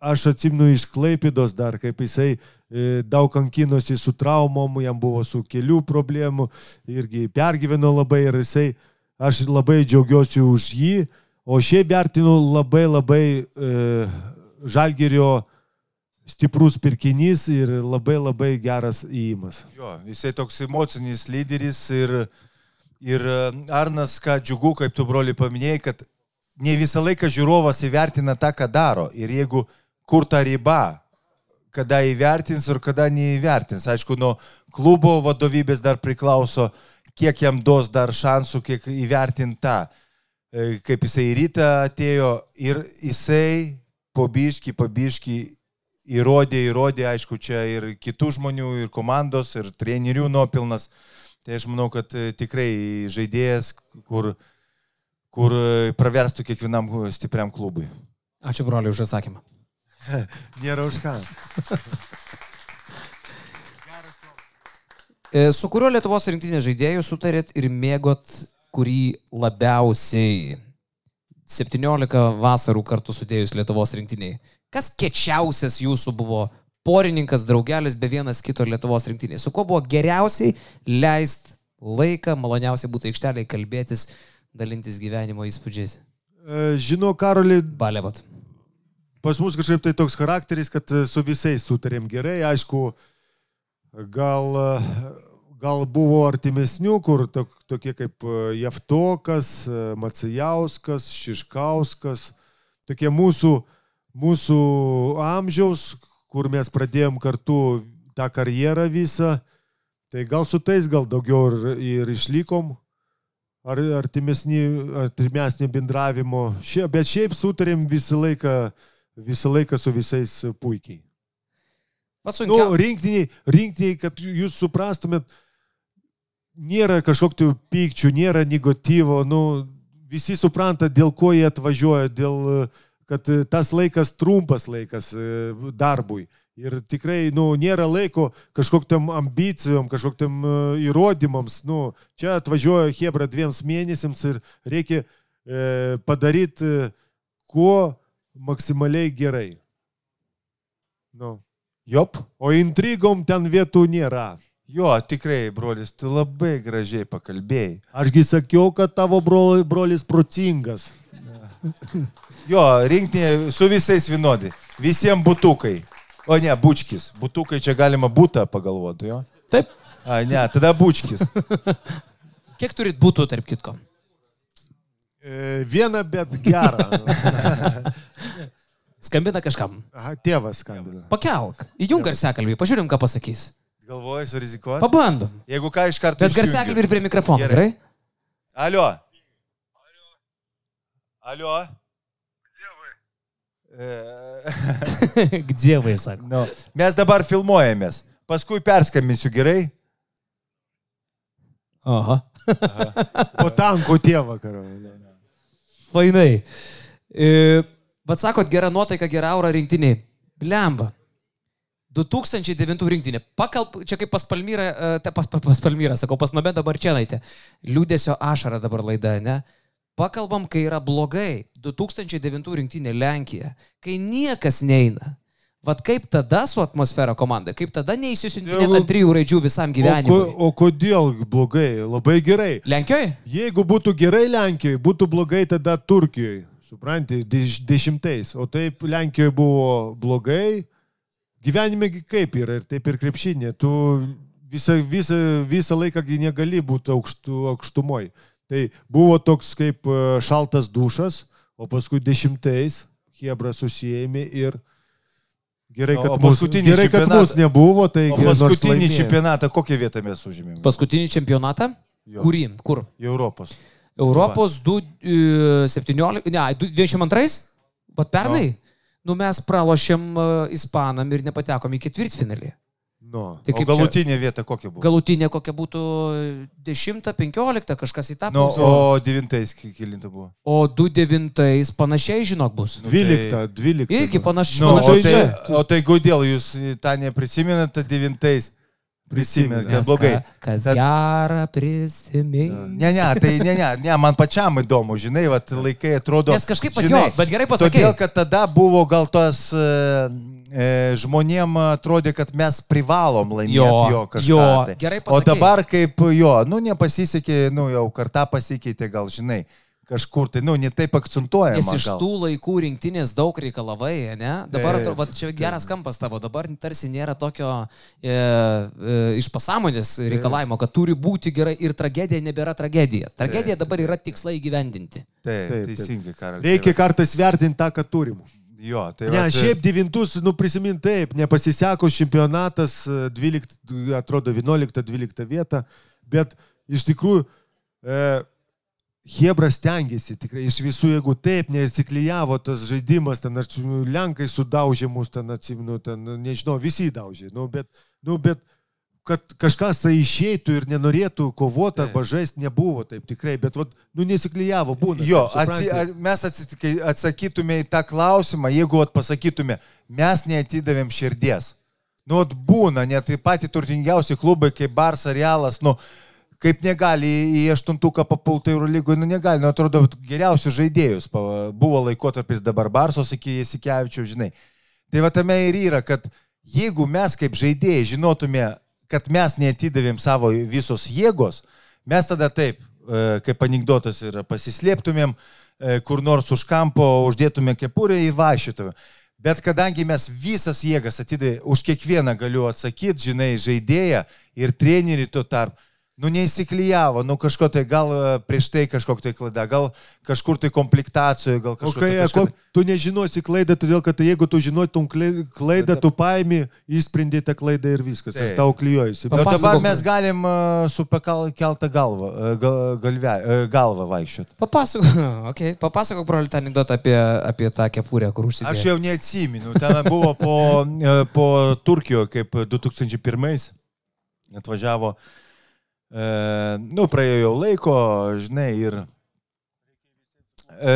aš atsimnu iš Klaipidos dar, kaip jisai e, daug kankinosi su traumom, jam buvo su kelių problemų, irgi pergyveno labai ir jisai, aš labai džiaugiuosi už jį, o šiaip vertinu labai labai e, žalgerio stiprus pirkinys ir labai labai geras įimas. Jo, jisai toks emocinis lyderis ir, ir e, Arnas, ką džiugu, kaip tu broli paminėjai, kad ne visą laiką žiūrovas įvertina tą, ką daro. Ir jeigu kur ta riba, kada įvertins ir kada neįvertins. Aišku, nuo klubo vadovybės dar priklauso, kiek jam duos dar šansų, kiek įvertinta, kaip jisai į rytą atėjo ir jisai pobiški, pabiški įrodė, įrodė, aišku, čia ir kitų žmonių, ir komandos, ir trenerių nuopilnas. Tai aš manau, kad e, tikrai žaidėjas, kur, kur e, praverstų kiekvienam stipriam klubui. Ačiū broliui už atsakymą. Nėra už ką. E, Su kuriuo Lietuvos rinktinės žaidėjų sutarėt ir mėgot kurį labiausiai 17 vasarų kartu sudėjus Lietuvos rinktiniai? Kas kečiausias jūsų buvo porininkas, draugelis be vienas kito Lietuvos rinktiniai? Su kuo buvo geriausiai leist laiką, maloniausiai būtų aikšteliai kalbėtis, dalintis gyvenimo įspūdžiais? E, Žinau, Karoli, Balevot. pas mus kažkaip tai toks charakteris, kad su visais sutarėm gerai. Aišku, gal, gal buvo artimesnių, kur tok, tokie kaip e, Jeftokas, e, Macijauskas, Šiškauskas, tokie mūsų, mūsų amžiaus, kur mes pradėjom kartu tą karjerą visą. Tai gal su tais gal daugiau ir, ir išlikom, ar artimesnį, bendravimo. Šia, bet šiaip sutarėm visą laiką, visą laiką su visais puikiai. Pats Nu, sunkiausias. rinktiniai, rinktiniai, kad jūs suprastumėt, nėra kažkokių pykčių, nėra negatyvo, nu, visi supranta, dėl ko jie atvažiuoja, dėl, kad tas laikas trumpas laikas e, darbui. Ir tikrai, nu, nėra laiko kažkokiam ambicijom, kažkokiam e, įrodymams. Nu, čia atvažiuoja Hebra dviems mėnesiams ir reikia e, padaryti e, kuo maksimaliai gerai. Nu. Jop. O intrigom ten vietų nėra. Jo, tikrai, brolis, tu labai gražiai pakalbėjai. Ašgi sakiau, kad tavo broli, brolis protingas. Jo, rinktinė su visais vienodi. Visiems būtukai. O ne, bučkis. Būtukai čia galima būtą pagalvoti, jo? Taip. A, ne, tada bučkis. Kiek turit būtų, tarp kitko? E, viena, bet gera. Skambina kažkam. Aha, tėvas skambina. Pakelk. Įjung garsiakalbį, pažiūrim, ką pasakys. Galvoji surizikuoti? Pabandom. Jeigu ką iš karto. Bet garsiakalbį ir prie mikrofono, gerai? Alio. Alio. E, Dievai, sako. no. Mes dabar filmuojamės. Paskui perskambinsiu gerai. Aha. Po tankų tėvą, karo. Fainai. E, Bet sakot, gera nuotaika, gera aura rinktiniai. Blemba. 2009 rinktinė. Pakalb, čia kaip pas Palmyrą, e, te pas, pas, Palmyrą, sakau, pas Nobedą Barčianaitę. Liūdėsio ašara dabar laida, ne? Pakalbam, kai yra blogai. 2009 rinktinė Lenkija. Kai niekas neina. Vat kaip tada su atmosfera komandai, kaip tada neįsisintinėt Jeigu- ant trijų raidžių visam O, ko, gyvenimui. o kodėl blogai? Labai gerai. Lenkijoje? Jeigu būtų gerai Lenkijoje, būtų blogai tada Turkijoje. Suprantate, deš, dešimtais. O taip Lenkijoje buvo blogai. Gyvenime kaip yra ir taip ir krepšinė. Tu visą, visą, visą laiką gi negali būti aukštu, aukštumoj. Tai buvo toks kaip e, šaltas dušas, o paskui dešimtais Hebra susijėmė ir gerai, kad, o mūsų, gerai, kad mūsų nebuvo. Tai O paskutinį čempionatą kokią vietą mes užėmėme? Paskutinį čempionatą? Jo. Kurį? Kur? Europos. Europos 2-17, ne, 22? Bet pernai? nu mes pralošėm e, Ispanam ir nepatekom į ketvirtfinalį. Nu, tai kaip galutinė čia, vieta kokia būtų? Galutinė kokia būtų 10-15 kažkas į tą nu, pusę. O 9 kilinta buvo. O 2-9 panašiai, žinok, bus. 12, nu, tai, 12. Irgi panašiai. Nu, panašiai. O tai, o tai kodėl jūs tą neprisimenate 9? Prisimink, kad blogai. Kas Tad... gerą prisimink. Ne, ne, tai ne, ne, ne, man pačiam įdomu, žinai, vat, laikai atrodo. Nes kažkaip patiko, bet gerai pasakė. Todėl, kad tada buvo gal tos e, e žmonėm atrodė, kad mes privalom laimėti jo, jo kažką. Jo, tai. gerai pasakė. O dabar kaip jo, nu nepasisekė, nu jau kartą pasikeitė, gal žinai kažkur tai, nu, ne taip akcentuojama. Nes iš gal. tų laikų rinktinės daug reikalavai, ne? Dabar, atrodo, va, čia geras kampas tavo, dabar tarsi nėra tokio e, e, iš pasąmonės reikalavimo, kad turi būti gerai ir tragedija nebėra tragedija. Tragedija dabar yra tikslai įgyvendinti. Taip, Taip, teisingai, Karol. Reikia kartais vertinti tą, ką turim. Jo, tai Ne, vat, šiaip devintus, nu prisimint taip, nepasiseko čempionatas, e, 12, atrodo 11-12 vieta, bet iš tikrųjų e, Hebras tengiasi, tikrai iš visų, jeigu taip nesiklyjavo tas žaidimas, ten aš Lenkai sudaužė mus, ten atsimenu, ten, nu, nežinau, visi daužė, nu, bet, nu, bet kad kažkas tai išeitų ir nenorėtų kovoti arba žaisti nebuvo taip tikrai, bet, vat, nu, nesiklyjavo, būna. Jo, atsi, a- mes atsitikai, atsakytume į tą klausimą, jeigu vat, pasakytume, mes neatidavėm širdies. Nu, vat būna, net tai pati turtingiausi klubai kaip Bars ar Realas, nu, kaip negali į aštuntuką papulti Eurolygoje, nu negali, nu atrodo, geriausius žaidėjus. Buvo laikotarpis dabar Barsos iki Jasikevičių, žinai. Tai va tame ir yra, kad jeigu mes kaip žaidėjai žinotume, kad mes neatidavėm savo visos jėgos, mes tada taip, e, kaip anegdotas yra, pasislėptumėm e, kur nors už kampo, uždėtume kepurę ir vašytumėm. Bet kadangi mes visas jėgas atidavėme, už kiekvieną galiu atsakyti, žinai, žaidėją ir trenerį tuo tarp. Nu, neįsiklyjavo, nu kažko tai gal e, prieš tai kažkokia tai klaida, gal kažkur tai komplektacijoje, gal O kažkur kai, tai kažką... kažką... tu nežinosi klaidą, todėl kad jeigu tu žinotum klai- klaidą, tu paimi, įsprendė tą klaidą ir viskas. Taip. Ir tau klyjojasi. Bet dabar mes galim uh, su pakeltą galvą, uh, gal- galve, uh, galvą vaikščioti. Papasakok, okay. Papasakok broli, tą anegdotą apie, apie tą kepurę, kur užsidėjai. Aš jau neatsimenu, ten buvo po, e, po Turkijoje, kaip 2001 atvažiavo, e, nu, praėjo jau laiko, žinai, ir... E,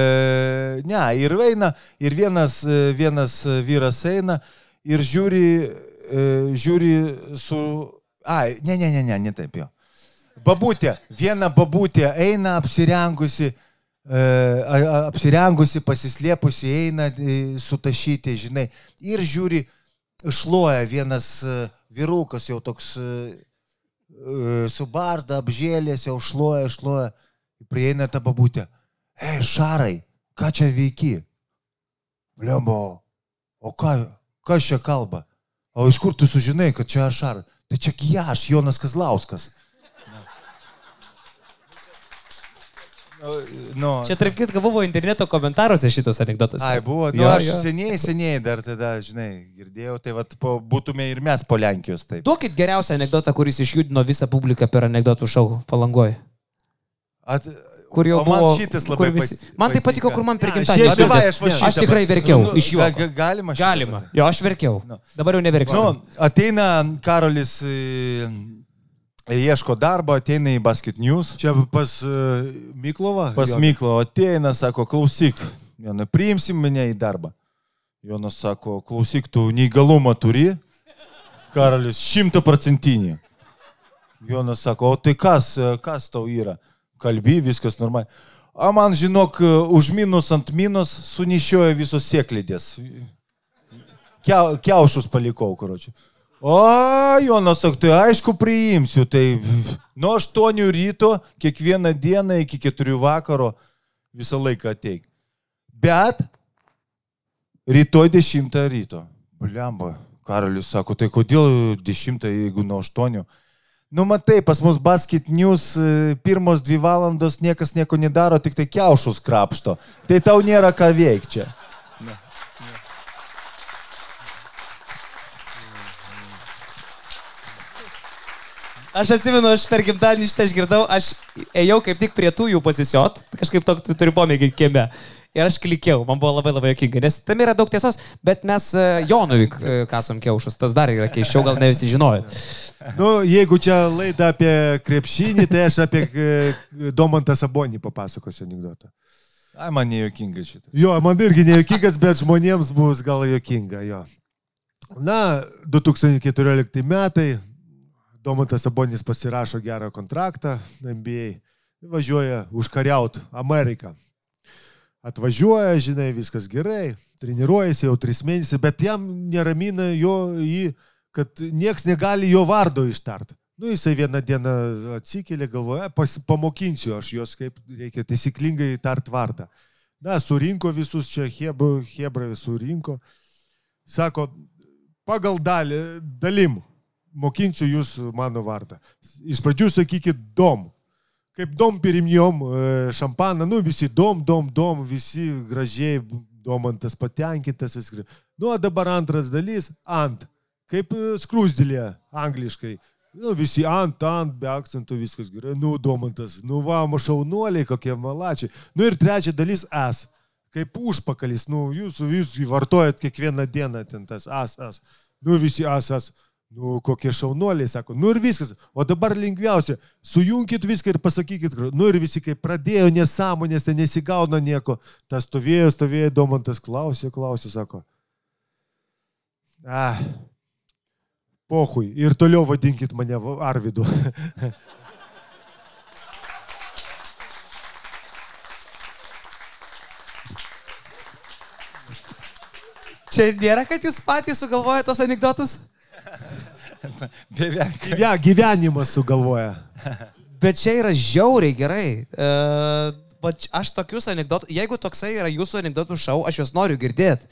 ne, ir eina, ir vienas, e, vienas vyras eina ir žiūri, e, žiūri su... Ai, ne, ne, ne, ne, ne taip jo. Babutė, viena babutė eina apsirengusi, e, apsirengusi, pasislėpusi, eina e, sutašyti, žinai, ir žiūri, šluoja vienas e, vyrukas jau toks e, e, su barzda, apžėlės, jau šluoja, prieina ta babutė. Ei, šarai, ką čia veiki? Blembo, o ką, kas čia kalba? O iš kur tu sužinai, kad čia aš šaras? Tai čia aš, Jonas Kazlauskas. Nu, Čia, tarp kitko, buvo interneto komentaruose šitas anegdotas. Ai, buvo, nu, Jo, aš jo. seniai, seniai dar tada, žinai, girdėjau, tai vat, po, būtume ir mes po Lenkijos taip. Duokit geriausią anegdotą, kuris išjudino visą publiką per anegdotų šou palangoje. At, Kur jau o man buvo, šitas labai visi- pat- Man tai patiko, kur man per Ne, gimtadienį. davai, aš va Aš šitą tikrai pat- verkiau Nu, iš ga- Galima Galima. Jo, aš verkiau. Nu. Dabar jau neverkiu. Nu, ateina Karolis, e, ieško darbo, ateina į Basket News. Čia pas uh, Miklovą. Pas Jo. Myklo ateina, sako, klausyk, Jonai, priimsim mane į darbą. Jonas sako, klausyk, tu neįgalumą turi. Karolis, šimtaprocentinį. Jonas sako, o tai kas, e, kas tau yra? Kalbi, viskas normaliai. O man, žinok, už minus ant minus sunešioja visos sėklidės. Keu, keušus palikau, karočiui. O, Jonas sako, tai aišku priimsiu, tai nuo 8 ryto, kiekvieną dieną iki 4 vakaro visą laiką ateik. Bet rytoj 10 ryto. Blemba, Karolis sako, tai kodėl 10, jeigu nuo 8? Nu, matai, pas mus Basket News e, pirmos dvi valandos niekas nieko nedaro, tik tai keušus krapšto. Tai tau nėra ką veikti čia. Aš atsimenu, aš per gimtadienį šitą išgirdau, aš ėjau kaip tik prie tų jų pasisiot, kažkaip to tu turi pomėgį kieme. Ir aš klikiau, man buvo labai labai jokinga, nes tam yra daug tiesos, bet mes e, Jonuvik e, kasom kiaušus, tas dar yra keiščiau, gal ne visi žinojo. Nu, jeigu čia laida apie krepšinį, tai aš apie e, Domantą Sabonį papasakosiu anegdotą. Ai, man nejuokinga šitą. Jo, man irgi nejuokingas, bet žmonėms bus gal juokinga, jo. Na, 2014 metai, Domantas Sabonis pasirašo gerą kontraktą NBA, važiuoja užkariauti Ameriką. Atvažiuoja, žinai, viskas gerai, treniruojasi jau tris mėnesius, bet jam neramina jo, jį, kad nieks negali jo vardo ištart. Nu, jisai vieną dieną atsikėlė, galvoja, pas, pamokinsiu aš juos, kaip reikia taisyklingai tart vardą. Na, surinko visus čia, Hebra, Hebra surinko. Sako, pagal dalį, dalim, mokinsiu jūs mano vardą. Iš pradžių sakykit dom. Kaip dom pirimjom e, šampaną, nu visi dom, dom, dom, visi gražiai, domantas patenkintas. Nu, o dabar antras dalys, ant. Kaip e, skrūsdėlė angliškai. Nu, visi ant, ant, be akcentų viskas gerai. Nu, domantas, nu, va, mašaunuoliai, kokie malačiai. Nu ir trečia dalis as. Kaip užpakalis, nu, jūs, jūs vartojat kiekvieną dieną ten tas as, as. Nu, visi as, as. Nu, kokie šaunuoliai, sako. Nu ir viskas. O dabar lengviausia. Sujunkit viską ir pasakykit. Nu ir visi, kai pradėjo nesąmonės, ten nesigauna nieko. Tas stovėjo, stovėjo, domantas klausė, klausė, sako. Ah, pohui. Ir toliau vadinkit mane Arvidu. Čia nėra, kad jūs patys sugalvojate tos anegdotus? Beveik. Gyve, gyvenimas sugalvoja. Bet čia yra žiauriai gerai. Uh, aš tokius anegdotus, jeigu toksai yra jūsų anegdotų šau, aš juos noriu girdėti.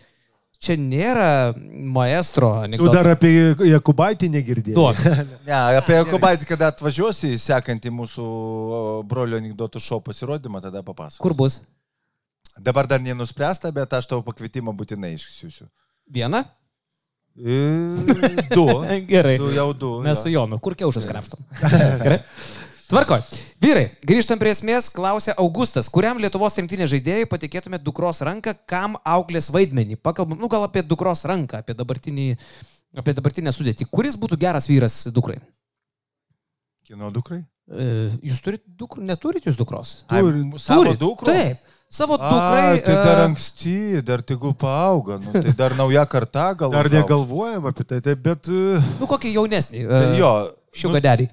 Čia nėra maestro Tu anegdotų. dar apie Jakubaitį negirdėjai. Ne, apie Kubaitį, kada atvažiuosi į sekantį mūsų brolio anegdotų šou pasirodymą, tada papasakosiu. Kur bus? Dabar dar nenuspręsta, bet aš tavo pakvietimą būtinai išsiųsiu. Viena? E, Du. Gerai. Du jau du. Mes jo. su Jonu, kur kiaušus krapštom. Gerai. Tvarkoj. Vyrai, grįžtam prie esmės, klausia Augustas, kuriam Lietuvos rinktinės žaidėjui patikėtumėte dukros ranką, kam auklės vaidmenį? Pakalbam, nu gal apie dukros ranką, apie, dabartinį, apie dabartinę sudėtį. Kuris būtų geras vyras dukrai? Kino dukrai? E, Jūs turit dukrų, neturit jūs dukros? Ai, savo dukrų? Taip. Savo dukrai. Ai, tai dar e, anksti, dar tegul paauga, nu, tai dar nauja karta gal. Dar negalvojam apie tai, tai bet... e, Nu, kokį jaunesnį. Tai Jo, Šiugadėlį.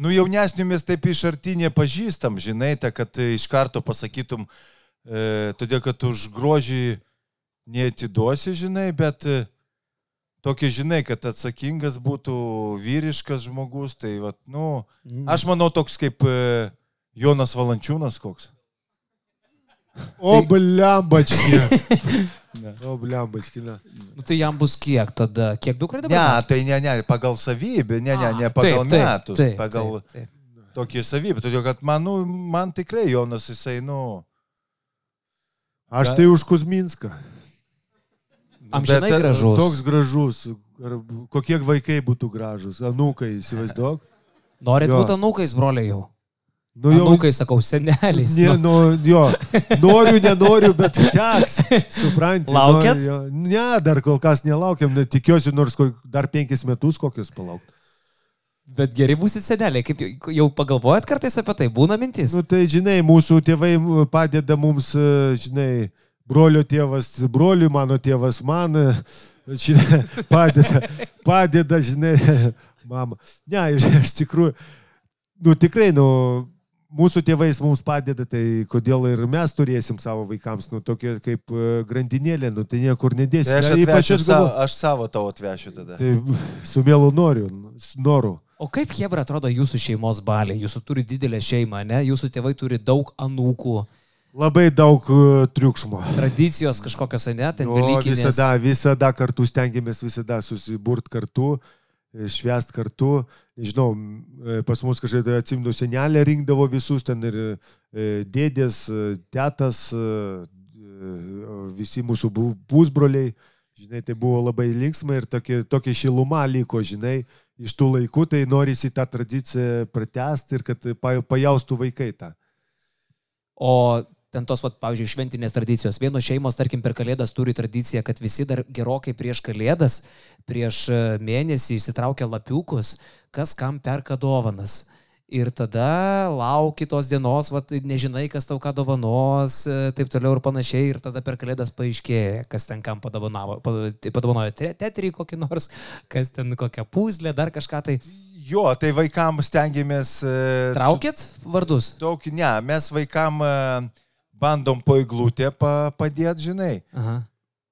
nu jaunesnių mes taip iš arti nepažįstam, žinai, ta, kad iš karto pasakytum, e, todėl kad už grožį neatiduosi, žinai, bet e, tokia, žinai, kad atsakingas būtų vyriškas žmogus, tai, vat, nu, aš manau toks kaip e, Jonas Valančiūnas koks. O, blembački. O, blembački, ne. Nu, tai jam bus kiek tada? Kiek dukrai dabar? Ne, tai ne, ne, pagal savybę, ne, ne, ne pagal Taip, taip, metus, taip, pagal taip, taip. tokį savybę, todėl kad man, nu, man tikrai Jonas, jisai, nu, Aš tai už Kuzminską. Amžinai Bet, gražus. Toks gražus. Kokie vaikai būtų gražus? Anūkai, įsivaizduok. Norit būti anūkais, broliai jau. Nu, jau, Anūkai, sakau, seneliais. Ne, Nu, nu, jo, noriu, nenoriu, bet teks. Supranti. Laukiat? noriu, jo. Ne, dar kol kas nelaukiam, net tikiuosi nors ko- dar penkis metus kokius palaukti. Bet geri būsit seneliai, kaip jau- pagalvojat kartais apie tai, būna mintis. Nu, tai žinai, mūsų tėvai padeda mums, žinai, brolio tėvas, broliui, mano tėvas man, žinai, padeda, padeda, žinai, mama. Ne, iš tikrųjų, nu tikrai, nu, mūsų tėvais mums padeda, tai kodėl ir mes turėsim savo vaikams, nu, tokia kaip e, grandinėlė, nu, tai niekur nedėsim. tai aš, Ne, ypač atvešiu aš savo, aš savo tavo atvešiu tada. Tai su mielu noriu, noru. O kaip Hebra atrodo jūsų šeimos baliai? Jūsų turi didelę šeimą, ne? Jūsų tėvai turi daug anūkų, Labai daug e, triukšmo. tradicijos kažkokios, ne? Ten O, visada, visada kartu stengiamės visada susiburt kartu, e, švęst kartu. Nežinau, m, e, pas mus kažkaip atsimenu senelė rinkdavo visus, ten ir e, dėdės, e, tetas, e, e, visi mūsų pusbroliai. Žinai, tai buvo labai linksma ir tokia, tokia šiluma liko, žinai, iš tų laikų, tai norisi tą tradiciją pratesti ir kad pa- pajaustų vaikai tą. O ten tos, vat, pavyzdžiui, šventinės tradicijos. Vienos šeimos, tarkim, per Kalėdas turi tradiciją, kad visi dar gerokai prieš Kalėdas, prieš e, mėnesį įsitraukia lapiukus, kas kam perka dovanas. Ir tada lauki tos dienos, vat, nežinai, kas tau ką dovanos, e, taip toliau ir panašiai. Ir tada per Kalėdas paaiškėja, kas ten kam tai Padovanojo te- tetrį kokį nors, kas ten kokią pūzlę, dar kažką tai. Jo, tai vaikams stengiamės. e, Traukėt vardus? Daug, ne, mes vaikam e, bandom po įglūtę pa, padėti, žinai. Aha.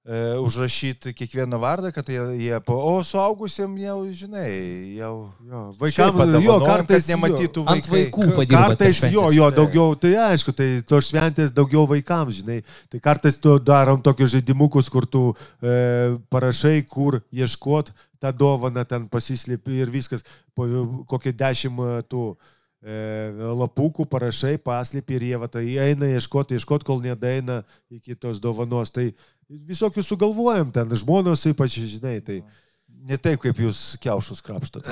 e, užrašyti kiekvieną vardą, kad jie, jie po, o suaugusiam jau, žinai, jau Jo, vaikam, jo, kartais nematytų Ant vaikai. vaikų padirba. Kartais jo, jo, daugiau, tai aišku, tai tos šventės daugiau vaikams, žinai. Tai kartais tu darom tokius žaidimukus, kur tu e, parašai, kur ieškot tą dovaną, ten pasislėpi ir viskas, po kokie dešimt e, tų e, lapukų parašai, paslėpi ir jie va tai eina ieškoti, ieškoti, kol nedaina iki tos dovanos. Tai visokių sugalvojam ten, žmonos ypač, žinai, tai Ne taip, kaip jūs kiaušus krapštot.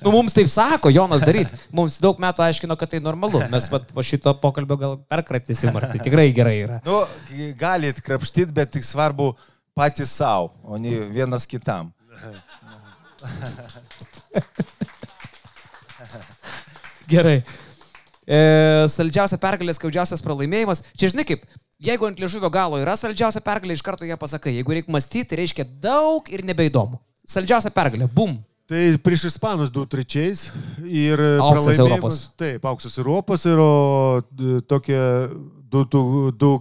Nu, mums taip sako, Jonas daryt. Mums daug metų aiškino, kad tai normalu. Mes vat, po šito pokalbio gal perkratysim, ar tai tikrai gerai yra. nu, galit krapštyti, bet tik svarbu patys savo, o ne vienas kitam. Gerai. E, saldžiausia pergalė, skaudžiausias pralaimėjimas. Čia žinai kaip, jeigu ant liežuvio galo yra saldžiausia pergalė, iš karto ją pasakai. Jeigu reikia mąstyti, reiškia daug ir nebeįdomu. Saldžiausia pergalė, bum. Tai prieš Ispanus 2-3 ir Auksas pralaimėjimas- Europos. Taip, auksas Europos ir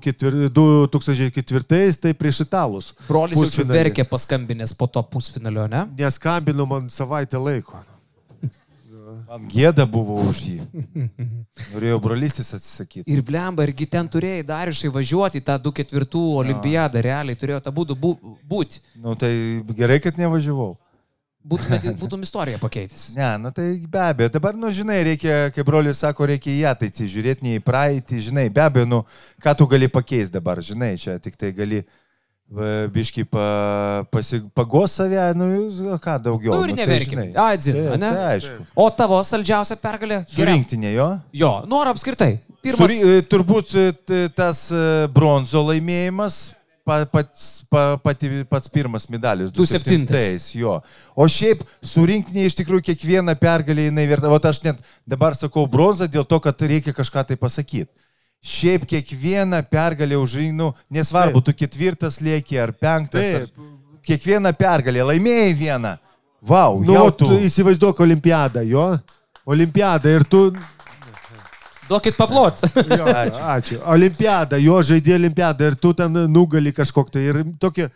ketvir- 2004 tai prieš Italus. Brolis jau čia verkė paskambinės po to pusfinalio, ne? Neskambino man savaitę laiko. Man gėda buvo už jį. Norėjau brolystės atsisakyti. Ir blemba, irgi ten turėjai Darišai važiuoti į tą 2-4 olimpiadą, realiai turėjo tą būdų bū, būti. Nu tai gerai, kad nevažiavau. Būtumėt, būtum istoriją pakeitęs. Ne, nu tai be abejo. Dabar, nu žinai, reikia, kaip brolius sako, reikia į ateitį žiūrėti, ne į praeitį. Žinai, be abejo, nu ką tu gali pakeisti dabar, žinai, čia tik tai gali va, biški pa, pasi, pagos save, nu ką daugiau. Nu ir tai, neverkim. žinai. Adzin, Taip, ne? Tai aišku. O tavo saldžiausia pergalė? Surinktinė jo. Jo, noriu apskritai. Pirmas. Suri, e, turbūt e, tas e, bronzo laimėjimas, pa, pats, pa, pati, pats pirmas medalis. 27. 27-ais, Jo. O šiaip surinktinė iš tikrųjų kiekviena pergalė jinai verta. O aš net dabar sakau bronzą dėl to, kad reikia kažką tai pasakyti. Šiaip kiekviena pergalė užrinkti, nu, nesvarbu, tu ketvirtas lieki ar penktas. Ar, Taip. kiekviena pergalė, laimėjai vieną. Vau, Nu, jau o tu. tu įsivaizduok olimpiadą, jo? Olimpiadą ir tu... Duokit paplot. Jo, ačiū. ačiū. Olimpiada, jo žaidė olimpiadą ir tu ten nugali kažkokį tai. Ir tokie e,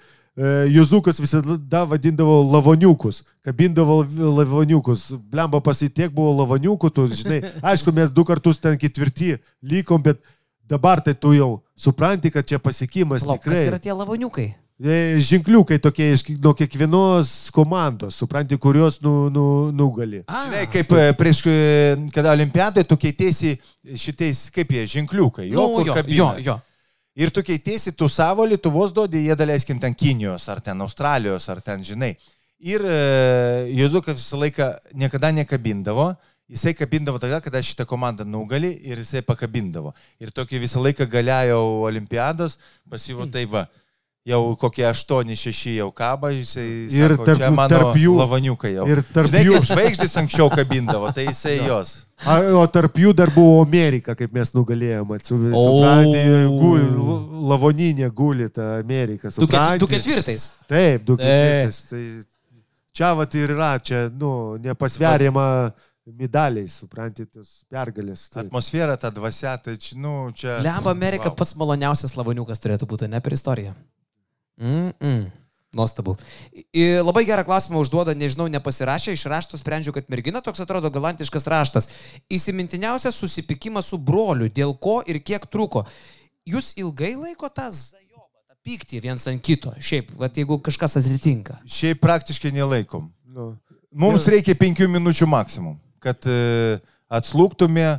Juzukas visada vadindavo lavoniukus, kabindavo lavoniukus. Blemba pasitiek buvo lavoniukų, tu žinai. Aišku, mes du kartus ten ketvirti lykom, bet dabar tai tu jau supranti, kad čia pasiekimas Lauk, kas tikrai. yra tie lavoniukai? E, Žinkliukai tokie iš nuo kiekvienos komandos, supranti, kurios nu, nu, nugali. Žinai, kaip prieš, kada olimpiadoje tu keitėsi šitais, kaip jie, žinkliukai, jo, nu, jo, kabina. jo, jo. Ir tu keitėsi, tu savo Lietuvos duodi, jie daleiskim ten Kinijos, ar ten Australijos, ar ten, žinai. Ir e, Jozukas visą laiką niekada nekabindavo. Jisai kabindavo tada, kada šitą komandą nugali ir jisai pakabindavo. Ir tokį visą laiką galėjo olimpiados, pasivo tai va. Jau kokie 8-6 jau kaba, jisai Ir sako, tarp- čia mano tarp jų- lavaniukai jau. ir tarp Žinai, jų- žvaigždės anksčiau kabindavo, tai jisai jos. A, o tarp jų dar buvo Amerika, kaip mes nugalėjom. Atsu, supranti, guli, lavoninė guli ta Amerika. Du, ket, du ketvirtais. Taip, du Taip. ketvirtais. Tai čia vat ir yra, čia, nu, nepasveriama medaliais, supranti, tos pergalės. Taip. Atmosfera, ta dvasia, tai čia, nu, čia... Lemba Amerika Vau. pats maloniausias lavoniukas turėtų būti, ne per istoriją. Mm -mm. Nuostabu. I, labai gerą klausimą užduoda, nežinau, nepasirašė, iš rašto sprendžiu, kad mergina toks atrodo galantiškas raštas. Įsimintiniausias susipykimas su broliu, dėl ko ir kiek truko. Jūs ilgai laiko tą zajobą, tą pyktį viens ant kito, šiaip, vat, jeigu kažkas atsitinka. Šiaip praktiškai nelaikom. Nu, Mums reikia penkių minučių maksimum, kad e, atslūgtume,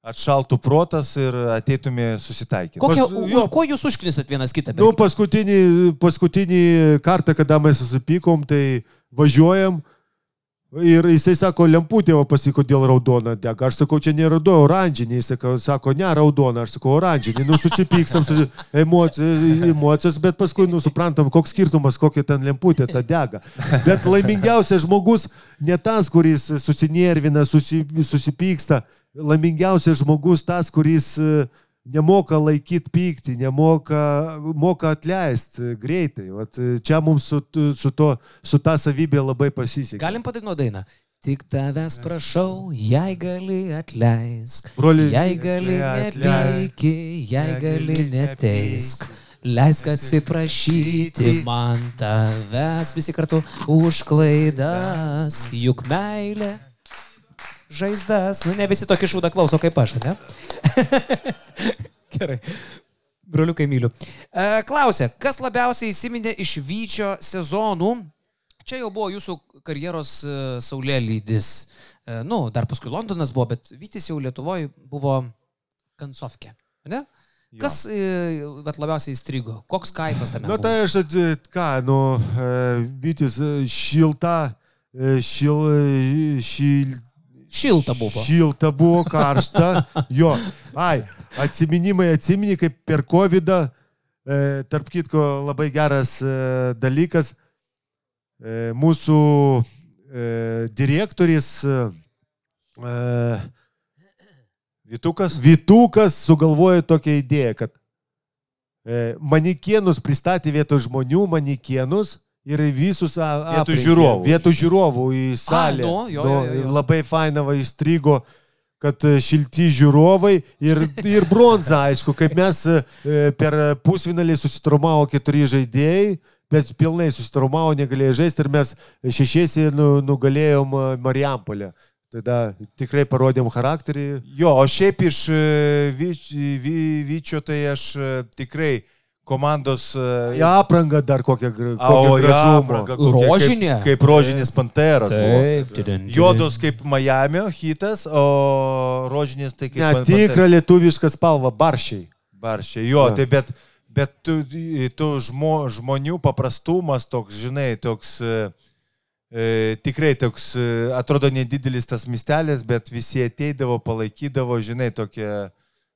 atšaltų protas ir ateitume susitaikyti. Kokia, Pas- jo. Kuo jūs užknisat vienas kitą? nu, paskutinį, paskutinį kartą, kada mes susipykom, tai važiuojam. Ir jisai sako, lemputė, o pasiko dėl raudona dega. Aš sakau, čia ne raudona, oranžinė. Jis sako, sako, ne raudona, aš sakau, oranžinė. Nu, susipykstam su emocijos, bet paskui, nu, suprantam, koks skirtumas, kokia ten lemputė ta dega. Bet laimingiausias žmogus ne tas, kuris susinervina, susi, susipyksta. Laimingiausias žmogus tas, kuris e, nemoka laikyti pyktį, nemoka moka atleisti greitai. Vat e, čia mums su, su, to, su ta savybė labai pasisekė. Galim padainuoti dainą. Tik tavęs prašau, jei gali atleisk. Broli, Jei gali nepyki, jei gali neteisk. leisk atsiprašyti man tavęs visi kartu už klaidas, juk meilė. Žaizdas. Nu, ne visi tokį šūdą klauso kaip aš, ne? Gerai. Broliukai myliu. E, klausė, kas labiausiai įsiminė iš Vyčio sezonų? Čia jau buvo jūsų karjeros e, saulėlydis. E, nu, dar paskui Londonas buvo, bet Vytis jau Lietuvoje buvo kancovkė. Ne? Kas e, vat, labiausiai įstrigo? Koks kaifas tame? Na buvo? tai aš, at- ką, nu, e, Vytis e, šilta, e, šil, e, šil, Šilta buvo. Šilta buvo, karšta. Jo, ai, atsiminimai atsimini, kaip per COVID, e, tarp kitko, labai geras e, dalykas. E, mūsų e, direktorius e, Vitukas? Vitukas sugalvojo tokią idėją, kad e, manikienus pristatė vietoj žmonių, manikienus ir visus a- aprengė. žiūrovų. Vietoj žiūrovų į salę. nu, jo, jo, jo, jo. Labai faina va įstrigo kad e, šilti žiūrovai ir, ir bronza, aišku, kaip mes e, per pusvinalį susitraumavo keturi žaidėjai, bet pilnai susitraumavo, negalėjo žaisti ir mes šešiesi nu, nugalėjom e, Marijampolę. Tada tikrai parodėm charakterį. Jo, o šiaip iš Vyč- Vy- Vyčio tai aš tikrai komandos... e, Į aprangą dar kokią, gražumą. Rožinė? Kaip, kaip rožinis panteras. buvo. Taip, tidin. Juodos kaip Miami hitas, o rožinis tai kaip Ne, tikra lietuviška spalva, baršiai. Baršiai. Jo, Jo. tai bet, bet tu, tu žmo, žmonių paprastumas toks, žinai, toks... E, E, tikrai toks, e, atrodo nedidelis tas mistelis, bet visi ateidavo, palaikydavo, žinai, tokie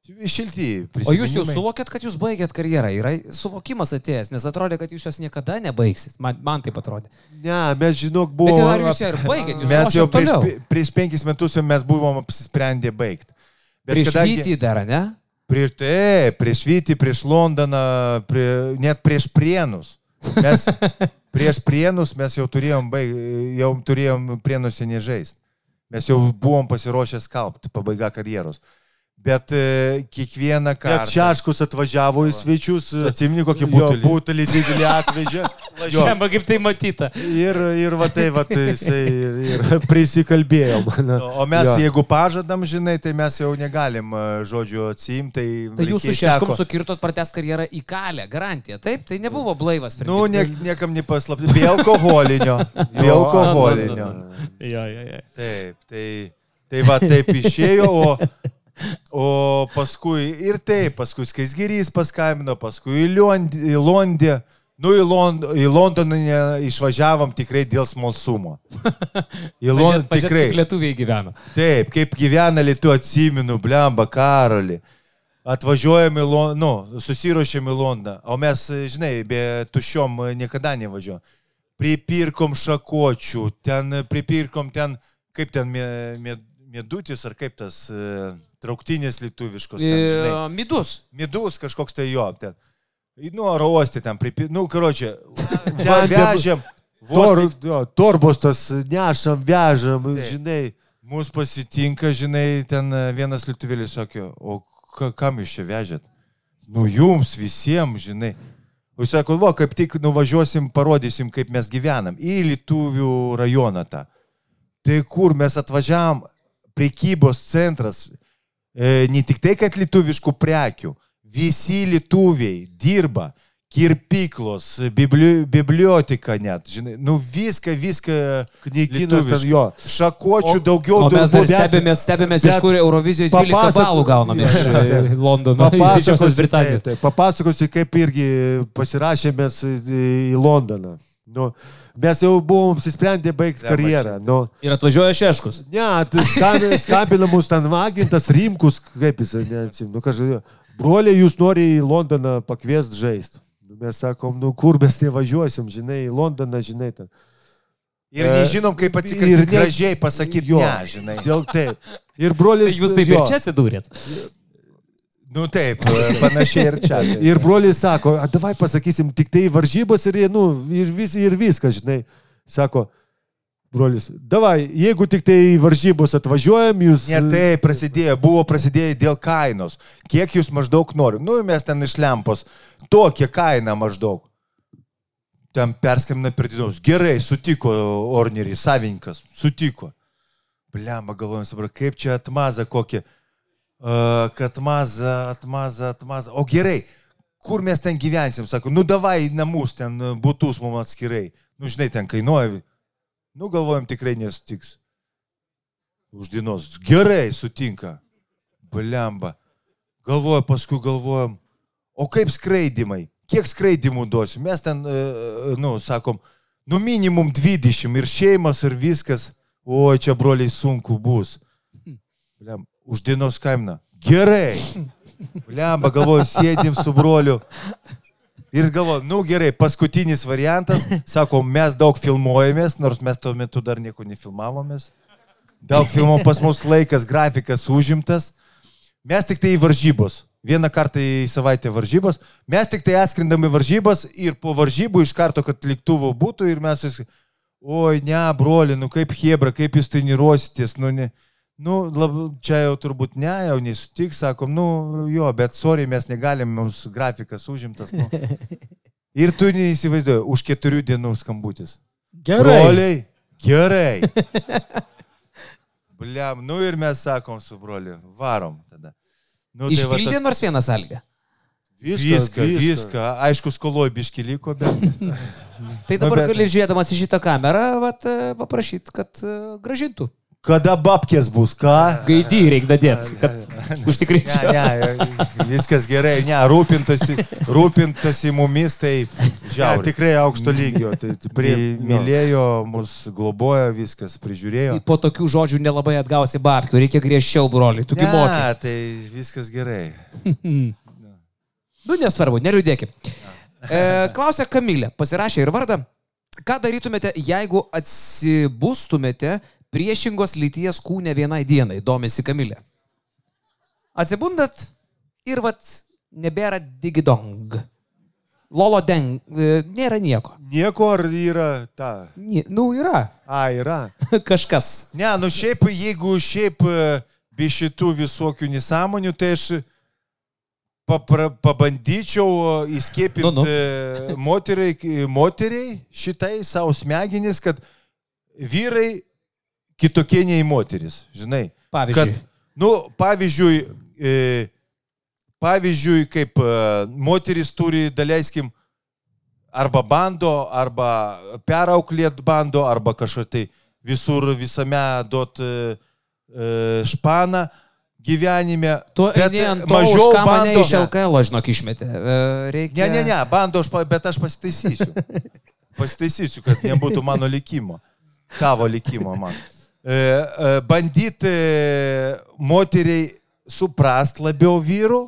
šilti. O jūs jau suvokėt, kad jūs baigėt karjerą? Yra suvokimas atėjęs, nes atrodė, kad jūs jos niekada nebaigsit. Man, man taip atrodė. Ne, mes žinok, Bet buvo... jau ar jūs ją ir baigėt? Jūs Mes jau prieš, toliau. prieš penkis metus mes buvom apsisprendę baigti. Prieš Vytį dar, ne? Prieš tai, prieš Vytį, prieš Londoną, prie, net prieš Prienus. Mes prieš Prienus mes jau turėjom, baig, jau turėjom Prienuose nežaisti. Mes jau buvom pasiruošę skalbti, pabaiga karjeros. Bet e, kiekvieną kartą... Net Šeškus atvažiavo į svečius. Atsimeni kokį Jo, butelį? butelį didelį atvežė. Šiandien kaip tai matyta. Ir, ir va tai, va tai jisai ir, ir prisikalbėjom. Na, O mes, jo. jeigu pažadam, žinai, tai mes jau negalim, e, žodžiu, atsiimti. Tai, Tai jūs su reikės šeškom teko- sukirtot pratęs karjerą į kalę, garantija. Taip, tai nebuvo blaivas. Nu, nie, niekam nepaslapti. Be alkoholinio. Be alkoholinio. Jo, jo, jo. Taip, tai, tai va taip išėjo, o, o paskui ir taip, paskui Skaisgirys paskambino, paskui į Londę. Nu, į, Lond, į Londoną išvažiavom tikrai dėl smalsumo. Į Londoną tikrai. kaip lietuviai gyveno. Taip, kaip gyvena lietu atsiminu, blemba, karolį. Atvažiuojam į Londoną, nu, susiruošėm į Londoną, o mes, žinai, be tušiom niekada nevažiuojam. Pripirkom šakočių, ten pripirkom ten, kaip ten mė- mė- mėdutis ar kaip tas e, trauktinės lietuviškos. Ten, žinai, E, Midus. Midus kažkoks tai jo. Ten. Nu, oro uostė ten, pripi... nu, karočią, vežėm. Tor, jo, torbos tas nešam, vežam, Taip. žinai. Mūsų pasitinka, žinai, ten e, vienas lietuvėlis sakė, o ka, kam jūs čia vežėt? Nu jums visiems, žinai. O jis sako, va, kaip tik nuvažiuosim, parodysim, kaip mes gyvenam. Į Lietuvių rajoną tą. Tai kur mes atvažiavam, prekybos centras, ne tik tai, kad lietuviškų prekių, visi lietuviai dirba, kirpyklos, bibli, biblioteka net, žinai, nu viską, viską. Knygynas ten jo. Šakočių daugiau O mes dar stebėmės, stebėmės iš kur Eurovizijoje 12 papasako- balų gaunam iš e, Londono, iš Didžiosios Papasakosiu, kaip irgi pasirašėmės į Londoną. Nu, mes jau buvom apsisprendę baigti karjerą. Nu, Ir atvažiuoja Šeškus. ne, skambina, mus ten agentas Rimkus, kaip jis, neatsimenu, kažkaip. Broliai, jūs nori į Londoną pakviesti žaisti. Nu, Mes sakom, nu kur mes nevažiuosim, žinai, į Londoną, žinai. Ten. Ir E, nežinom, kaip ir atsikalbėti ne- gražiai, pasakyti Jo. ne, žinai. Dėl taip. Ir brolis. Jūs taip jo. ir čia atsidūrėt. Nu taip, panašiai ir čia. Ir broliai sako, davai pasakysim, tik tai varžybos ir, nu, ir, vis, ir viskas, žinai. Sako, brolis, davai, jeigu tik tai varžybos atvažiuojam, jūs... Ne tai prasidėjo, buvo prasidėję dėl kainos. Kiek jūs maždaug nori? Nu, mes ten iš lempos tokia kaina maždaug. Ten perskambina per didžiaus. Gerai, sutiko Ornerį, savininkas, sutiko. Bliamba, galvojam, supra, kaip čia atmaza kokia. Kad maza, atmaza, atmaza. O gerai, kur mes ten gyvensim, sako, nu davai namus, ten e, būtus mums atskirai. Nu, žinai, ten kainuoja. Nu, galvojam, tikrai nesutiks. Už dienos. Gerai, sutinka. Bliamba. Galvoju, paskui galvojam, o kaip skraidimai? Kiek skraidimų duosiu? Mes ten, e, nu, sakom, nu minimum 20 ir šeimas ir viskas. O, čia broliai sunku bus. Bliam, už dienos kainą. Gerai. Lemba, galvoju, sėdim su broliu. Ir galvoju, nu gerai, paskutinis variantas. Sako, mes daug filmuojamės, nors mes tuo metu dar nieko nefilmavomės. Daug filmų pas mus laikas, grafikas užimtas. Mes tik tai į varžybos. Vieną kartą į savaitę varžybos. Mes tik tai atskrendam į varžybas ir po varžybų iš karto, kad lėktuvo būtų ir mes... Oi, ne, broli, nu kaip Hebra, kaip jūs treniruositės, nu ne. Nu, lab, čia jau turbūt ne, jau nesutik, sakom, nu jo, bet sorry, mes negalim, mums grafikas užimtas. Nu. Ir tu neįsivaizduoji, už keturių dienų skambutis. Gerai. Broliai, gerai. Bliam, nu ir mes sakom su broliu, varom tada. Nu, tai va Išpildė nors vieną sąlygą. Viską, viską, viską. Aišku, skoloj biški liko, bet... Tai dabar bet- gali žiūrėdamas į šitą kamerą, vat, paprašyti, kad e, gražintų. Kada babkės bus, ką? Gaidį reikia dadėti, kad užtikrinčiau. Ne, ne, viskas gerai, ne, rūpintasi, rūpintasi mumis, tai Ja, žiauriai. tikrai aukšto lygio. Tai, prie, Pri, mylėjo, mus globojo, viskas prižiūrėjo. Po tokių žodžių nelabai atgausi babkių, reikia griežčiau, broli, tu Ne, gimoki. tai viskas gerai. Nu, nesvarbu, neliūdėkim. E, klausia Kamilė, pasirašė ir vardą. Ką darytumėte, jeigu atsibustumėte priešingos lyties kūne vienai dienai, domisi Kamilė. Atsibundat ir vat nebėra digidong. Lolo deng, e, nėra nieko. Nieko ar yra ta? Nie, nu, yra. A, yra. Kažkas. Ne, nu šiaip, jeigu šiaip e, be šitų visokių nesąmonių, tai aš papra, pabandyčiau įskiepinti nu, nu. moteriai, moteriai šitai savo smegenis, kad vyrai kitokie nei moteris, žinai. Pavyzdžiui. Kad, nu, pavyzdžiui, e, pavyzdžiui, kaip e, moteris turi, daleiskim, arba bando, arba perauklėt bando, arba kažką tai visur visame duot e, e, španą gyvenime. Tu eini ant to, mažiau už ką mane bando- iš LKL, žinok, išmetė. E, reikia... Ne, ne, ne, bando, aš, bet aš pasitaisysiu. Pasitaisysiu, kad nebūtų mano likimo. Tavo likimo man. Bandyti moteriai suprast labiau vyrų,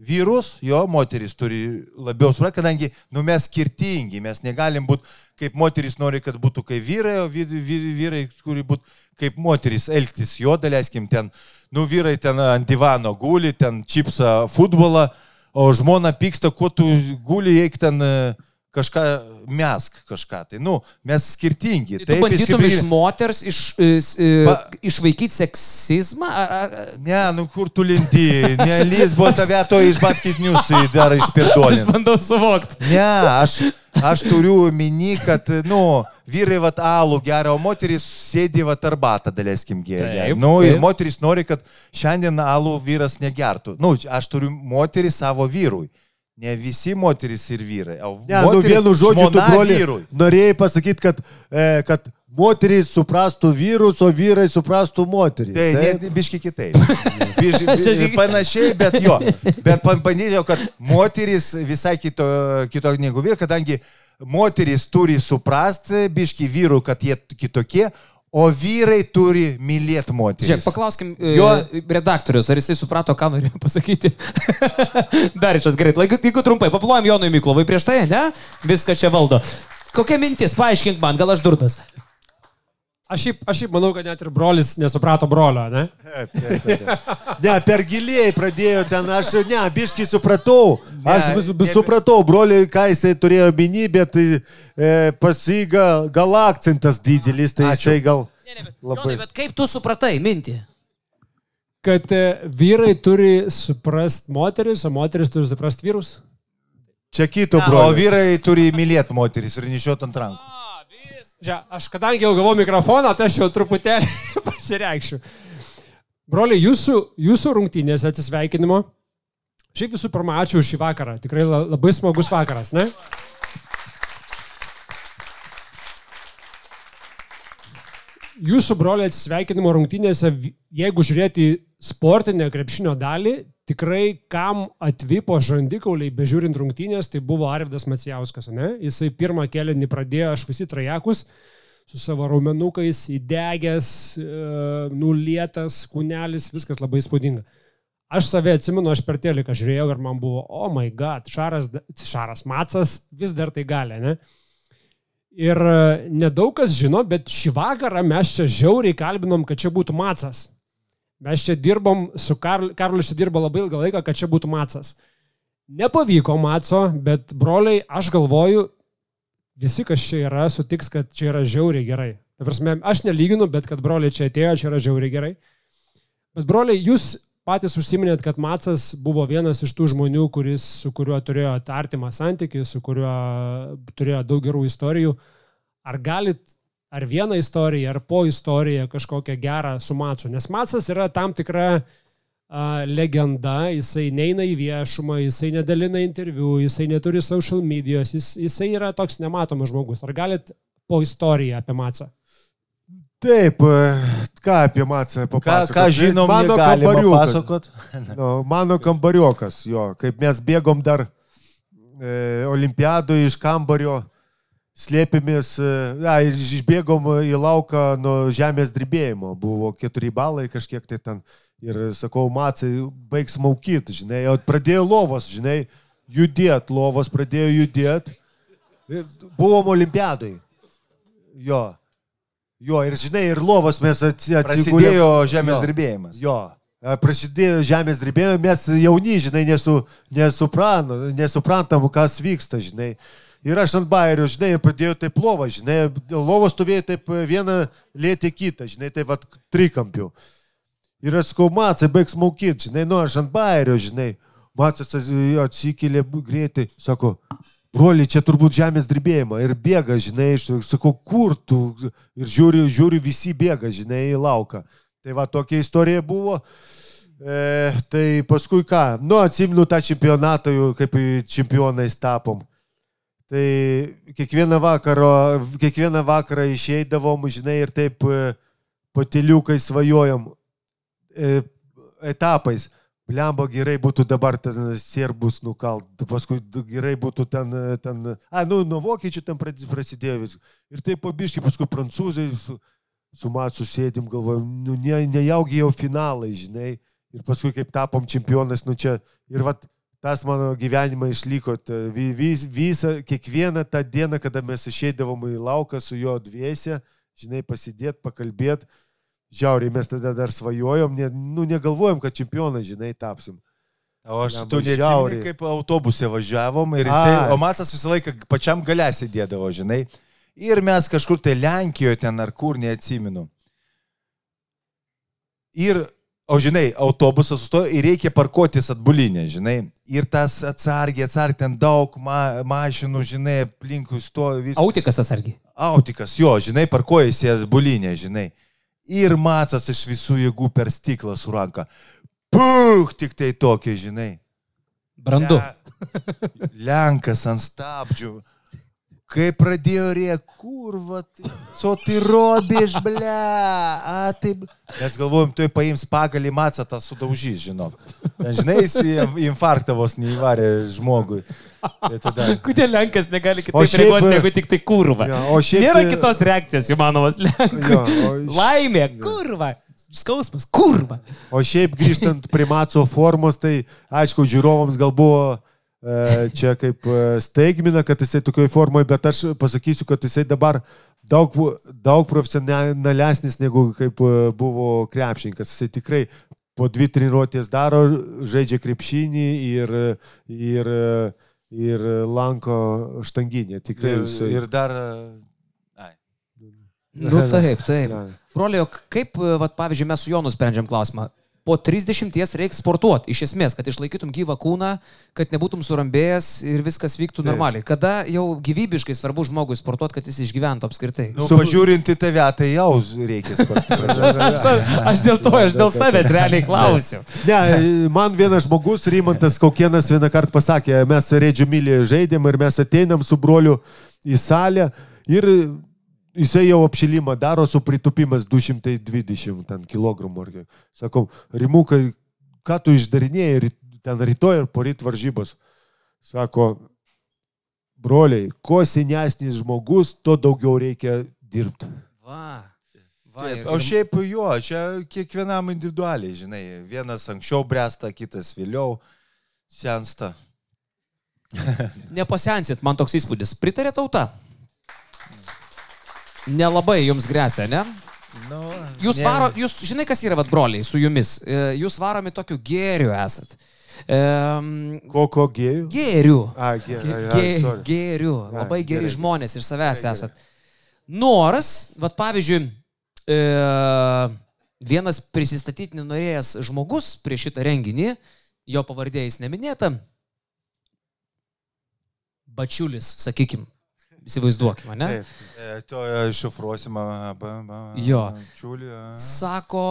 vyrus, jo, moteris turi labiau suprasti, kadangi nu, mes skirtingi, mes negalim būti, kaip moteris nori, kad būtų kaip vyrai, o vyr, vyr, vyrai turi būti kaip moteris elgtis, jo, daleiskim ten, nu, vyrai ten ant divano guli, ten čipsa futbolą, o žmona pyksta, kuo tu guli, eik ten e, kažką mesk kažką. Tai, nu, mes skirtingi. Tai tu bandytum iš moters iš, iš, Pa- išvaikyti seksizmą? Ar, ar, Ne, nu kur tu lindi, nelys buvo tave to iš batkitnius dar aš išpirdolins. bandau suvokti. Ne, aš, aš turiu mini, kad, nu, vyrai vat alų geria, o moteris sėdi vat arbatą, daleiskim, geria. Taip, Nu, ir taip. moteris nori, kad šiandien alų vyras negertų. Nu, aš turiu moterį savo vyrui. Ne visi moteris ir vyrai. O Ne, nu moteris- vienu žodžiu, tu broli vyrui. norėjai pasakyti, kad, e, kad moterys suprastų vyrus, o vyrai suprastų moterį. Tai Taip? ne, biški kitaip. Biški, biški, panašiai, bet jo. Bet pabandydėjau, kad moteris visai kito, kito negu vyrai, kadangi moteris turi suprasti biški vyrų, kad jie kitokie, o vyrai turi mylėti moteris. Žiūrėk, paklauskim jo... Jo- redaktorius, ar jisai suprato, ką norėjo pasakyti. Dar išas gerai. Laiku, jeigu trumpai, paplojam Jonui Miklovai prieš tai, ne? Viską čia valdo. Kokia mintis, paaiškink man, gal aš durnas. Aš šiaip, aš šiaip manau, kad net ir brolis nesuprato brolio, ne? Taip, taip, taip. Ne, per giliai pradėjo ten, aš ne, biškai supratau. Aš vis- vis supratau, broliai, ką jisai turėjo minį, bet tai, e, pasiga gal akcentas didelis, tai Ačiū. jisai gal Jonai, labai. bet kaip tu supratai mintį? Kad e, vyrai turi suprasti moteris, o moteris turi suprasti vyrus. Čia kito brolio. o vyrai turi mylėti moteris ir nešioti ant rankų. Čia, aš kadangi jau gavau mikrofoną, tai aš jau truputėlį pasireikšiu. Broliai, jūsų, jūsų rungtynės atsisveikinimo. Šiaip visų pirma, ačiū šį vakarą. Tikrai la- labai smagus vakaras, ne? Jūsų broliai atsisveikinimo rungtynėse, jeigu žiūrėti sportinę krepšinio dalį, tikrai kam atvipo žandikauliai bežiūrint rungtynės, tai buvo Arvidas Macijauskas, ne? Jisai pirmą kelianį pradėjo, aš visi trajekus, su savo raumenukais, įdegęs, e, nulietas, kūnelis, viskas labai spūdinga. Aš save atsimenu, aš per teliką žiūrėjau ir man buvo, oh my god, Šaras, Šaras Macas vis dar tai gali, ne? Ir e, nedaug kas žino, bet šį vakarą mes čia žiauriai kalbinom, kad čia būtų Macas. Mes čia dirbom, su Karl, Karlis čia dirbo labai ilgą laiką, kad čia būtų Macas. Nepavyko Maco, bet broliai, aš galvoju, visi, kas čia yra, sutiks, kad čia yra žiauriai gerai. Ta prasme, aš nelyginu, bet kad broliai čia atėjo, čia yra žiauriai gerai. Bet broliai, jūs patys užsiminėt, kad Macas buvo vienas iš tų žmonių, kuris, su kuriuo turėjo artimą santykių, su kuriuo turėjo daug gerų istorijų. Ar galit, ar vieną istoriją, ar po istoriją kažkokią gerą su Macu? Nes Macas yra tam tikra a, legenda, jisai neina į viešumą, jisai nedalina interviu, jisai neturi social medijos, jis, jisai yra toks nematomas žmogus. Ar galit po istoriją apie Macą? Taip, e, ką apie Macą Ką, papasakot? ką žinom, mano kambariukas. Nu, mano kambariokas, jo, kaip mes bėgom dar e, olimpiadoje iš kambario, slėpėmės, e, na, išbėgom į lauką nuo žemės drebėjimo, buvo keturi balai kažkiek tai ten. Ir sakau, Macai, baigs maukyti, žinai, o pradėjo lovos, žinai, judėt, lovos pradėjo judėt. Buvom olimpiadai. Jo. Jo, ir žinai, ir lovos mes atsi- atsigulėm. Prasidėjo žemės Jo. drebėjimas. Jo. Prasidėjo žemės drebėjimas, mes jauni, žinai, nesu, nesupran, nesuprantam, kas vyksta, žinai. Ir aš ant bairio, žinai, pradėjau taip lovą, žinai, lovos stovėjo taip vieną lėtė kitą, žinai, tai vad trikampių. Ir aš sakau, Macai, baigs maukyti, žinai, nu aš ant bairio, žinai. Macas atsikėlė greitai, sako, broli, čia turbūt žemės drebėjimą. Ir bėga, žinai, sakau, kur tu? Ir žiūri, žiūri visi bėga, žinai, į lauką. Tai va tokia istorija buvo. E, tai paskui ką? Nu, atsimenu tą čempionatą, jau kaip čempionais tapom. Tai kiekvieną vakarą, kiekvieną vakarą išeidavom, žinai, ir taip e, patiliukai svajojom e, etapais. Blemba gerai būtų dabar ten serbus nukalt, paskui gerai būtų ten, e, ten, a, nu, nuo vokiečių ten prasidėjo vis. Ir taip pabiškai, paskui prancūzai su, su Matsu sėdim, galvojom, nu, ne, nejaugi jau finalai, žinai. Ir paskui kaip tapom čempionais, nu čia. Ir vat tas mano gyvenimą išliko. vis, visą, kiekvieną tą dieną, kada mes išeidavom į lauką su juo dviese, žinai, pasidėt, pakalbėt. Žiauriai mes tada dar svajojom, ne, nu, negalvojom, kad čempionai, žinai, tapsim. O aš tu neatsimeni, žiauriai. kaip autobuse važiavom ir jisai, Ai. o Masas visą laiką pačiam galę sėdėdavo, žinai. Ir mes kažkur tai Lenkijoje ten ar kur neatsimenu. Ir, o žinai, autobusas sustojo ir reikia parkuotis atbulinę, žinai. Ir tas atsargiai, atsargiai, ten daug ma mašinų, žinai, aplinkui stovi viskas. Autikas tas argi. Autikas, jo, žinai, parkuojasi atbulinę, žinai. Ir Macas iš visų jėgų per stiklą suranka. Puh, tik tai tokie, žinai. Brandu. Le- Lenkas ant stabdžių. Kai pradėjo rėk, kurva, tai, co tai robiš, ble, a taip. Mes galvojom, tu paims pagalį macą tą sudaužys, žinok. Ten, žinai, jis infarktą vos neįvarė žmogui. Tai tada, Kodėl Lenkas negali kitaip šiaip, reaguoti negu tik tai kurva? Jo, šiaip, Nėra kitos reakcijos įmanomos Lenkų. Jo, o Laimė, kurva. Skausmas, kurva. O šiaip grįžtant prie Maco formos, tai aišku, žiūrovams gal buvo čia kaip e, staigmina, kad jisai tokioje formoje, bet aš pasakysiu, kad jisai dabar daug, daug profesionalesnis negu kaip e, buvo krepšininkas. Jisai tikrai po dvi treniruotės daro, žaidžia krepšinį ir, ir, ir lanko štanginę. Tikrai ir, jisai. ir dar... Ai. Nu taip, taip. Ja. Broliai, o kaip, e, vat, pavyzdžiui, mes su Jonu sprendžiam klausimą? Po 30 reikia sportuoti, iš esmės, kad išlaikytum gyvą kūną, kad nebūtum surambėjęs ir viskas vyktų normaliai. Kada jau gyvybiškai svarbu žmogui sportuoti, kad jis išgyventų apskritai. Nu, pažiūrint į tave, tai jau reikia sportuoti. Aš dėl to, aš dėl savęs realiai klausiu. Ne, man vienas žmogus, Rymantas Kaukienas, vieną kartą pasakė, mes Redžių Mylį žaidėm ir mes ateinam su broliu į salę ir jisai jau apšilimą daro su pritupimas 220 ten, kg. Sakom, Rimukai, ką tu išdarinėjai ten rytoj ir poryt varžybos. Sako, broliai, kuo senesnis žmogus, tuo daugiau reikia dirbti. Va. Va, Taip, ir- o šiaip jo, čia kiekvienam individualiai, žinai, vienas anksčiau bręsta, kitas vėliau sensta. Nepasensit, man toks įspūdis. Pritarė tauta? Nelabai jums grėsia, ne? Nu, Jūs ne- varo, jūs žinai, kas yra, vad broliai, su jumis. E, Jūs varomi tokiu gėriu esat. Um, Koko gėjų? gėriu. A, gė- sorry. Gėriu. Ai, Labai geri gerai. žmonės iš savęs esat. Nors, vad pavyzdžiui, e, vienas prisistatyti nenorėjęs žmogus prie šitą renginį, jo pavardė jis neminėta, Bačiulis, sakykim, įsivaizduokime, ne? Taip, e, to e, ba- Jo. Čiulį. Sako,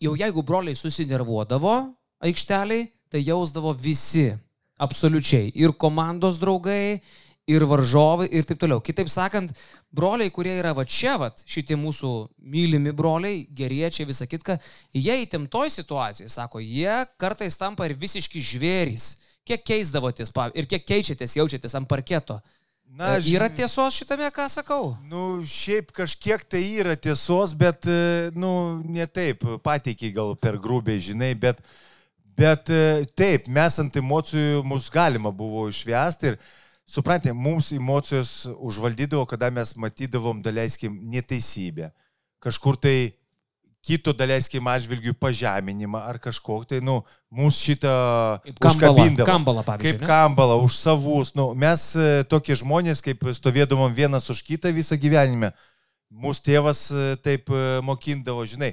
jau jeigu broliai susinervuodavo aikšteliai, tai jausdavo visi, absoliučiai. Ir komandos draugai, ir varžovai, ir taip toliau. Kitaip sakant, broliai, kurie yra va čia, va, šitie mūsų mylimi broliai, geriečiai, visa kitka, jie įtemptoj situacijai, sako, jie kartais tampa ir visiški žvėrys. Kiek keisdavotės ir kiek keičiatės, jaučiatės ant parketo. Na, E, ž- Yra tiesos šitame, ką sakau? Nu, šiaip kažkiek tai yra tiesos, bet, e, nu, ne taip, pateikiai gal per grubiai, žinai, bet, bet e, taip, mes ant emocijų mus galima buvo išvesti ir, suprantate, mums emocijos užvaldydavo, kada mes matydavom, daleiskim, neteisybę. Kažkur tai kito, daleiskim, atžvilgių pažeminimą ar kažkokį, tai, nu, mūsų šitą užkabindavo. kambalą, pavyzdžiui, Kaip ne? kambalą, už savus. Nu, mes e, tokie žmonės, kaip stovėdavom vienas už kitą visą gyvenimą. Mūsų tėvas e, taip e, mokindavo, žinai.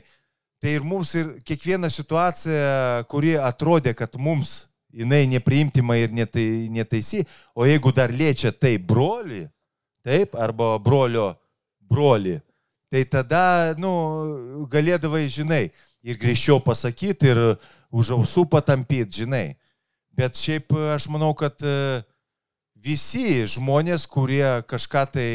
Tai ir mums ir kiekviena situacija, kuri atrodė, kad mums jinai nepriimtima ir netai, netaisi, o jeigu dar liečia tai broli, taip, arba brolio broli, tai tada, nu, galėdavai, žinai, ir grįžčiau pasakyti, ir už ausų patampyti, žinai. Bet šiaip e, aš manau, kad e, visi žmonės, kurie kažką tai,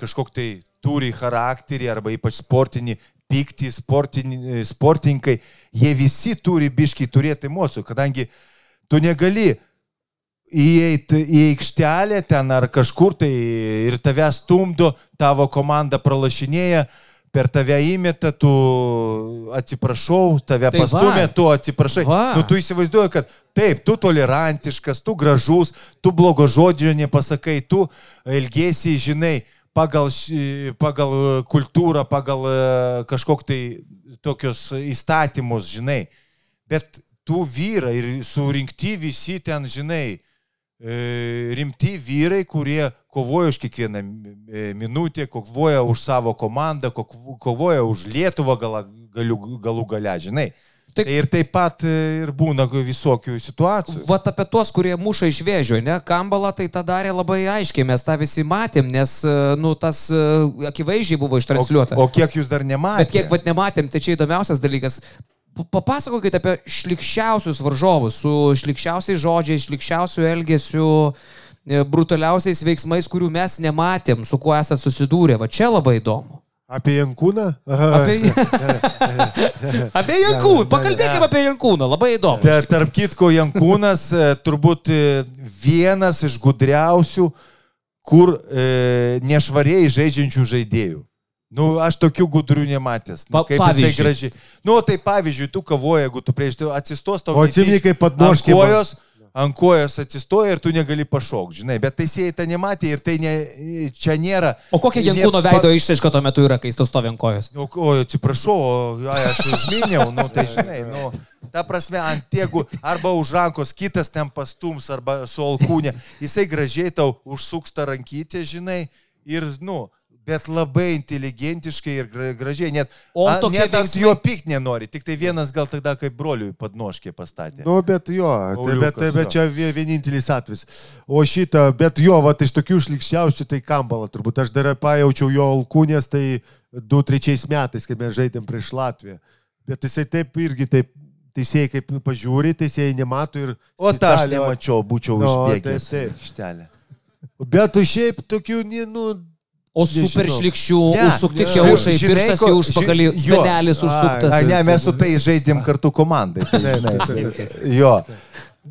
kažkok tai turi charakterį arba ypač sportinį pyktį, sportinį, sportininkai, jie visi turi biškai turėti emocijų, kadangi tu negali įeiti į aikštelę ten ar kažkur tai ir tave stumdo, tavo komanda pralašinėja, per tave įmeta, tu atsiprašau, tave Tai va. pastumė, tu atsiprašai. Va. Nu, tu įsivaizduoji, kad taip, tu tolerantiškas, tu gražus, tu blogo žodžio nepasakai, tu elgesi, žinai, pagal, pagal kultūrą, pagal e, kažkok tai tokius įstatymus, žinai. Bet tu vyrai ir surinkti visi ten, žinai, e, rimti vyrai, kurie kovoja už kiekvieną e, minutę, kovoja už savo komandą, kovoja už Lietuvą galių, galų gale, žinai. Tai ir taip pat e, ir būna visokių situacijų. Vat apie tuos, kurie muša iš vėžio, ne? Kambalą tai tą darė labai aiškiai, mes tą visi matėm, nes, e, nu, tas e, akivaizdžiai buvo ištransliuota. O, o kiek jūs dar nematėte? Bet kiek vat nematėm, tai čia įdomiausias dalykas. Pa- Papasakokite apie šlikščiausius varžovus, su šlikščiausiais žodžiais, šlikščiausiu elgesiu, e, brutaliausiais veiksmais, kurių mes nematėm, su kuo esate susidūrę. Va čia labai įdomu. Apie Jankūną? Apie, apie Jankūną, pakalbėkime apie Jankūną, labai įdomu. Ta, tarp kitko, Jankūnas e, turbūt e, vienas iš gudriausių, kur e, nešvariai žaidžiančių žaidėjų. Nu, aš tokių gudrių nematęs. Nu, kaip jisai pavyzdžiui? gražiai. Nu, tai pavyzdžiui, tu kavoji, jeigu tu prieš tai atsistos tau. O atsimeni, kaip Ant man- kojos, ant kojos atsistoja ir tu negali pašokti, žinai. Bet teisėjai tą nematė ir tai ne, čia nėra. O kokia Jankūno ne- veido išraiška tuo metu yra, kai jis to stovi ant kojos? O, o atsiprašau, o, ai, aš užminiau, nu tai žinai, nu, ta prasme, ant tiegų arba už rankos kitas ten pastums, arba su alkūnė, jisai gražiai tau užsuks tą rankytę, žinai, ir, nu, bet labai inteligentiškai ir gra- gražiai. Net, O a- tokie net veiksmai- jo pykt nenori, tik tai vienas gal tada kaip broliui padnoškė pastatė. Nu, bet jo, tai, bet, Pauliukas, bet jo. čia vie- vienintelis atvejis. O šitą, bet jo, va, iš tokių šlikščiausių tai kambala, turbūt aš dar pajaučiau jo alkūnės, tai 2-3 metais, kai mes žaidėm prieš Latviją. Bet jisai taip irgi taip, teisėjai kaip pažiūri, teisėjai nemato ir... O tą aš nemačiau, būčiau Nu, užbėgęs. taip, taip. Bet tu šiaip tokių, nu... O super šlikščių, Ne, užsukti ne. kiaušai, Žinai, pirštas ko- į užpakalį, spenelis užsuktas. A, ne, mes su tai žaidėm kartu komandai. Tai, žinai, jo.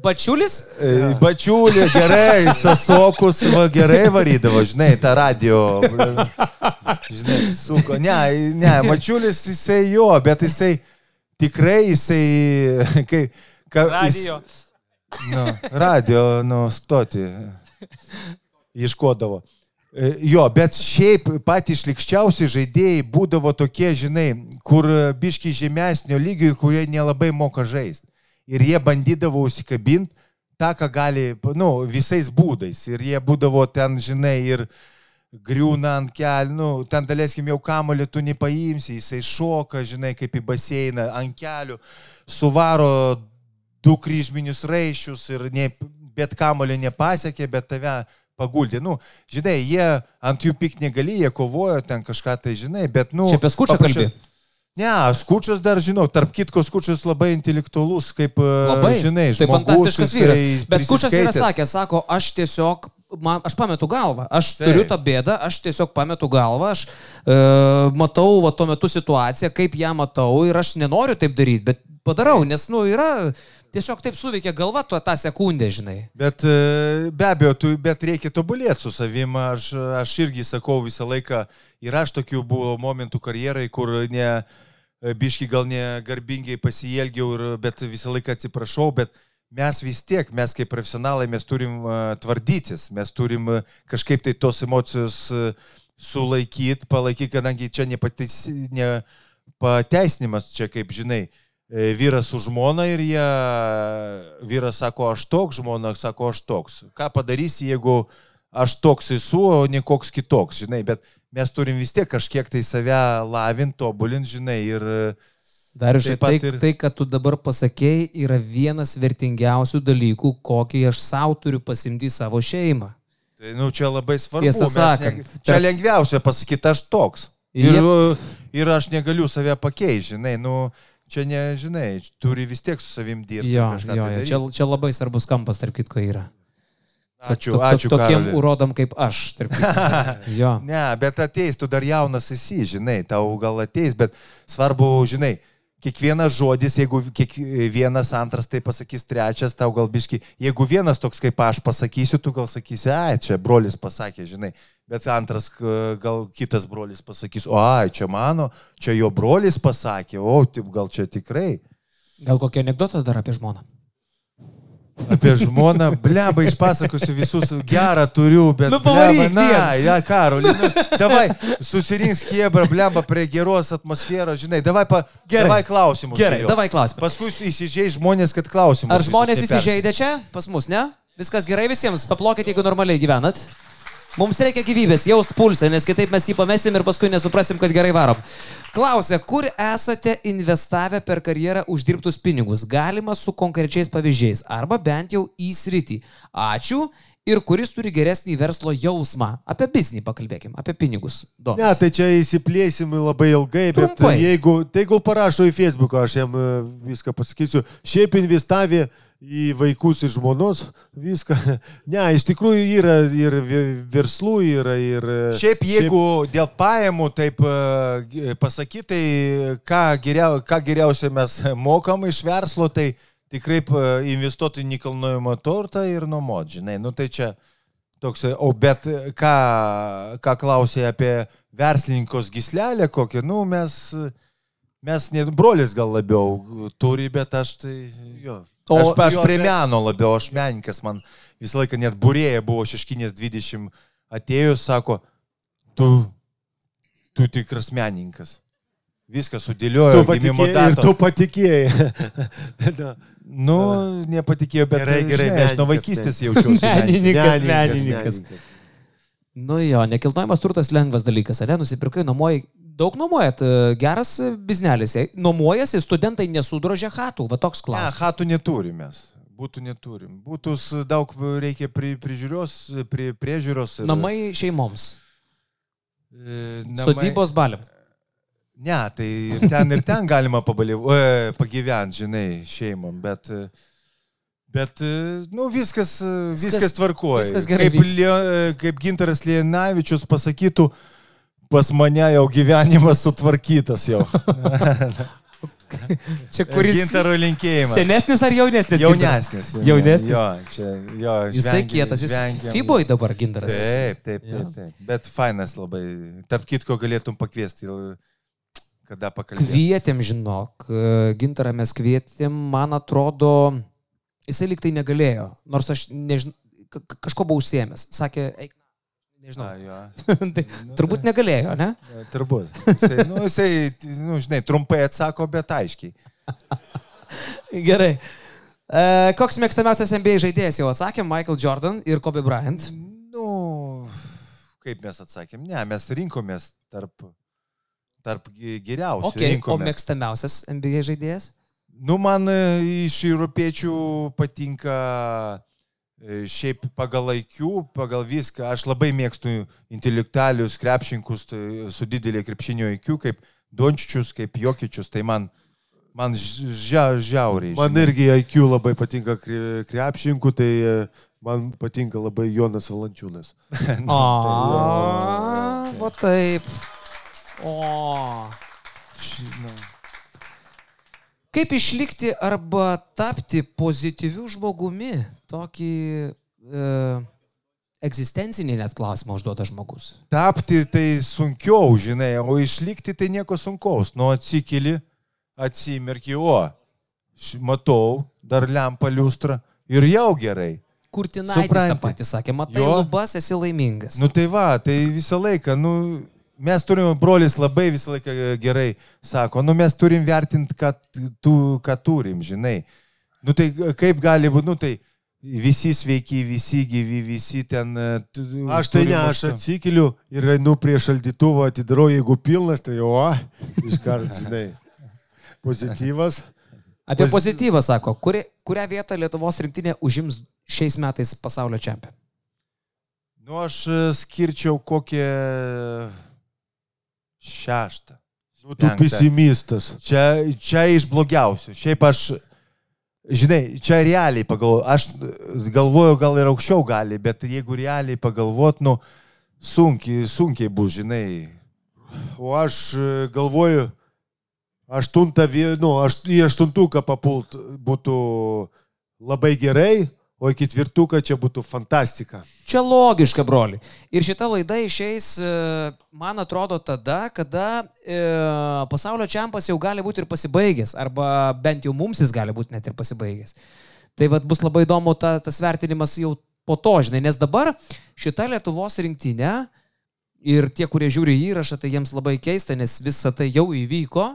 Bačiulis? E, Bačiulį gerai, sasokus va, gerai varydavo, žinai, tą radio. Žinai, suko. Ne, ne, Mačiulis jisai jo, bet jisai tikrai jisai, kai... Ka, Radio. Jis, nu, radio, nu, stoti. Ieškodavo. E, Jo, bet šiaip patys šlikščiausi žaidėjai būdavo tokie, žinai, kur biški žemesnio lygio, kurie nelabai moka žaisti. Ir jie bandydavo užsikabinti tą, ką gali, nu, visais būdais. Ir jie būdavo ten, žinai, ir griūna ant kelių, nu, ten daleiskim jau kamolį tu nepaimsi, jisai šoka, žinai, kaip į baseiną, ant kelių, suvaro du kryžminius raiščius ir ne, bet kamolį nepasiekė, bet tave paguldė. Nu, žinai, jie ant jų pik negali, jie kovojo ten kažką tai, žinai, bet, nu... Čia apie skučą paprašė- kalbi? Ne, skučius dar žinau, tarp kitko skučius labai intelektualus, kaip, e, Labai. žinai, tai žmogus. fantastiškas vyras. Bet Kučas yra sakęs, sako, aš tiesiog, man, aš pametu galvą, aš Taip. turiu tą bėdą, aš tiesiog pametu galvą, aš e, matau va, tuo metu situaciją, kaip ją matau ir aš nenoriu taip daryti, bet padarau, nes, nu, yra, tiesiog taip suveikia galva tuo tą sekundę, žinai. Bet e, be abejo, tu, bet reikia tobulėti su savim. Aš, aš irgi sakau visą laiką, ir aš tokių buvo momentų karjerai, kur ne, e, biški gal negarbingai pasielgiau, ir, bet visą laiką atsiprašau, bet mes vis tiek, mes kaip profesionalai, mes turim uh, tvardytis, mes turim kažkaip tai tos emocijos sulaikyti, palaikyti, kadangi čia nepateis- ne pateisinimas, čia kaip žinai, e, vyras su žmona ir jie, vyras sako, aš toks, žmona sako, aš toks. Ką padarysi, jeigu aš toks esu, o ne koks kitoks, žinai, bet mes turim vis tiek kažkiek tai save lavinti, tobulinti, žinai, ir Dar iš Taip tai, ir- tai, ką tu dabar pasakėjai, yra vienas vertingiausių dalykų, kokį aš savo turiu pasimti į savo šeimą. Tai, nu, čia labai svarbu. Tiesą sakant, ne, čia lengviausia pasakyti, aš toks. Ir, Jep. ir aš negaliu save pakeisti, žinai, nu, čia nežinai, turi vis tiek su savim dirbti. Jo, jo, tai jo. daryt. Čia, čia labai svarbus kampas, tarp kitko, yra. Ačiū, Tok- tok- ačiū. Tokiem Karoli. urodam kaip aš. Ne, bet ateis, tu dar jaunas esi, žinai, tau gal ateis, bet svarbu, žinai, kiekvienas žodis, jeigu kiekvienas antras tai pasakys trečias, tau gal biški, jeigu vienas toks kaip aš pasakysiu, tu gal sakysi, ai, čia brolis pasakė, žinai, bet antras gal kitas brolis pasakys, o ai, čia mano, čia jo brolis pasakė, o taip gal čia tikrai. Gal kokį anegdotą dar apie žmoną? Apie žmoną, bleba, išpasakosiu visus gerą turiu, bet... Nu, pavaryk bleba, na, ja, Karoli, nu, davai, susirink skiebra, bleba, prie geros atmosferos, žinai, davai, pa, Gerai. davai klausimus. Gerai, geriau. davai klausimą. Paskui įsižeidž žmonės, kad klausimus. Ar žmonės įsižeidė čia? Pas mus, ne? Viskas gerai visiems, paplokit, jeigu normaliai gyvenat. Mums reikia gyvybės, jaust pulsą, nes kitaip mes jį pamesim ir paskui nesuprasim, kad gerai varom. Klausia, kur esate investavę per karjerą uždirbtus pinigus? Galima su konkrečiais pavyzdžiais arba bent jau į sritį. Ačiū. Ir kuris turi geresnį verslo jausmą. Apie biznį pakalbėkim, apie pinigus. Domas. Ne, tai čia įsiplėsim labai ilgai, bet Trumpai. jeigu, tai gal parašo į Facebooką, aš jam e, viską pasakysiu. Šiaip investavė į vaikus ir žmonos, viską. Ne, iš tikrųjų yra ir verslų, yra ir... e, Šiaip jeigu dėl pajamų taip e, pasakyti, tai ką, geriau, ką geriausia mes mokam iš verslo, tai tikrai e, investuoti į nekilnojamą turtą ir nuomot, žinai, nu tai čia toks, o bet ką, ką klausė apie verslininkos gislelę kokią, nu mes, mes net brolis gal labiau turi, bet aš tai, jo. O- Aš, aš prie bet- meno labiau, aš menininkas, man visą laiką net būrėja buvo šeškinės 20 atėjus, sako, tu, tu tikras menininkas. Viską sudėliojo, gimimo patikėjai, ir datą. tu patikėjai. Na, Nu, nepatikėjau, bet Gerai, gerai, žinai, aš nuo menininkas, vaikystės jaučiausi. menininkas. Menininkas, menininkas. Nu jo, nekilnojamas turtas lengvas dalykas, ar ne? Nusipirkai, nuomoji. Daug nuomojat, e, geras e, biznelis. jei Nuomojasi, studentai nesudrožia hatų, va toks Ne, klausimas. hatų neturim mes. Būtų neturim. Būtų s- daug reikia pri, prižiūros, pri, priežiūros. ir- Namai šeimoms. E, namai- Sodybos baliam. Ne, tai ir ten ir ten galima pagyventi, žinai, šeimom, bet, e, bet e, nu, viskas, e, viskas tvarkoja. viskas gerai Kaip. Lie- kaip Gintaras Lienavičius pasakytų, pas mane jau gyvenimas sutvarkytas jau. Čia kuris. Gintaro linkėjimas. Senesnis ar jaunesnis? Jaunesnis. Jaunesnis. Jo, čia, jo, Jisai žvengiam- kietas, jis žvengiam. Fiboj dabar gintaras. Taip, taip, taip, taip. Bet fainas labai. Tarp kitko galėtum pakviesti, kada pakalbėti. Kvietėm, žinok, gintarą mes kvietėm, man atrodo, jisai liktai negalėjo, nors aš nežinau, kažko buvau užsiemęs. Sakė, eik, nežinau. A, jo. tai, turbūt negalėjo, ne? Turbūt. Jisai, nu, jisai, nu, žinai, trumpai atsako, bet aiškiai. Gerai. E, koks mėgstamiausias NBA žaidėjas jau atsakė, Michael Jordan ir Kobe Bryant. Nu, kaip mes atsakėm, ne, mes rinkomės tarp, tarp geriausių. Okay, o rinkomės. mėgstamiausias NBA žaidėjas? Nu, man e, iš europiečių patinka šiaip pagal laikių, pagal viską. Aš labai mėgstu intelektualius krepšinkus tai su didelė krepšinio IQ, kaip Dončičius, kaip Jokičius. Tai man, man žia, žiauriai. Man žinai. irgi IQ labai patinka kre- krepšininkų, tai e, man patinka labai Jonas Valančiūnas. O, va taip. O. Kaip išlikti arba tapti pozityviu žmogumi? Tokį e, egzistencinį net klausimą užduoda žmogus. Tapti tai sunkiau, žinai, o išlikti tai nieko sunkaus. Nu, atsikeli, atsimerki, o, matau, dar lempa liustra ir jau gerai. Kurtinaitis tą patį sakė, matai, Jo. lubas esi laimingas. Nu tai va, tai visą laiką, nu, mes turim, brolis labai visą laiką gerai sako, nu mes turim vertinti, ką, tu, ką turim, žinai. Nu tai kaip gali būti, nu tai visi sveiki, visi gyvi, visi ten. e, tu- Aš tai ne, aš atsikeliu ir einu prie šaldytuvo, atidarau, jeigu pilnas, tai o, iškart, žinai. Pozityvas. Apie Pozi- pozityvą sako, kuri, kurią vietą Lietuvos rinktinė užims šiais metais pasaulio čempionė. Nu aš e, skirčiau kokią šeštą. Nu, tu penktą. pesimistas. Čia, čia iš blogiausių. Šiaip aš, žinai, čia realiai pagalvoju, aš galvoju, gal ir aukščiau gali, bet jeigu realiai pagalvot, nu, sunkiai, sunkiai bus, žinai. O aš e, galvoju, aštuntą, nu, aš, į aštuntuką papult būtų labai gerai, o į ketvirtuką čia būtų fantastika. Čia logiška, broli. Ir šita laida išeis, e, man atrodo, tada, kada e, pasaulio čempas jau gali būti ir pasibaigęs, arba bent jau mums jis gali būti net ir pasibaigęs. Tai vad bus labai įdomu ta, tas vertinimas jau po to, žinai, nes dabar šita Lietuvos rinktinė ir tie, kurie žiūri įrašą, tai jiems labai keista, nes visa tai jau įvyko.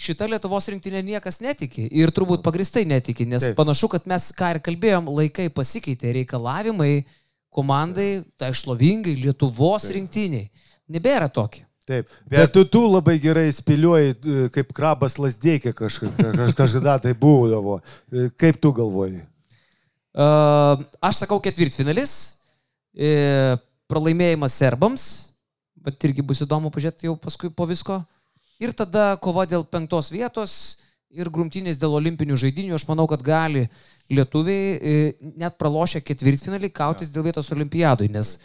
Šita Lietuvos rinktinė niekas netiki ir turbūt pagristai netiki, nes Taip. Panašu, kad mes, ką ir kalbėjom, laikai pasikeitė, reikalavimai komandai, tai šlovingai Lietuvos Taip. rinktiniai. Nebėra tokie. Taip. Bet, bet tu, tu labai gerai spėlioji, e, kaip krabas lasdėkė kažkada, kaž, kažkada tai būdavo. E, Kaip tu galvoji? Uh, aš sakau ketvirtfinalis, e, pralaimėjimas serbams, bet irgi bus įdomu pažiūrėti jau paskui po visko. Ir tada kova dėl penktos vietos ir grumtynės dėl olimpinių žaidinių. Aš manau, kad gali lietuviai e, net pralošę ketvirtfinalį kautis dėl vietos olimpiadui, nes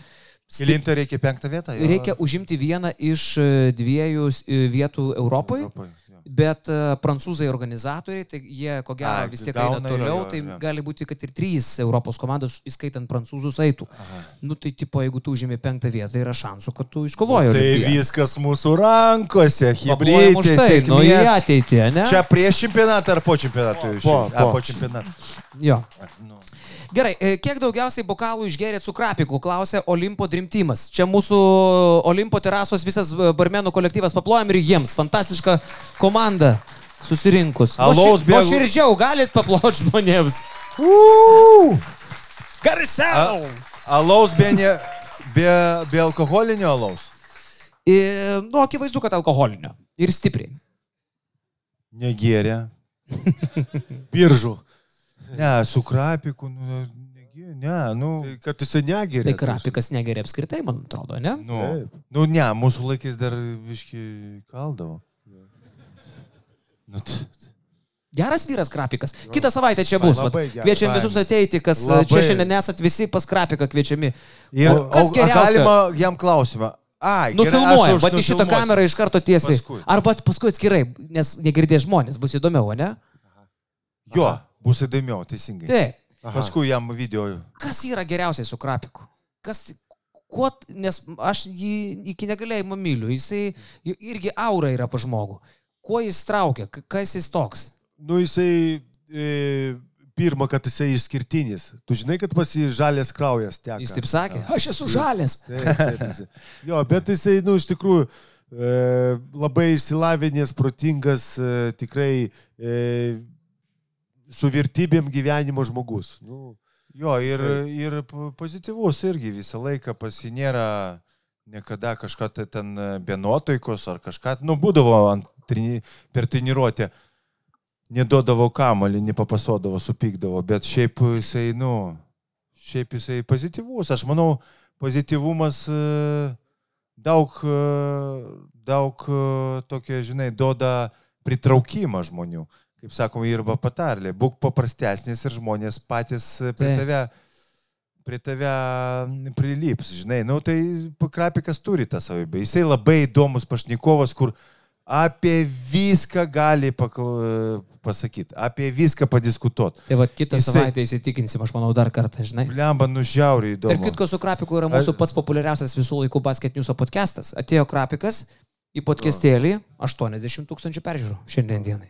Kilintą reikia penktą vietą? jo? reikia užimti vieną iš e, dviejų e, vietų Europoje. Europoj, jo. Bet uh, prancūzai organizatoriai, tai jie ko gero Ai, vis tiek gauna, eina jo, toliau, jo, tai jo. gali būti, kad ir trys Europos komandos, įskaitant prancūzus, eitų. Aha. Nu tai tipo, jeigu tu užėmė penktą vietą, yra šansų, kad tu iškovoji. Tai olimpiadą. viskas mūsų rankose, hybridai. tai, nu į ateitį, ne? Čia prieš čempionatą ar po čempionato? Po, A, po. po čempionato. Jo. Nu. Gerai, e, kiek daugiausiai bokalų išgerėt su krapiku, klausė Olimpo Drimtimas. Čia mūsų Olimpo terasos visas e, barmenų kolektyvas paplojam ir jiems. Fantastiška komanda susirinkus. Alaus bėgu- Nuoširdžiau galit paploti žmonėms. Garsiau! Alaus be, ne, Be, be alkoholinio alaus. Ir, nu, akivaizdu, kad alkoholinio. Ir stipriai. Negėrė. Biržų. Ne, su krapiku, nu, ne, nu. Tai, kad jisai negeria. Tai krapikas negeria apskritai, man atrodo, ne? Nu, nu ne, mūsų laikais dar viški kaldavo. Nu, t- Geras vyras krapikas. Kitą savaitę čia bus. vat. Kviečiam visus ateiti, kas Labai. čia šiandien esat visi pas krapiką kviečiami. Ir O kas geriausia? galima jam klausimą. Ai, Nufilmuojam, aš bet į šitą kamerą iš karto tiesiai. Paskui. Arba paskui atskirai, nes negirdės žmonės, bus įdomiau, ne? Jo, bus įdomiau, teisingai. Taip. Paskui jam video. Kas yra geriausiai su krapiku? Kas, kuo, nes aš jį iki negalėjimo myliu, jisai irgi aura yra pa žmogų. Kuo jis traukia, kas jis toks? Nu, jisai e, pirmą, kad jisai išskirtinis. Tu žinai, kad pas jį žalės kraujas teka. Jis taip sakė, aš esu žalės. Taip, taip, jisai. Jo, bet jisai, nu, iš tikrųjų, e, labai išsilavinęs, protingas, e, tikrai e, su vertybėm gyvenimo žmogus. Nu, Jo, ir, ir pozityvus irgi visą laiką pas jį nėra niekada kažką tai ten benotaikos ar kažką. Nu, būdavo ant, trini, per treniruotę, neduodavo kamalį, nepapasodavo, supykdavo, bet šiaip jisai, nu, šiaip jisai pozityvus. Aš manau, pozityvumas e, daug, e, daug e, tokia, žinai, duoda pritraukimą žmonių. Kaip sakoma, ir va patarlė, būk paprastesnis ir žmonės patys prie tave, prie tave prilips, žinai. Nu, tai Krapikas turi tą savybę. Jisai labai įdomus pašnikovas, kur apie viską gali pasakyti, apie viską padiskutuoti. Tai va kitą Jisai- savaitę įsitikinsim, aš manau, dar kartą, žinai. Lemba nužiauriai įdomu. kitko, su Krapiku yra mūsų pats populiariausias visų laikų basket news podcastas. Atėjo Krapikas į podcastėlį 80 tūkstančių peržiūrų šiandien dienai.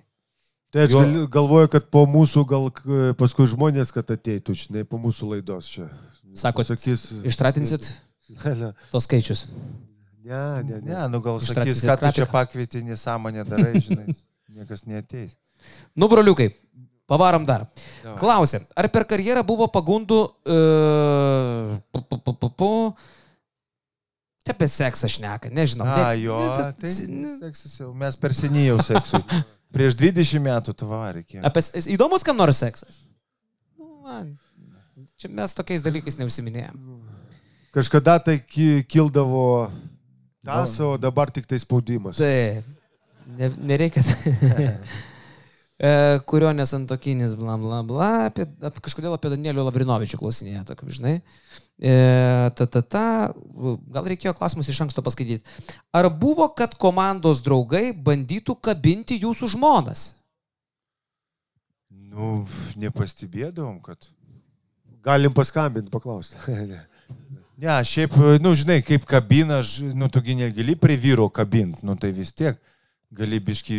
Tai aš Jo. gal, galvoju, kad po mūsų gal paskui žmonės, kad ateitų, žinai, po mūsų laidos čia. Sakot, Sakys, Ištratinsit ne, ne, tos skaičius. ne, ne. Ne, nu gal sakys, ką tu čia pakvieti, nesąmonė darai, žinai. Niekas neteis. Nu, broliukai, pavarom dar. Klausė, ar per karjerą buvo pagundų... Uh, pu, pu, pu, pu, pu, apie seksą šneka, nežinau. A, ne- jo, tai ne- seksas jau, mes per seniai jau seksui. Prieš 20 metų reikia. Apie, įdomus kam nors seksas? Nu, man, čia mes tokiais dalykais neusiminėjom. Kažkada tai ki- kildavo tas, o dabar tik tai spaudimas. Tai, ne, nereikia. E, kurio nesantokinis, bla, bla, bla, apie, apie, kažkodėl apie Danielio Lavrinovičių klausinėje, tokiu, žinai. E, ta, ta, ta, gal reikėjo klausimus iš anksto paskaityti. Ar buvo, kad komandos draugai bandytų kabinti jūsų žmonas? Nu, nepastebėdavom, kad. Galim paskambinti, paklausti. Ne, šiaip, nu, žinai, kaip kabina, nu, tu gi negali prie vyro kabinti, nu, tai vis tiek gali biški,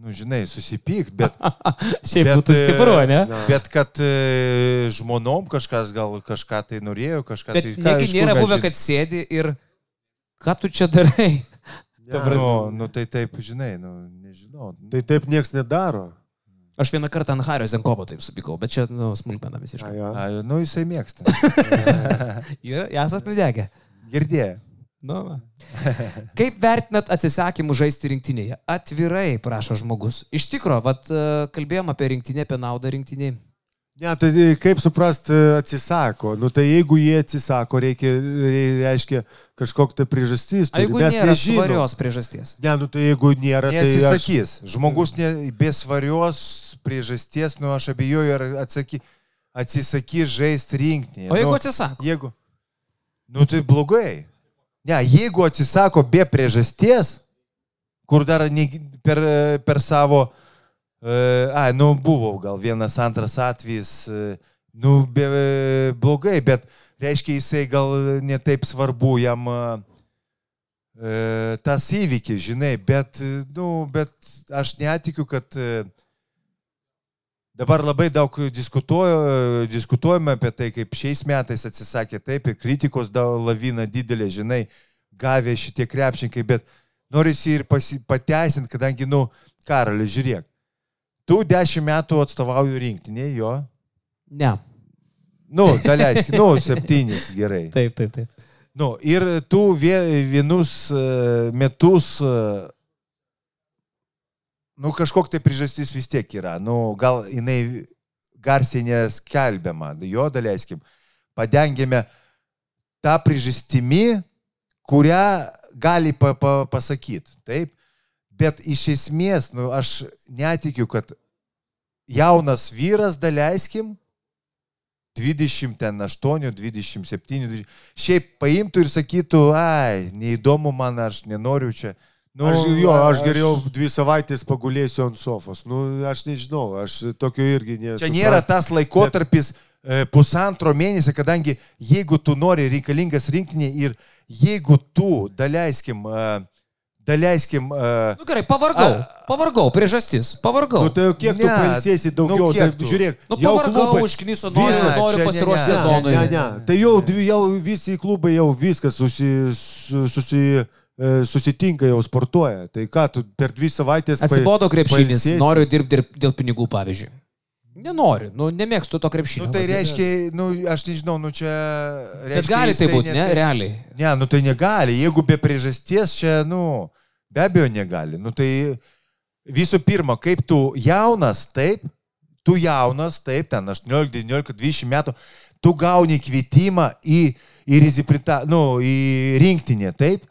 nu, žinai, susipykti, bet... Šiaip bet, būtų stipru, e, ne? Bet kad e, žmonom kažkas gal kažką tai norėjo, kažką Bet tai... ką- negi nėra buvę, žin- kad sėdi ir ką tu čia darai? Nu, nu, tai taip, žinai, nu, nežinau. Tai taip niekas nedaro. Aš vieną kartą ant Hario Zenkovo taip supykau, bet čia, nu, smulkmena visiškai. A, ja. A, nu, jisai mėgsta. Ir esat nudegę. Girdėjai. Nu, va. Kaip vertinat atsisakymų žaisti rinktinėje? Atvirai, prašo žmogus. Iš tikro, vat, e, kalbėjom apie rinktinę, apie naudą rinktiniai. Ne, tai kaip suprast, atsisako. Nu tai jeigu jie atsisako, reikia, rei- reiškia kažkokia tai priežastis. Turi. jeigu Mes nėra nežinom. svarios priežasties? Ne, nu tai jeigu nėra, tai aš... Žmogus ne, be svarios priežasties, nu, aš abejoju, ar atsaky, atsisakys žaisti rinkinį. O jeigu nu, atsisako? Jeigu. Nu, tai blogai. Ne, jeigu atsisako be priežasties, kur dar ne, per, per savo... Uh, ai, nu, buvo gal vienas antras atvejis, uh, nu, be, blogai, bet reiškia, jisai gal netaip svarbu jam e, tas įvykis, žinai, bet, e, nu, bet aš netikiu, kad e, dabar labai daug diskutuoju, diskutuojame apie tai, kaip šiais metais atsisakė taip ir kritikos lavina didelė, žinai, gavę šitie krepšininkai, bet norisi ir pateisinti, kadangi, nu, Karaliu, žiūrėk, tu dešimt metų atstovauju rinktinėje, jo, Ne. nu, daleisk, nu, septynis gerai. Taip, taip, taip. Nu, ir tu vie- vienus e, metus, e, nu, kažkokia tai priežastis vis tiek yra. Nu, gal jinai garsiai neskelbiama, jo daleiskim. Padengėme tą priežastimi, kurią gali pa, pa, pasakyti. Taip. Bet iš esmės, nu, aš netikiu, kad jaunas vyras, daleiskim, 28, 27, 20, šiaip paimtų ir sakytų, ai, neįdomu man, aš nenoriu čia. Nu, aš, jo, aš geriau dvi savaitės pagulėsiu ant sofos. Nu, aš nežinau, aš tokio irgi nesu. Čia nėra tas laikotarpis e, pusantro mėnesio, kadangi jeigu tu nori reikalingas rinkinį ir jeigu tu, daleiskim, e, daleiskim, e, Nu gerai, pavargau. Pavargau, priežastis. Pavargau. Nu, tai jau kiek tu Ne, pailsėsi daugiau, nu, kiek tai, tu? žiūrėk. Nu jau pavargau, klubai- užkniso, noriu, Ne, noriu ne, pasiruošti ne, sezonui. Ne, ne. Tai jau, dvi- jau visi klubai jau viskas susi, su- susi, susitinka, jau sportuoja. Tai ką, tu per dvi savaitės... Atsibodo krepšinis, pailsėsi? noriu dirbti dėl pinigų, pavyzdžiui. Nenoriu, nu nemėgstu to krepšinio. nu, tai reiškia, nu, aš nežinau, nu čia... Bet reiškia, gali tai būti, ne, net- realiai. Ne, nu tai negali. Jeigu be priežasties čia, nu, be abejo negali. Nu tai visų pirma, kaip tu jaunas, taip, tu jaunas, taip, ten 18, 19, 20 metų, tu gauni kvietimą į, į, riziprita, nu, į rinktinę, taip.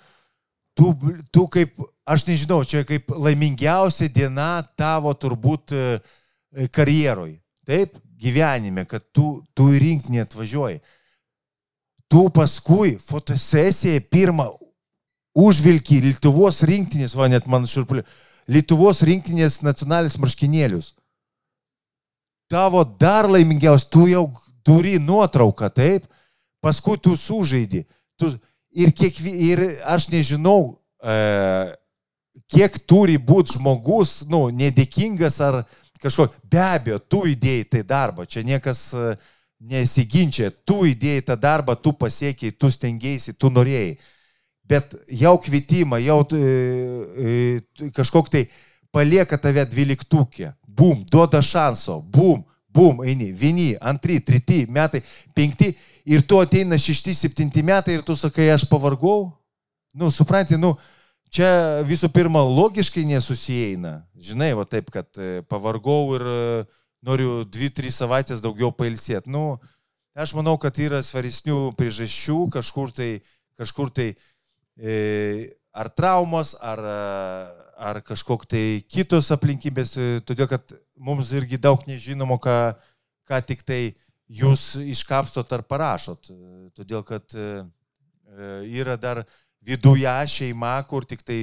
Tu, tu kaip, aš nežinau, čia kaip laimingiausia diena tavo turbūt e, e, karjeroj, taip, gyvenime, kad tu, tu į rinktinę atvažiuoji tu paskui fotosesiją pirmą užvilki Lietuvos rinktinės, va net man šurpulė, Lietuvos rinktinės nacionalinis marškinėlius. Tavo dar laimingiausias, tu jau turi nuotrauką, taip, paskui tu sužaidi. Tu, ir, kiekvi, ir aš nežinau, e, kiek turi būti žmogus, nu, nedėkingas ar kažkoks. Be abejo, tu įdėjai tai darbą, čia niekas e, nesiginčia, tu įdėjai tą darbą, tu pasiekiai, tu stengiaisi, tu norėjai. Bet jau kvietimą, jau e, e, kažkok tai palieka tave dvyliktukė, bum, duoda šanso, bum, bum, eini, vieni, antri, treti metai, penkti ir tu ateina šešti, septinti metai ir tu sakai, aš pavargau. Nu, supranti, nu, čia visų pirma logiškai nesusieina. Žinai, va taip, kad e, pavargau ir e, noriu dvi, trys savaitės daugiau pailsėti. Nu, aš manau, kad yra svaresnių priežasčių, kažkur tai, kažkur tai e, ar traumos, ar, e, ar kažkok tai kitos aplinkybės, e, todėl kad mums irgi daug nežinomo, ką, ką tik tai jūs iškapstot ar parašot. E, Todėl kad e, e, yra dar viduje šeima, kur tik tai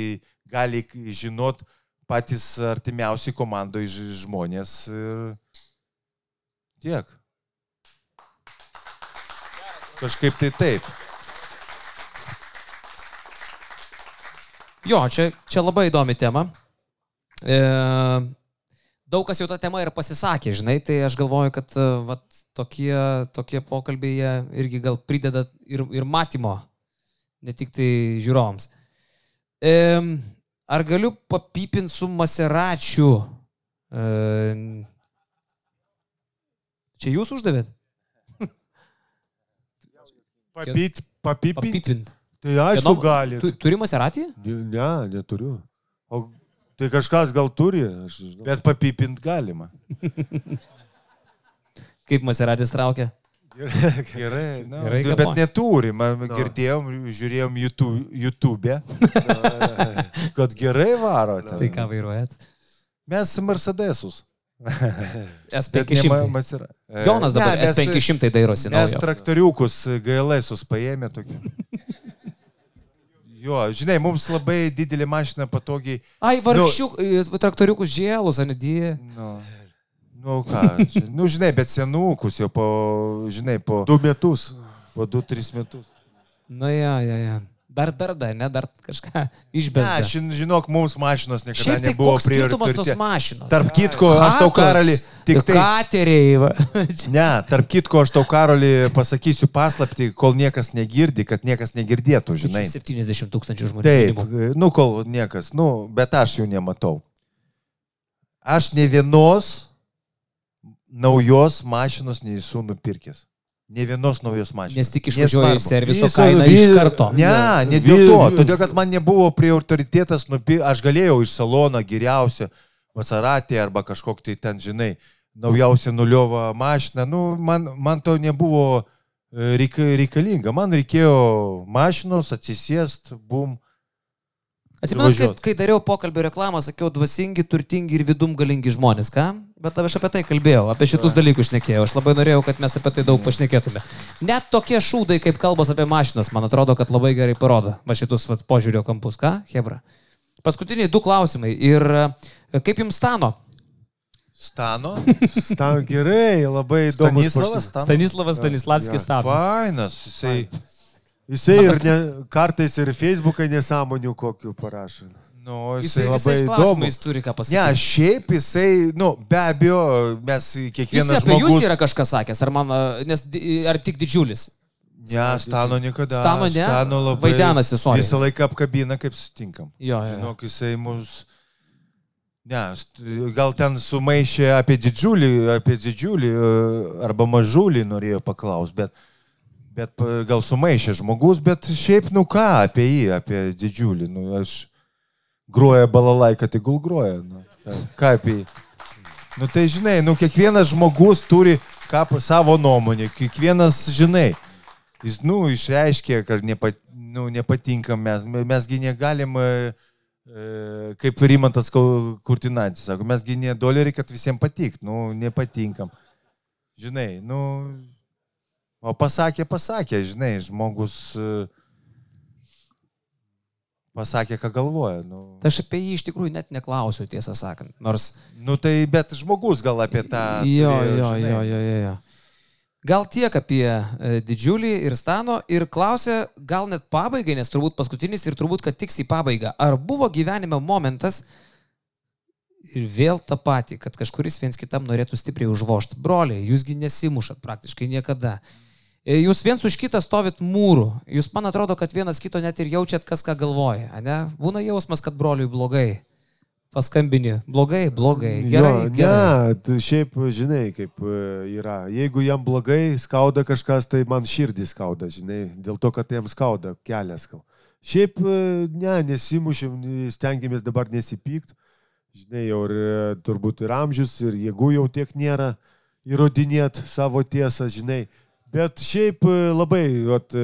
gali žinot patys artimiausi komandoje žmonės. Ir tiek. Kažkaip tai taip. Jo, čia, čia labai įdomi tema. E, daug kas jau tą temą ir pasisakė, žinai, tai aš galvoju, kad e, vat, tokie, tokie pokalbiai irgi gal prideda ir, ir matymo, ne tik tai žiūrovams. E, ar galiu papypinti su Maseračiu? E, čia jūs uždavėt? Papyt, papypint. Papypint. Tai aišku, Kieno- gali. Tu, turi Maseratį? Ne, neturiu. O tai kažkas gal turi. Bet papipint galima. Kaip Maseratis traukia? Gerai, nu, Gerai, bet kapoja. neturim, girdėjom, žiūrėjom YouTube, YouTube kad gerai varo. ten. Tai ką vairuojat? Mes Mercedesus. Bet ne S500. ma- Masera- E, Jonas dabar ne, mes- S500 dairosi. Mes naujo. traktoriukus GLS paėmė tokį. Jo, žinai, mums labai didelė mašina patogiai. Ai, vargšiuk, nu, traktoriukus žėlus, ar nedį? Nu, nu ką, čia, nu žinai, bet senukus jau po, žinai, po Du metus. Po 2-3 metus. Na, ja, ja, ja. Dar, dar, dar, ne, dar kažką Ne, išbėga. šin, žinok, mums mašinos niekada Šiaip tai nebuvo prioritetas. Tarp kitko, aš tau karali, tik tai... Kateriai, va. Ne, tarp kitko, aš tau karali pasakysiu paslapti, kol niekas negirdi, kad niekas negirdėtų, žinai. 70 tūkstančių žmonių. Taip, minimum. nu kol niekas, nu, bet aš jų nematau. Aš ne vienos naujos mašinos nesu nupirkęs. Ne vienos naujos mašinos. Nes tik išvažiuoji Nesvarbu. iš serviso Viso- kainą iš karto. Ne, ne dėl to. Todėl, kad man nebuvo prioritetas, nupi... aš galėjau iš salono geriausią Masaratį arba kažkokį tai ten, žinai, naujausią nuliovą mašiną. Nu, man, man to nebuvo e, reika, reikalinga. Man reikėjo mašinos, atsisėst, bum. Atsimenat, kai, kai dariau pokalbio reklamą, sakiau dvasingi, turtingi ir vidum galingi žmonės, ką? Bet aš apie tai kalbėjau, apie šitus dalykus šnekėjau. Aš labai norėjau, kad mes apie tai daug pašnekėtume. Net tokie šūdai, kaip kalbos apie mašinas, man atrodo, kad labai gerai parodo va šitus va, požiūrio kampus, ką, Hebra? Paskutiniai du klausimai. Ir e, kaip jums stano? Stano. Stan gerai, labai įdomus. Stanislavas Stano. Stanislavas Stanislavskis stano. Fainas, jisai. Jisai ir ne, kartais ir Facebookai nesąmonių kokių parašo. Nu, Jisai jisai labai klausimais turi ką Ne, pasakyti. šiaip jisai, nu, be abejo, mes Jis kiekvienas apie jūs žmogus... yra kažką sakęs, ar, man, e, nes, ar tik didžiulis? Ne, Stano niekada. Stano ne? Stano labai. Vaidenasi, sorry. Visą laiką apkabina, kaip sutinkam. Jo, jo. Žinok, jisai mus... Ne, gal ten sumaišė apie didžiulį, apie didžiulį e, arba mažulį norėjo paklausti, bet, bet pa- gal sumaišė žmogus, bet šiaip, nu ką, apie jį, apie didžiulį. Nu, aš groja balalaiką, tegul groja. Nu, tai, ką apie jį? Nu tai žinai, nu kiekvienas žmogus turi ką, savo nuomonę, kiekvienas žinai. Jis, nu, išreiškė, kad nepa, nu, nepatinka mes, mesgi negalim, e, e, kaip Rimantas Kurtinantis, sako, mesgi ne dolerį, kad visiems patikt, nu, nepatinkam. Žinai, nu, o pasakė, pasakė, žinai, žmogus e, pasakė, ką galvoja. Nu, Tai aš apie jį iš tikrųjų net neklausiau, tiesą sakant. Nors nu tai, bet žmogus gal apie tą. Jo, turėjo, jo, žinai. jo, jo, jo, jo. Gal tiek apie e, didžiulį ir stano ir klausė, gal net pabaigai, nes turbūt paskutinis ir turbūt, kad tiks į pabaigą. Ar buvo gyvenime momentas ir vėl tą patį, kad kažkuris viens kitam norėtų stipriai užvošti. Broliai, jūsgi nesimušat praktiškai niekada. E, Jūs viens už kitą stovit mūrų. Jūs man atrodo, kad vienas kito net ir jaučiat, kas ką galvoja. Ne? Būna jausmas, kad broliui blogai. Paskambini. Blogai, blogai. Gerai, jo, gerai. Ne, šiaip žinai, kaip e, yra. Jeigu jam blogai skauda kažkas, tai man širdį skauda, žinai, dėl to, kad jam skauda kelias. Šiaip, e, ne, nesimušim, stengiamės dabar nesipykt. Žinai, jau ir e, turbūt ir amžius, ir jėgų jau tiek nėra įrodinėti savo tiesą, žinai. Bet šiaip e, labai vat, e,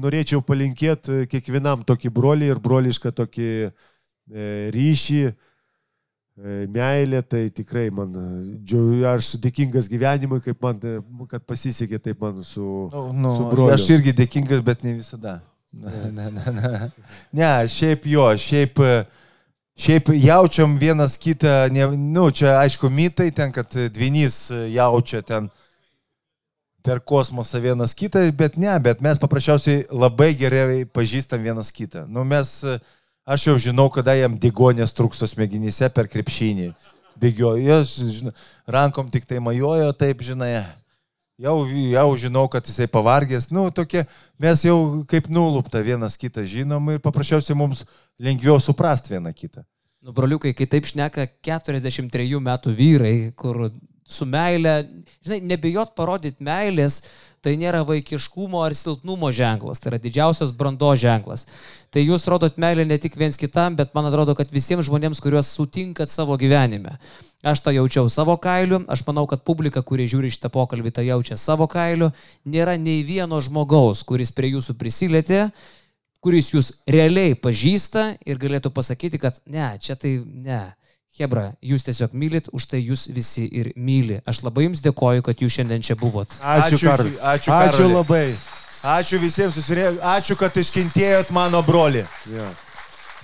norėčiau palinkėti kiekvienam tokį brolį ir brolišką tokį e, ryšį, e, meilė, tai tikrai man, e, džiau- aš dėkingas gyvenimui, kaip man, e, kad pasisekė taip man su, Nu, nu, su broliu. aš irgi dėkingas, bet ne visada. Ne, ne, ne, ne. ne šiaip jo, šiaip, šiaip jaučiam vienas kitą, ne, nu, čia aišku mitai, ten, kad dvinys jaučia ten per kosmosą vienas kitą, bet ne, bet mes paprasčiausiai labai gerai pažįstam vienas kitą. Nu, mes, aš jau žinau, kada jam digonės trūksto smegenyse per krepšinį. Bėgiojo, žinau, rankom tik tai majojo, taip, žinai, jau, jau žinau, kad jisai pavargęs. Nu, tokie, mes jau kaip nulupta vienas kitą žinom ir paprasčiausiai mums lengviau suprasti vieną kitą. Nu, broliukai, kai taip šneka 43 metų vyrai, kur su meilė, žinai, nebijot parodyti meilės, tai nėra vaikiškumo ar silpnumo ženklas, tai yra didžiausias brando ženklas. Tai jūs rodot meilę ne tik viens kitam, bet man atrodo, kad visiems žmonėms, kuriuos sutinkat savo gyvenime. Aš tą jaučiau savo kailiu, aš manau, kad publika, kurie žiūri šitą pokalbį, tą jaučia savo kailiu. Nėra nei vieno žmogaus, kuris prie jūsų prisilietė, kuris jūs realiai pažįsta ir galėtų pasakyti, kad ne, čia tai ne. Hebra, jūs tiesiog mylit, už tai jūs visi ir myli. Aš labai jums dėkoju, kad jūs šiandien čia buvot. Ačiū, Ačiū, Karol. ačiū, ačiū Karoli. labai. Ačiū visiems susirė, ačiū, kad iškentėjot mano brolį. Ja.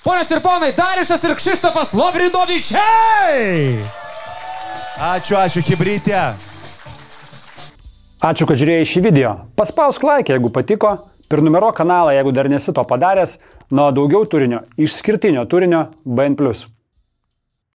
Ponios ir ponai, Darišas ir Kšištofas Lovrinovičiai! Ačiū, ačiū, Hibrytė. Ačiū, kad žiūrėjai šį video. Paspausk like, jeigu patiko, prenumeruok kanalą, jeigu dar nesi to padaręs, nuo daugiau turinio, išskirtinio turinio BN.